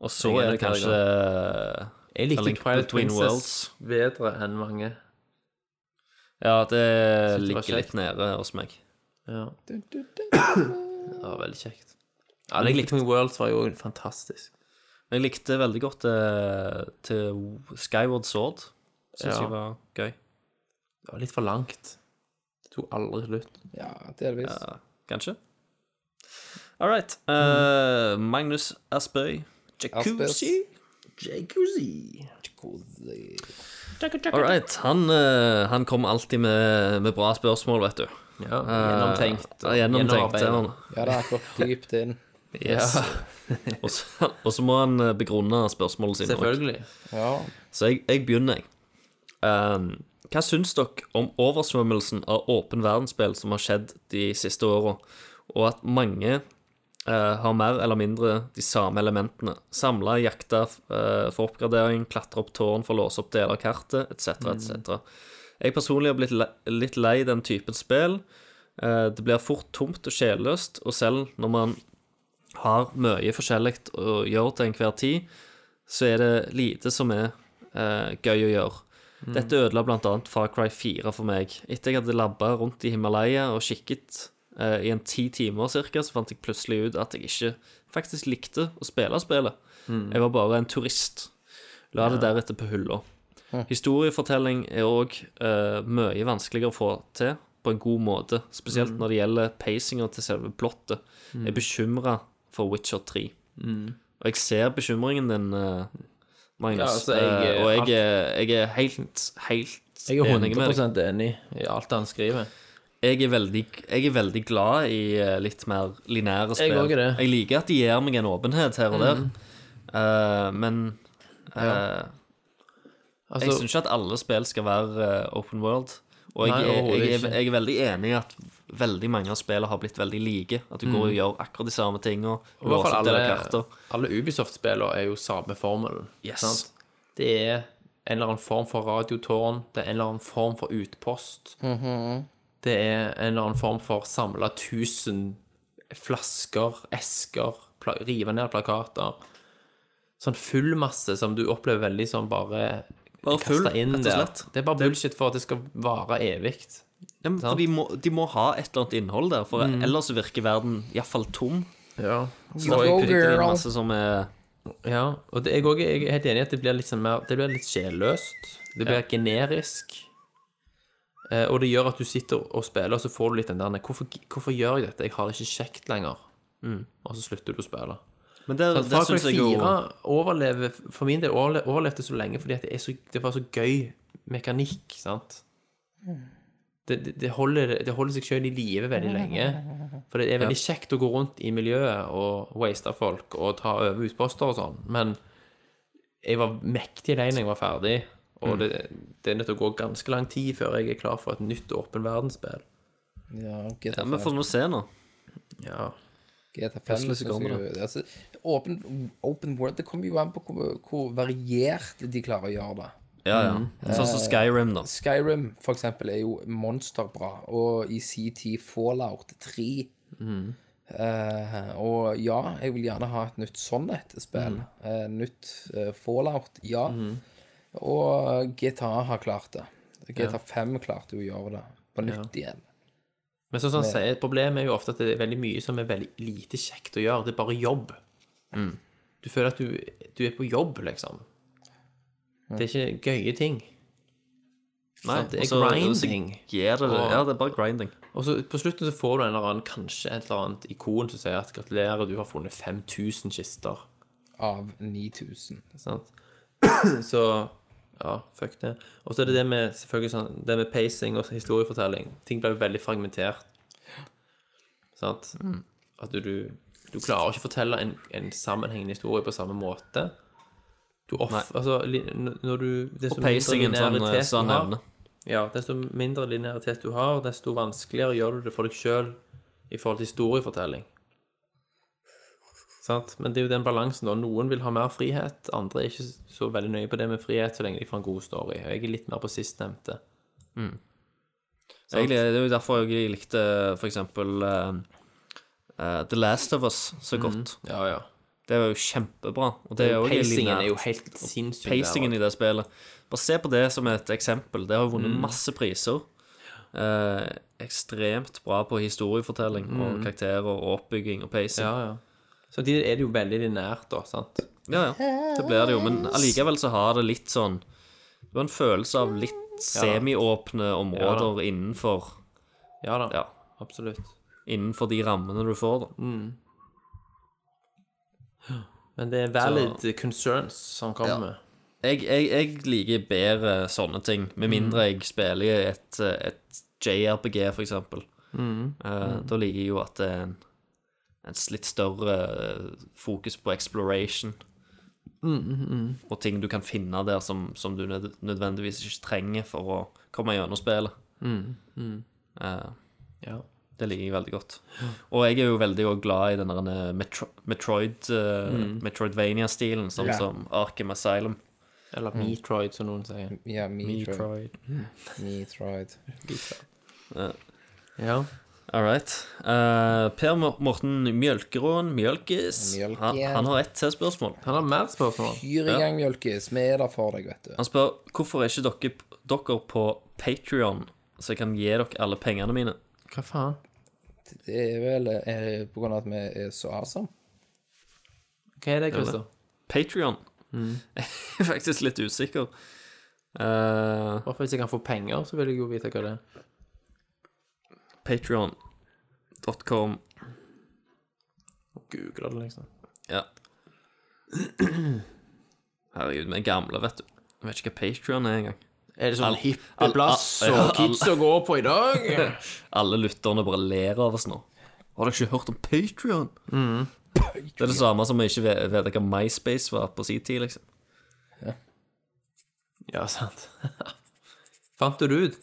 Og så Jeg er det kanskje Jeg likte Link Twilight Twin Princess bedre enn mange. Ja, det det ligger kjekt. litt nede hos meg. Ja. Det var veldig kjekt. Ja, Link Twin Worlds var jo fantastisk. Men jeg likte veldig godt eh, til Skyward Sword. Syns Ja. jeg var gøy. Det var litt for langt. Det tok aldri slutt. Ja, delvis. Ja, kanskje. All right. Uh, Magnus Aspøy. Jacuzzi. Jacuzzi. All right. Han, eh, han kommer alltid med, med bra spørsmål, vet du. Ja, gjennomtenkt. Uh, gjennomtenkt. Ja, det er gått dypt inn. Yes. <laughs> og, så, og så må han eh, begrunne spørsmålet sitt. Selvfølgelig. Ja. Så jeg, jeg begynner, jeg. Um, hva syns dere om oversvømmelsen av åpen verdensspill som har skjedd de siste åra, og at mange har mer eller mindre de samme elementene. Samle, jakte eh, for oppgradering, klatre opp tårn for å låse opp deler av kartet, etc., etc. Jeg personlig har blitt le litt lei den typen spill. Eh, det blir fort tomt og sjelløst, og selv når man har mye forskjellig å gjøre til enhver tid, så er det lite som er eh, gøy å gjøre. Dette ødela annet Far Cry 4 for meg. Etter jeg hadde labba rundt i Himalaya og kikket eh, i en ti timer cirka, så fant jeg plutselig ut at jeg ikke faktisk likte å spille spillet. Jeg var bare en turist. La det deretter på hylla. Historiefortelling er òg eh, mye vanskeligere å få til på en god måte, spesielt når det gjelder pacinga til selve plottet. Jeg er bekymra for Witcher 3. Og jeg ser bekymringen din, eh, Magnus. Ja, altså, jeg- eh, og jeg, jeg er helt, helt Jeg er enig med deg. 100 enig i alt han skriver. Jeg er, veldig, jeg er veldig glad i eh, litt mer lineære spill. det. Jeg liker at de gir meg en åpenhet her og der, Eh, men eh, Altså, jeg syns ikke at alle spill skal være open world. Og jeg, Nei, jeg, jeg, er, jeg er veldig enig i at veldig mange av spillene har blitt veldig like. At du går og gjør akkurat de samme tingene. Og I hvert fall alle, alle Ubisoft-spillene er jo samme formelen. Yes. Det er en eller annen form for radiotårn, det er en eller annen form for utpost. Det er en eller annen form for samla tusen flasker, esker, rive ned plakater. Sånn full masse som du opplever veldig sånn bare Bare full, kastet inn rett og der. Det er bare bullshit for at det skal vare evig. Ja, men de, må, de må ha et eller annet innhold der, for Mm. ellers virker verden iallfall tom. Ja. Så da putter de inn masse som er Ja, og det, jeg, også, jeg er helt enig i at det blir litt, sånn mer, det blir litt sjelløst. Det blir generisk. Eh, og det gjør at du sitter og spiller, og så får du litt den der hvorfor, hvorfor gjør jeg dette? Jeg har det ikke kjekt lenger. Og så slutter du å spille. Men det, Så det syns jeg jo 4 overlever, for min del overle- overlevde så lenge fordi det, så, det var så gøy mekanikk, sant? Det, det, det, holder, det holder seg selv i live veldig lenge. For det er veldig kjekt å gå rundt i miljøet og waste folk og ta over utposter og sånn, men jeg var mektig lei når jeg var ferdig, og det, det er nødt til å gå ganske lang tid før jeg er klar for et nytt åpen verdensspill. Ja, ja, GTA Vi 5. får nå se nå. Ja. GTA 5 Plutselig så synes kommer jeg altså, open, open World Det kommer jo an på hvor, hvor variert de klarer å gjøre det. Ja, ja. Sånn som Skyrim, da. Skyrim for eksempel er jo monsterbra, og i sin tid Fallout 3. Eh, og ja, jeg vil gjerne ha et nytt sånn et spill. Eh, nytt uh, Fallout, ja. Og GTA har klart det. GTA 5 klarte jo å gjøre det på nytt igjen. Men sånn som han sier, problemet er jo ofte at det er veldig mye som er veldig lite kjekt å gjøre. Det er bare jobb. Du føler at du, du er på jobb, liksom. Det er ikke gøye ting. Nei, det er Også, grinding. det. Og- Ja, det er bare grinding. Og så på slutten så får du en eller annen, kanskje et eller annet ikon som sier at gratulerer, du har funnet 5000 kister. Av 9000. Sant? <clears throat> Så ja, fuck det. Og så er det det med selvfølgelig sånn, det med pacing og historiefortelling. Ting blir jo veldig fragmentert. Sant? At du, du, du klarer ikke å fortelle en, en sammenhengende historie på samme måte. Du off, Nei. altså, li, når du desto Og pacingen, sånn, du har- nevner. Ja, desto mindre linearitet du har, desto vanskeligere gjør du det for deg sjøl i forhold til historiefortelling. Sant? Men det er jo den balansen, da. Noen vil ha mer frihet, andre er ikke så veldig nøye på det med frihet så lenge de får en god story. Og jeg er litt mer på sistnevnte. Egentlig, det er jo derfor jeg likte for eksempel uh, The Last of Us så godt. Ja, ja. Det var jo kjempebra. Og det er jo Pacingen er jo helt sinnssyk. der Pacingen i det spillet. Bare se på det som et eksempel. Det har vunnet Mm. masse priser. Eh, ekstremt bra på historiefortelling og karakterer og oppbygging og pacing. Mm. Ja, ja. Så de er det jo veldig linært, da, sant? Ja, ja. Det blir det jo. Men allikevel så har det litt sånn Det var en følelse av litt semiåpne områder innenfor Ja da, Ja, absolutt. innenfor de rammene du får, da. Men det er valid concerns som kommer. Jeg, jeg, jeg liker bedre sånne ting, med mindre jeg spiller et, et JRPG, for eksempel. Eh, Da liker jeg jo at det er en, en litt større eh, fokus på exploration. Og ting du kan finne der som, som du nødvendigvis ikke trenger for å komme gjennom spillet. Uh, Ja. Det liker jeg veldig godt. Og jeg er jo veldig glad i den der Metro Metroid, eh, Metroidvania-stilen, sånn yeah. som Arkham Asylum. Eller Metroid, som noen sier. Ja, Metroid. Metroid. Metroid. Ja. All right. Uh, per Morten Mjølkeråen Mjølke. han, han har ett til spørsmål. Han har mer spørsmål. Fyr i gang, Mjølkes. Vi er der for deg, vet du. Han spør hvorfor er ikke dere, dere på Patrion, så jeg kan gi dere alle pengene mine. Hva faen? Det er vel er på grunn av at vi er så awesome. Hva er det, Christer? Patrion? <laughs> Jeg er faktisk litt usikker. Uh, Hvorfor hvis jeg kan få penger, så vil jeg jo vite hva det er. Patrion.com. Google det, liksom. Ja. Herregud, vi er gamle, vet du. Jeg vet ikke hva Patrion er engang. Er det sånn All- hippe plass og kids å gå på i dag? <laughs> Alle lytterne bare ler av oss nå. Har dere ikke hørt om Patrion? Det er det samme som å ikke vet, vet hva MySpace var på sin tid, liksom. Ja, sant. Fant du det ut?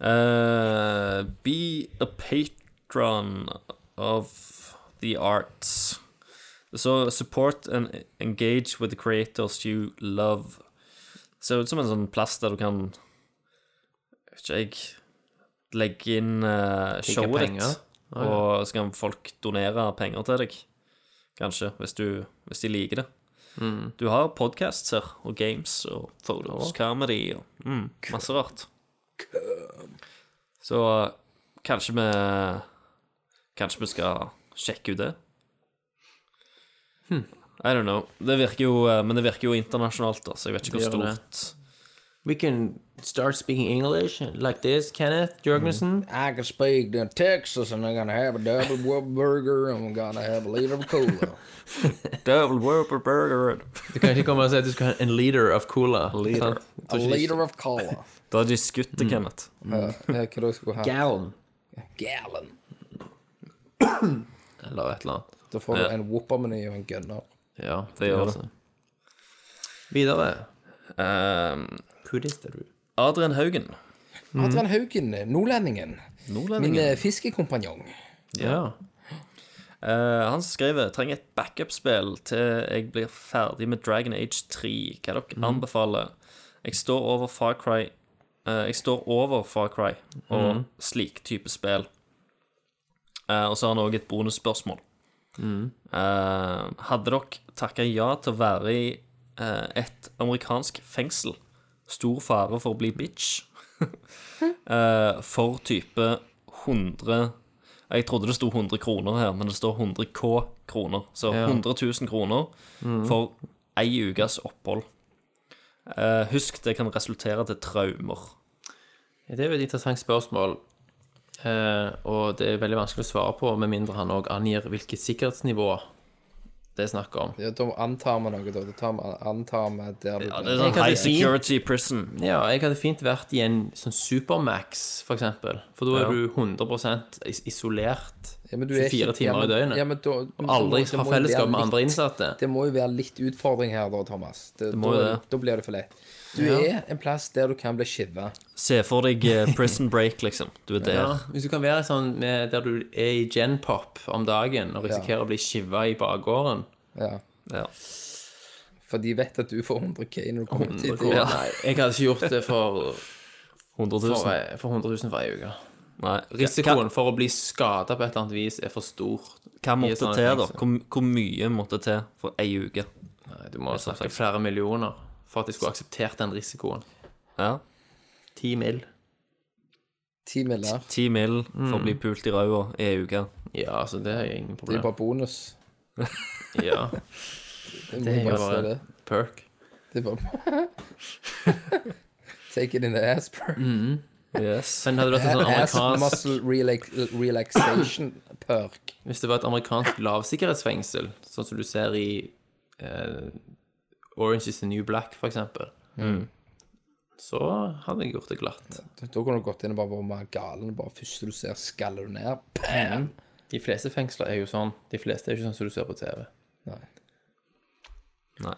Uh, be a patron of the arts. So support and engage with the creators you love. Ser ut som en sånn plass der du kan ikke jeg Legge inn uh, showet showet ah, ditt, og så kan folk donere penger til deg. Kanskje, hvis, du, hvis de liker det. Mm. Du har podcasts her, og games, og photos, comedy, og mm, masse rart. Så kanskje vi Kanskje vi skal sjekke ut det? Hmm. I don't know. Det virker jo, eh, men det virker jo internasjonalt, da, så jeg vet ikke hvor stort We can start speaking English like this, Kenneth Jørgensen. I can speak to Texas and I'm gonna have a double whopper burger and I'm gonna have a liter of cola. <laughs> Double Whopper Burger. Du kan ikke komme og si at du skal ha en liter of cola. Liter. <laughs> A liter of cola. Da hadde de skutt det, Kenneth. Ja, hva da skulle du ha? Gallon. Gallon. Eller et eller annet. Da får du Ja. en Whopper-meny og en gunner. Ja, Det gjør det. Videre. Um, er du? Adrian Haugen. Adrian Haugen, nordlendingen. Min Nordlendingen. eh, fiskekompanjong. Ja. Eh, han skriver trenger et backup-spill til jeg blir ferdig med Dragon Age 3. Hva dere anbefaler? Jeg står over Far Cry eh, Jeg står over Far Cry og slik type spill. Eh, og så har han òg et bonusspørsmål. Eh, hadde dere takka ja til å være i eh, et amerikansk fengsel? Stor fare for å bli bitch? <laughs> Eh, for type 100 Jeg trodde det sto 100 kroner her, men det står 100 K kroner. Så Ja. 100 000 kroner for ei ukes opphold. Eh, husk, det kan resultere til traumer. Det er jo et interessant spørsmål. Eh, og det er veldig vanskelig å svare på, med mindre han òg angir hvilket sikkerhetsnivå det er snakk om. Ja, da antar vi noe, da. Da antar vi der du Ja, det er sånn high security prison. Ja, jeg hadde fint vært i en sånn Supermax, for eksempel. For da er Ja. du 100 is- isolert Ja, men du er 24 ikke- timer ja, men- i døgnet. Ja, men da, og aldri det må- ha det må jo fellesskap med andre innsatte. Det må jo være litt utfordring her, da, Thomas. Det, må da, jo det. da blir det for lett. Du er en plass der du kan bli skiva. Se for deg eh, prison break, liksom. Du er der. Ja, hvis du kan være sånn med, der du er i genpop om dagen og risikerer å bli skiva i bakgården Ja. Ja. For de vet at du får 100 K når du kommer dit. Nei, jeg hadde ikke gjort det for, 100 000. for, for 100 000 for ei uke. Nei. Risikoen for å bli skada på et eller annet vis er for stor. Hva måtte til, da? Hvor, hvor mye måtte til for ei uke? Nei, du må snakke flere millioner for at de skulle akseptert den risikoen. Ja. Ti mil. 10 miller. Ti mil for å bli pult i ræva i ei uke. Ja, altså, det er ingen Det er bare bonus. <laughs> Ja, Det, er jo bare det. perk. Det er bare <laughs> Take it in the ass, bro. Yes. Men hadde det vært en sånn Ass amerikansk muscle relax relaxation perk. Hvis det var et amerikansk lavsikkerhetsfengsel, sånn som du ser i eh, Orange is the New Black, for eksempel, så hadde jeg gjort det glatt. Da kunne du gått inn og bare vært mer galen. Bare første du ser, skaller du ned. Bam! De fleste fengsler er jo sånn. De fleste er jo ikke sånn som du ser på TV. Nei. Nei.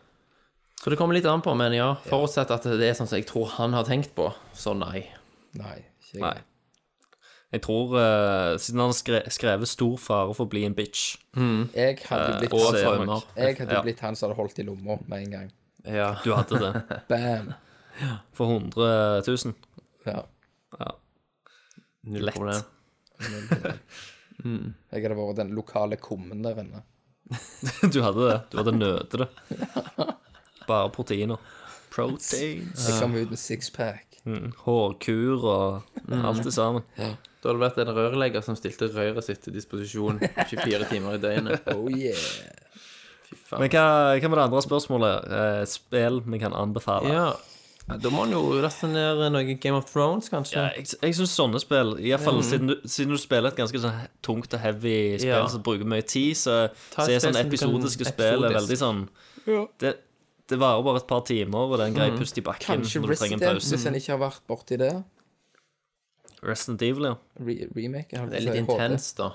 Så det kommer litt an på, men ja, Forutsett at det er sånn som jeg tror han har tenkt på, så nei. Nei. Ikke Nei. Jeg tror, uh, siden han har skre skrevet 'stor fare for å bli en bitch' Jeg hadde jo blitt, Og så det traumer. nok- jeg hadde Ja. blitt han som hadde holdt i lomma med en gang. Ja. Du hadde det. <laughs> Bam! For 100 000. Ja. Null Lett. <laughs> mm. Jeg hadde vært den lokale kummen der inne. <laughs> Du hadde det. Du hadde nøtet det. Bare proteiner. Proteins. Jeg kom ut med sixpack. Mm. Hårkur og alt det sammen. Da hadde det vært en rørlegger som stilte røret sitt til disposisjon 24 <laughs> timer i døgnet. Oh yeah. Fy faen. Men hva, hva med det andre spørsmålet? Eh, spill vi kan anbefale? Ja. Ja, Da må en jo laste ned noe Game of Thrones, kanskje. Ja, jeg, jeg syns sånne spill i hvert fall siden, du, siden du spiller et ganske sånn tungt og heavy spill Ja. som bruker mye tid, så, så er sånn episodiske spill er episodisk. veldig sånn det, det varer bare et par timer, og det er en grei pust i bakken Kanskje når du trenger en Resident, pause. hvis en ikke har vært borti det. Resident Evil, ja. Re remake. Det er litt intenst, da.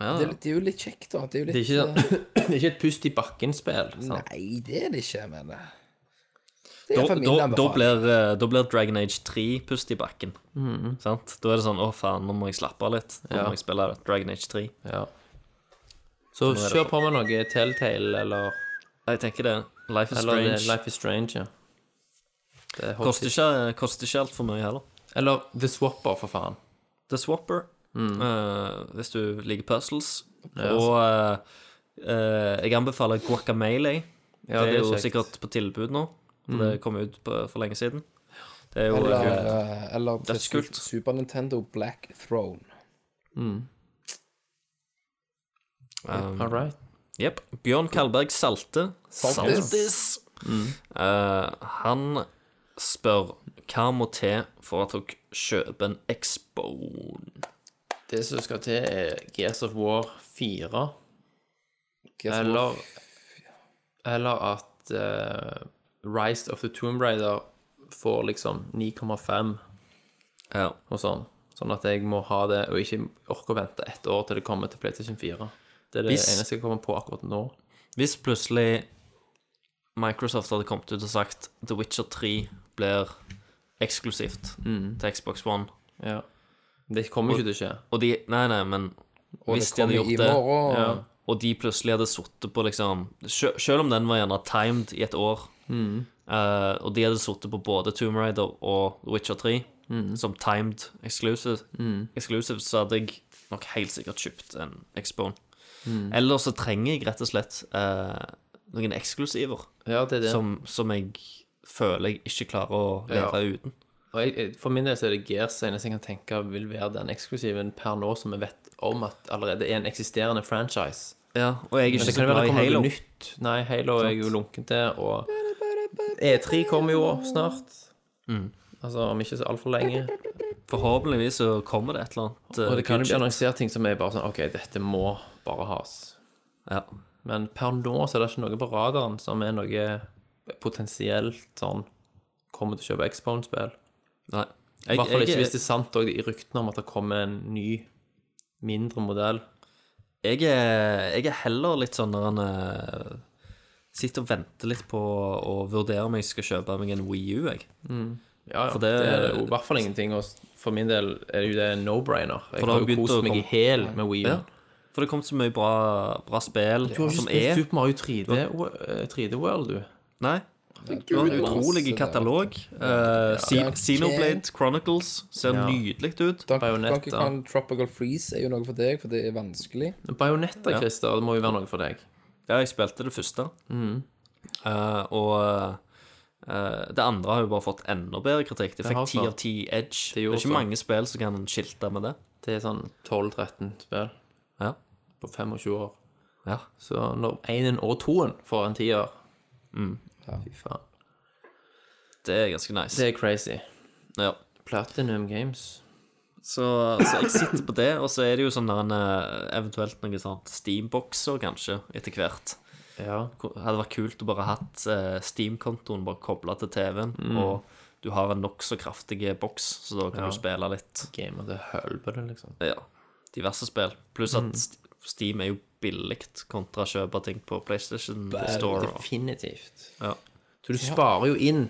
ja. Det er, litt- det er jo litt kjekt, da. Det er jo litt Det er ikke, sånn, <clears throat> det er ikke et pust i bakken-spill. Nei, det er det ikke, men det er Da, min da, da, blir, eh, da blir Dragon Age 3 pust i bakken. Mhm. Sant? Da er det sånn Å, faen, nå må jeg slappe av litt. Nå Ja. må jeg spille Dragon Age 3. Ja. Så kjør på med noe Telltale eller, Jeg tenker det. Life is eller Strange. Life is Strange. Ja. Det er Koster ikke, koster ikke altfor mye heller. Eller The Swapper, for faen. The Swapper, Mm. eh, hvis du liker puzzles. Og eh, eh, jeg anbefaler Guacamele. Ja, det er jo kjekt. Mm. sikkert på tilbud nå. for Det kom ut på, for lenge siden. Det er jo Eller, eh, eller til Dødskult. Super Nintendo Black Throne. All right. Jepp. Bjørn Kalberg Salte. Saltis. Eh, han spør hva må til for at dere kjøper en Expo? Det som skal til, er Gears of War 4. Gears of War Eller, eller at eh, Rise of the Tomb Raider får liksom 9,5 Ja. og sånn. Sånn at jeg må ha det, og ikke orke å vente ett år til det kommer til PlayStation 4. Det er det Hvis- eneste jeg kommer på akkurat nå. Hvis plutselig Microsoft hadde kommet ut og sagt The Witcher 3 blir eksklusivt Mm. til Xbox One Ja. Det kommer ikke til å skje. Og de Nei, nei, men Og hvis de hadde gjort det. Ja. og de plutselig hadde sittet på liksom Selv om den var gjerne timed i et år, Mm. uh, og de hadde sittet på både Tomb Raider og Witcher 3 Mm. som timed exclusive, exclusive, så hadde jeg nok helt sikkert kjøpt en Xbone. Mm. Eller så trenger jeg rett og slett uh, noen eksklusiver Ja, det det. som, som jeg føler jeg ikke klarer å leve Ja. uten. Og jeg, for min del så er det Gears eneste jeg kan tenke vil være den eksklusiven per nå som vi vet om at allerede er en eksisterende franchise. Ja, og jeg er ikke så glad i Halo. nytt. Nei, Halo er jeg jo lunken til, og E3 kommer jo snart. Mm. Altså om ikke så altfor lenge. Forhåpentligvis så kommer det et eller annet. eh, Og det kan jo bli annonsert ting som er bare sånn OK, dette må bare has. Ja. Men per nå så er det ikke noe på radaren som er noe potensielt sånn Kommer til å kjøpe Xbone-spill. Nei. I hvert fall ikke jeg, hvis det er sant i ryktene om at det kommer en ny, mindre modell. jeg, er, jeg er heller litt sånn når han eh, sitter og venter litt på å vurdere om jeg skal kjøpe meg en Wii U, jeg. Ja, ja. For det, det- er jo i hvert fall ingenting. Og for min del er det jo det no-brainer. Jeg har jo kost meg i hæl med Wii U. Ja. For det kom så mye bra, bra spill Du har jo spilt er Super Mario 3D, eh, 3D World, du. Nei. Det var en utrolig katalog. Uh, Xenoblade Chronicles ser Ja. nydelig ut. Bajonetta. Donkey Tropical Freeze er jo noe for deg, for det er vanskelig. Bajonetta. Christer, det må jo være noe for deg. Ja, jeg spilte det første. Mm. Eh, og eh, det andre har jo bare fått enda bedre kritikk. Det fikk ti så. av ti edge. Det Det, er ikke så. mange spill som kan skilte med det. Det er sånn 12-13 spill Ja. på 25 år. ja. Så når enen og toen får en tier Mm. Fy faen. Det er ganske nice. Det er crazy. Ja. Platinum Games. Så, så jeg sitter på det, og så er det jo sånn der en, eh, eventuelt noen sånn Steam-bokser, kanskje, etter hvert. Ja. Det hadde vært kult å bare hatt eh, Steam-kontoen bare kobla til TV-en, Mm. og du har en nokså kraftig boks, så da kan Ja. du spille litt Game of the helvete, liksom. ja, diverse spill. Pluss at mm. Steam er jo billig kontra å kjøpe ting på PlayStation Store. og- Definitivt. Ja. Så du sparer jo inn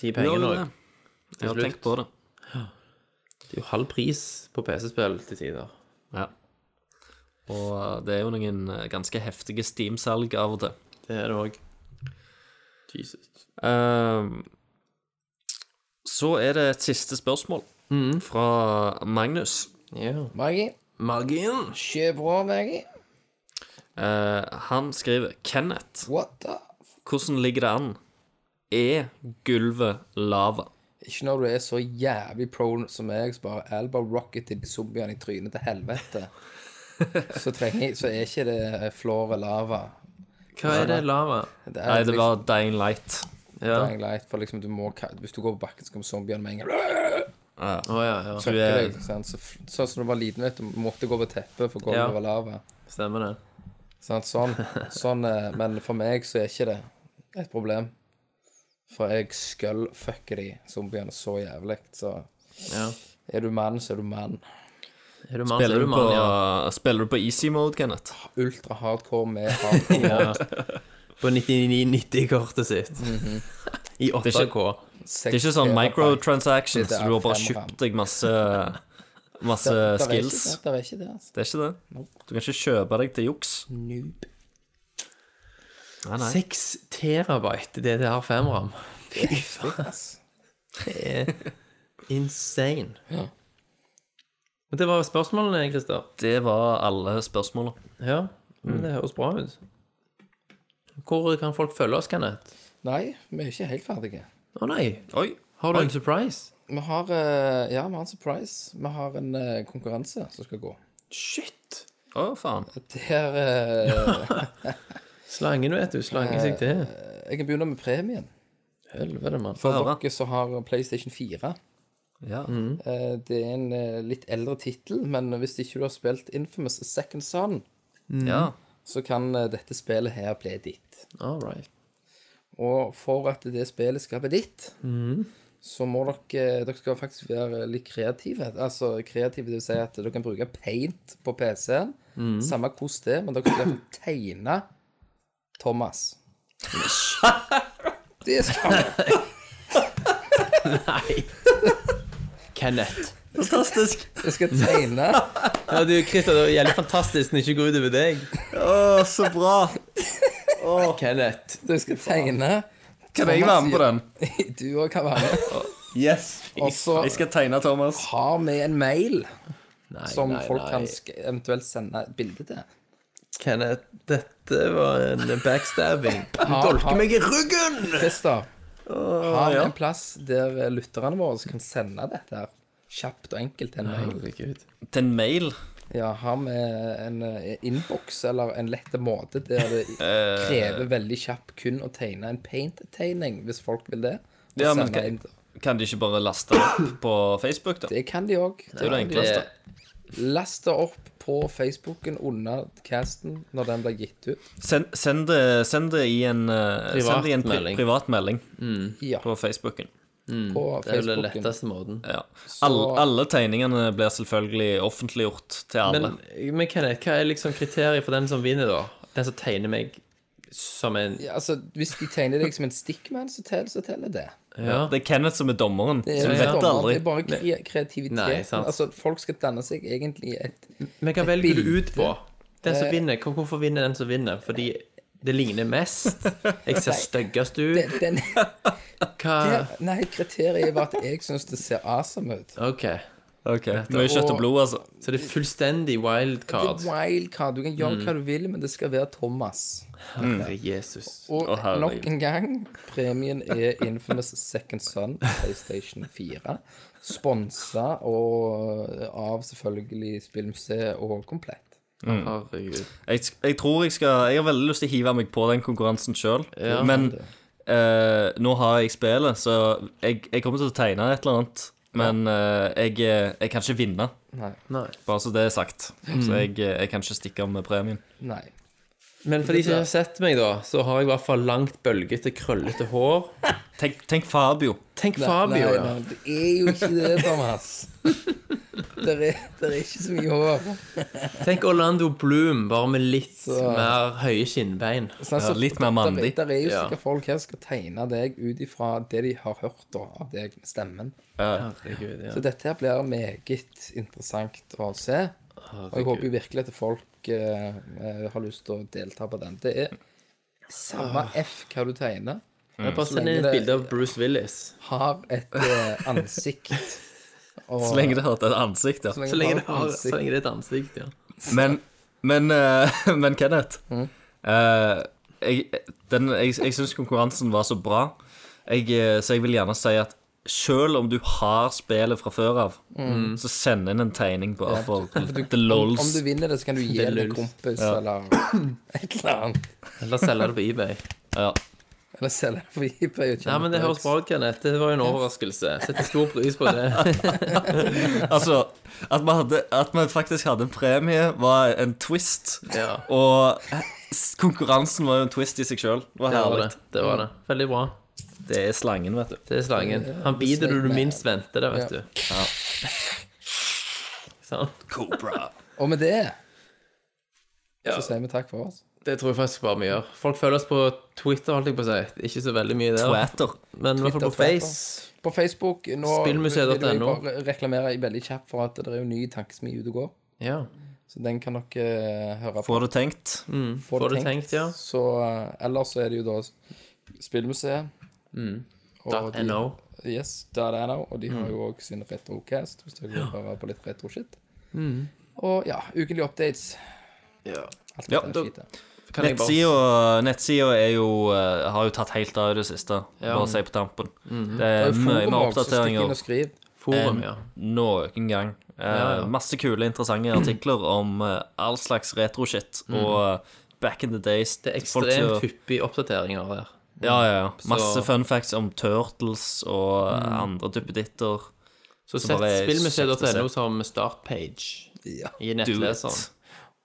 de pengene òg. Jeg har slutt. tenkt på det. Det er jo halv pris på PC-spill til tider. Ja. Og eh, det er jo noen eh, ganske heftige Steam-salg av og til. Det er det òg. Jesus. Um, så er det et siste spørsmål fra Magnus. Ja. Maggie, Margin. kjør bra, Maggie. Eh, han skriver Kenneth, What the hvordan ligger det an? Er gulvet lava? Ikke når du er så jævlig pro som meg, som bare elbow rocket til zombiene i trynet til helvete. Så, trenger, så er ikke det floor lava. Hva er det lava? Det er Nei, det liksom var Dying Light. Ja. dying light, for liksom du må, Hvis du går på bakken, så kommer zombiene med en gang. Ja, ja. Du er, Deg? Så, sånn som du var liten, vet du, måtte gå på teppet for gulvet Ja. var lava. Stemmer det. Sånn, sånn, eh, men for meg så er ikke det et problem. For jeg skullfucker de zombiene så jævlig. Så Ja. er du mann, så er du mann. Er du mann, så spiller, er du du på, ja. spiller du på easy mode, Kenneth? Ultra hardcore med <laughs> hardcore. ja. På 9990-kortet sitt. <laughs> I 8K. Det er ikke sånn microtransactions, Det er du har bare kjøpt deg masse, masse Det er ikke skills. det. Det er ikke det, altså. Det er ikke det. Du kan ikke kjøpe deg til juks. Noob. Nei, nei. 6 terabyte DDR5-ram. Fy faen. Det er insane. Men det var spørsmålene, Christer. Det var alle spørsmåla. Ja, men det høres bra ut. Hvor kan folk følge oss, Kenneth? Nei, vi er ikke helt ferdige. Å nei, Oi. har du en surprise? Vi har eh, Ja, vi har en surprise. Vi har en eh, konkurranse som skal gå. Shit! Å, faen. Der eh, <laughs> Slangen, vet du. Slangen seg til. Jeg kan begynne med premien. Helvete, mann. For høre. dere som har PlayStation 4. Ja. Mm. Det er en litt eldre tittel, men hvis ikke du har spilt Infamous Second Son, ja. så kan dette spillet her bli ditt. All right. Og for at det spillet skal bli ditt, så må dere Dere skal faktisk være litt kreative. Altså kreative, det vil si at dere kan bruke paint på PC-en. Samme hvordan det er, men dere skal tegne Thomas. <laughs> Det skal Nei! Kenneth. Fantastisk. Jeg skal tegne Ja, du, Christer, det jævlig fantastisk når det ikke går utover deg. Å, så bra. Kenneth. Du skal tegne Kan jeg være med på den? <laughs> Du òg kan være med. <laughs> Yes. Også Jeg skal tegne Thomas. har vi en mail Nei, som nei, folk nei. kan sk eventuelt sende et bilde til. Kenneth, dette var en backstabbing. <laughs> Du Ha- dolker ha- meg i ryggen! Christer, har vi ja. en plass der lytterne våre kan sende dette her kjapt og enkelt til en mail? Herregud. Til en mail. Ja, har vi en eh, innboks eller en lett måte der det <laughs> Eh. krever veldig kjapt kun å tegne en paint-tegning, hvis folk vil det? Ja, men kan- Kan de ikke bare laste det opp på Facebook, da? Det kan de òg. Det er jo det enkleste. Last det opp på Facebooken under casten når den blir gitt ut. Send, send, det, send det i en, privatmelding send det i en pri melding. privat melding Ja, på Facebooken. På Det er jo den letteste måten. Ja. Alle, alle tegningene blir selvfølgelig offentliggjort til alle. Men, men Kenneth, hva er liksom kriteriet for den som vinner, da? Den som tegner meg som en Ja, altså, hvis de tegner deg som en stickman, så teller, så teller det. Ja. det er Kenneth som er dommeren, Det er, er, ja, vet dommer, aldri. det er bare kre kreativitet. Nei, altså, folk skal danne seg egentlig et Men hva velger du ut på? Den som Eh, vinner. Hvorfor vinner den som vinner? Fordi det ligner mest? Jeg ser <laughs> styggest ut? den, den, <laughs> Hva det, Nei, kriteriet var at jeg syns det ser awesome ut. OK. Ok, Mye kjøtt og blod, altså. Så det er fullstendig wildcard. Det er wildcard. Du kan gjøre hva du vil, men det skal være Thomas. Herre Jesus. Og Å, herre. nok en gang, premien er Infamous Second Son PlayStation 4. Sponsa og av selvfølgelig Spillmuseet og Komplett. Herregud. Jeg, jeg tror jeg skal Jeg har veldig lyst til å hive meg på den konkurransen sjøl, Ja. men uh, nå har jeg spillet, så jeg, jeg kommer til å tegne et eller annet. Men uh, jeg, jeg kan ikke vinne, Nei. Nei. bare så det er sagt. Så jeg, jeg kan ikke stikke av med premien. Nei. Men for de som ikke har sett meg, da, så har jeg i hvert fall langt, bølgete, krøllete hår. Tenk, tenk Fabio. Tenk Fabio, nei, ja. nei, det er jo ikke det, Thomas. <laughs> det, er, det er ikke så mye hår. Tenk Orlando Bloom, bare med litt mer høye skinnbein. Sånn, Ja, litt mer mandig. Det er jo Ja. sikkert folk her som skal tegne deg ut ifra det de har hørt da, av deg med stemmen. Herregud, ja. Så dette her blir meget interessant å se. Og jeg håper jo virkelig at folk eh, eh, har lyst til å delta på den. Det er samme F hva du tegner, Jeg bare send inn et bilde av Bruce Willis. har et eh, ansikt. Og, <laughs> Så lenge det har et ansikt, ja. så lenge Så lenge det har så lenge det er et ansikt, ja. <laughs> Men, men, uh, <laughs> men Kenneth Mm. uh, Jeg, den- jeg, jeg syns konkurransen var så bra, jeg, så jeg vil gjerne si at selv om du har spillet fra før av, så send inn en tegning bare <laughs> for <laughs> the lols. om, om du vinner det, så kan du <laughs> gi Det til en kompis Ja. eller <clears throat> et eller annet. Eller selge det på eBay. Ja. Eller selge det på eBay. og Ja, men det høres bra ut, Kenneth. Det var jo en overraskelse. Setter stor pris på det. Altså, at vi, hadde, at vi faktisk hadde en premie, var en twist. Ja, Og konkurransen var jo en twist i seg sjøl. Det var det var herlig. det. Det var det. Veldig bra. Det er slangen, vet du. Det er slangen. Han biter du du minst venter det, vet Ja. du. <laughs> Sånn. Cobra. Og med det Ja. så sier vi takk for oss. Det tror jeg faktisk bare vi gjør. Folk følger oss på Twitter, holdt jeg på å si. Ikke så veldig mye der. Twitter. Men i hvert fall på Twitter, Face. På Facebook nå Spillmuseet.no. vil jeg bare reklamere veldig kjapt for at det er jo ny tankesmi ute og går. Ja. Så den kan dere eh, høre på. Får du tenkt? Får Får du tenkt, ja. Så eh, ellers så er det jo da Spillmuseet. Mm. Og Dot .no. Yes, .no. Og de Mm. har jo òg sin retrocast, hvis dere vil høre på litt retro-shit. Og ja, ukentlige updates. Mm. Ja. Alt Ja, da- Nettsida nettsida er jo eh, har jo tatt helt av i det siste, Ja. bare å si på tampen. Det Det er er mye med oppdateringer og. Forum, enn ja. noen gang. Eh, Ja, ja. Masse kule, interessante artikler om eh, all slags retro-shit og eh, back in the days. Mm. Det er ekstremt hyppig oppdateringer der. Ja, ja, ja. Masse fun facts om Turtles og eh, andre duppeditter. Så Så sett spillmuseet.no som startpage Ja. i nettleseren.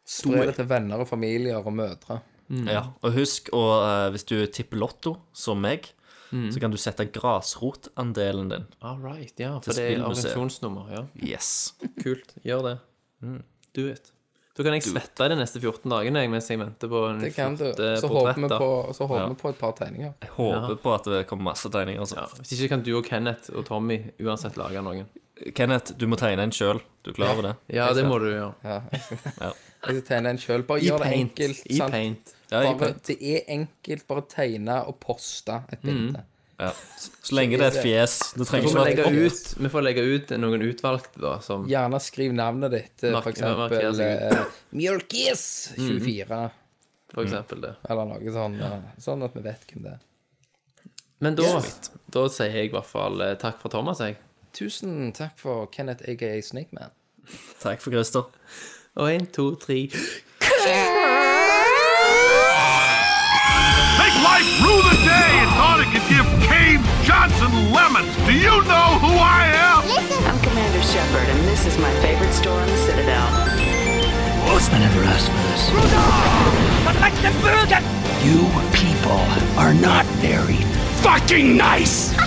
Spre det til venner og familier og mødre. Ja, og husk, og, eh, hvis du tipper lotto, som meg, Mm. så kan du sette grasrotandelen din. All right, ja. For Til det er spillmuseet. organisasjonsnummer. ja. Yes. Kult. Gjør det. Do it. Da kan jeg svette de neste 14 dagene mens jeg venter på en Det kan du. Så håper vi på, så håper Ja. vi på et par tegninger. Jeg håper på at det kommer masse tegninger. Altså. Ja, hvis ikke kan du og Kenneth og Tommy uansett lage noen. Kenneth, du må tegne en sjøl. Du klarer det? Ja, det må du gjøre. Ja. Ja. Jeg skal tegne en sjøl. Bare gjør det enkelt. I sant? paint. Ja, i Bare, paint. det er enkelt. Bare tegne og poste et bilde. Ja. Så lenge det er et fjes. Det Vi trenger ikke være ut, vi får legge ut noen utvalgte, da, som Gjerne skriv navnet ditt. eh, Mark- For eksempel seg eh, Mjølkis 24. for eksempel det. Eller noe sånn. ja. Sånn at vi vet hvem det er. Men da, da sier jeg i hvert fall eh, takk for Thomas, jeg. Tusen takk for Kenneth, aka Snakeman. Takk for Christer. Og én, to, tre Make life rue Johnson. Do you know who I am? Listen. I'm Commander Shepard, and this is my favorite store on the Citadel. I never asked for this. You people are not very fucking nice. <laughs>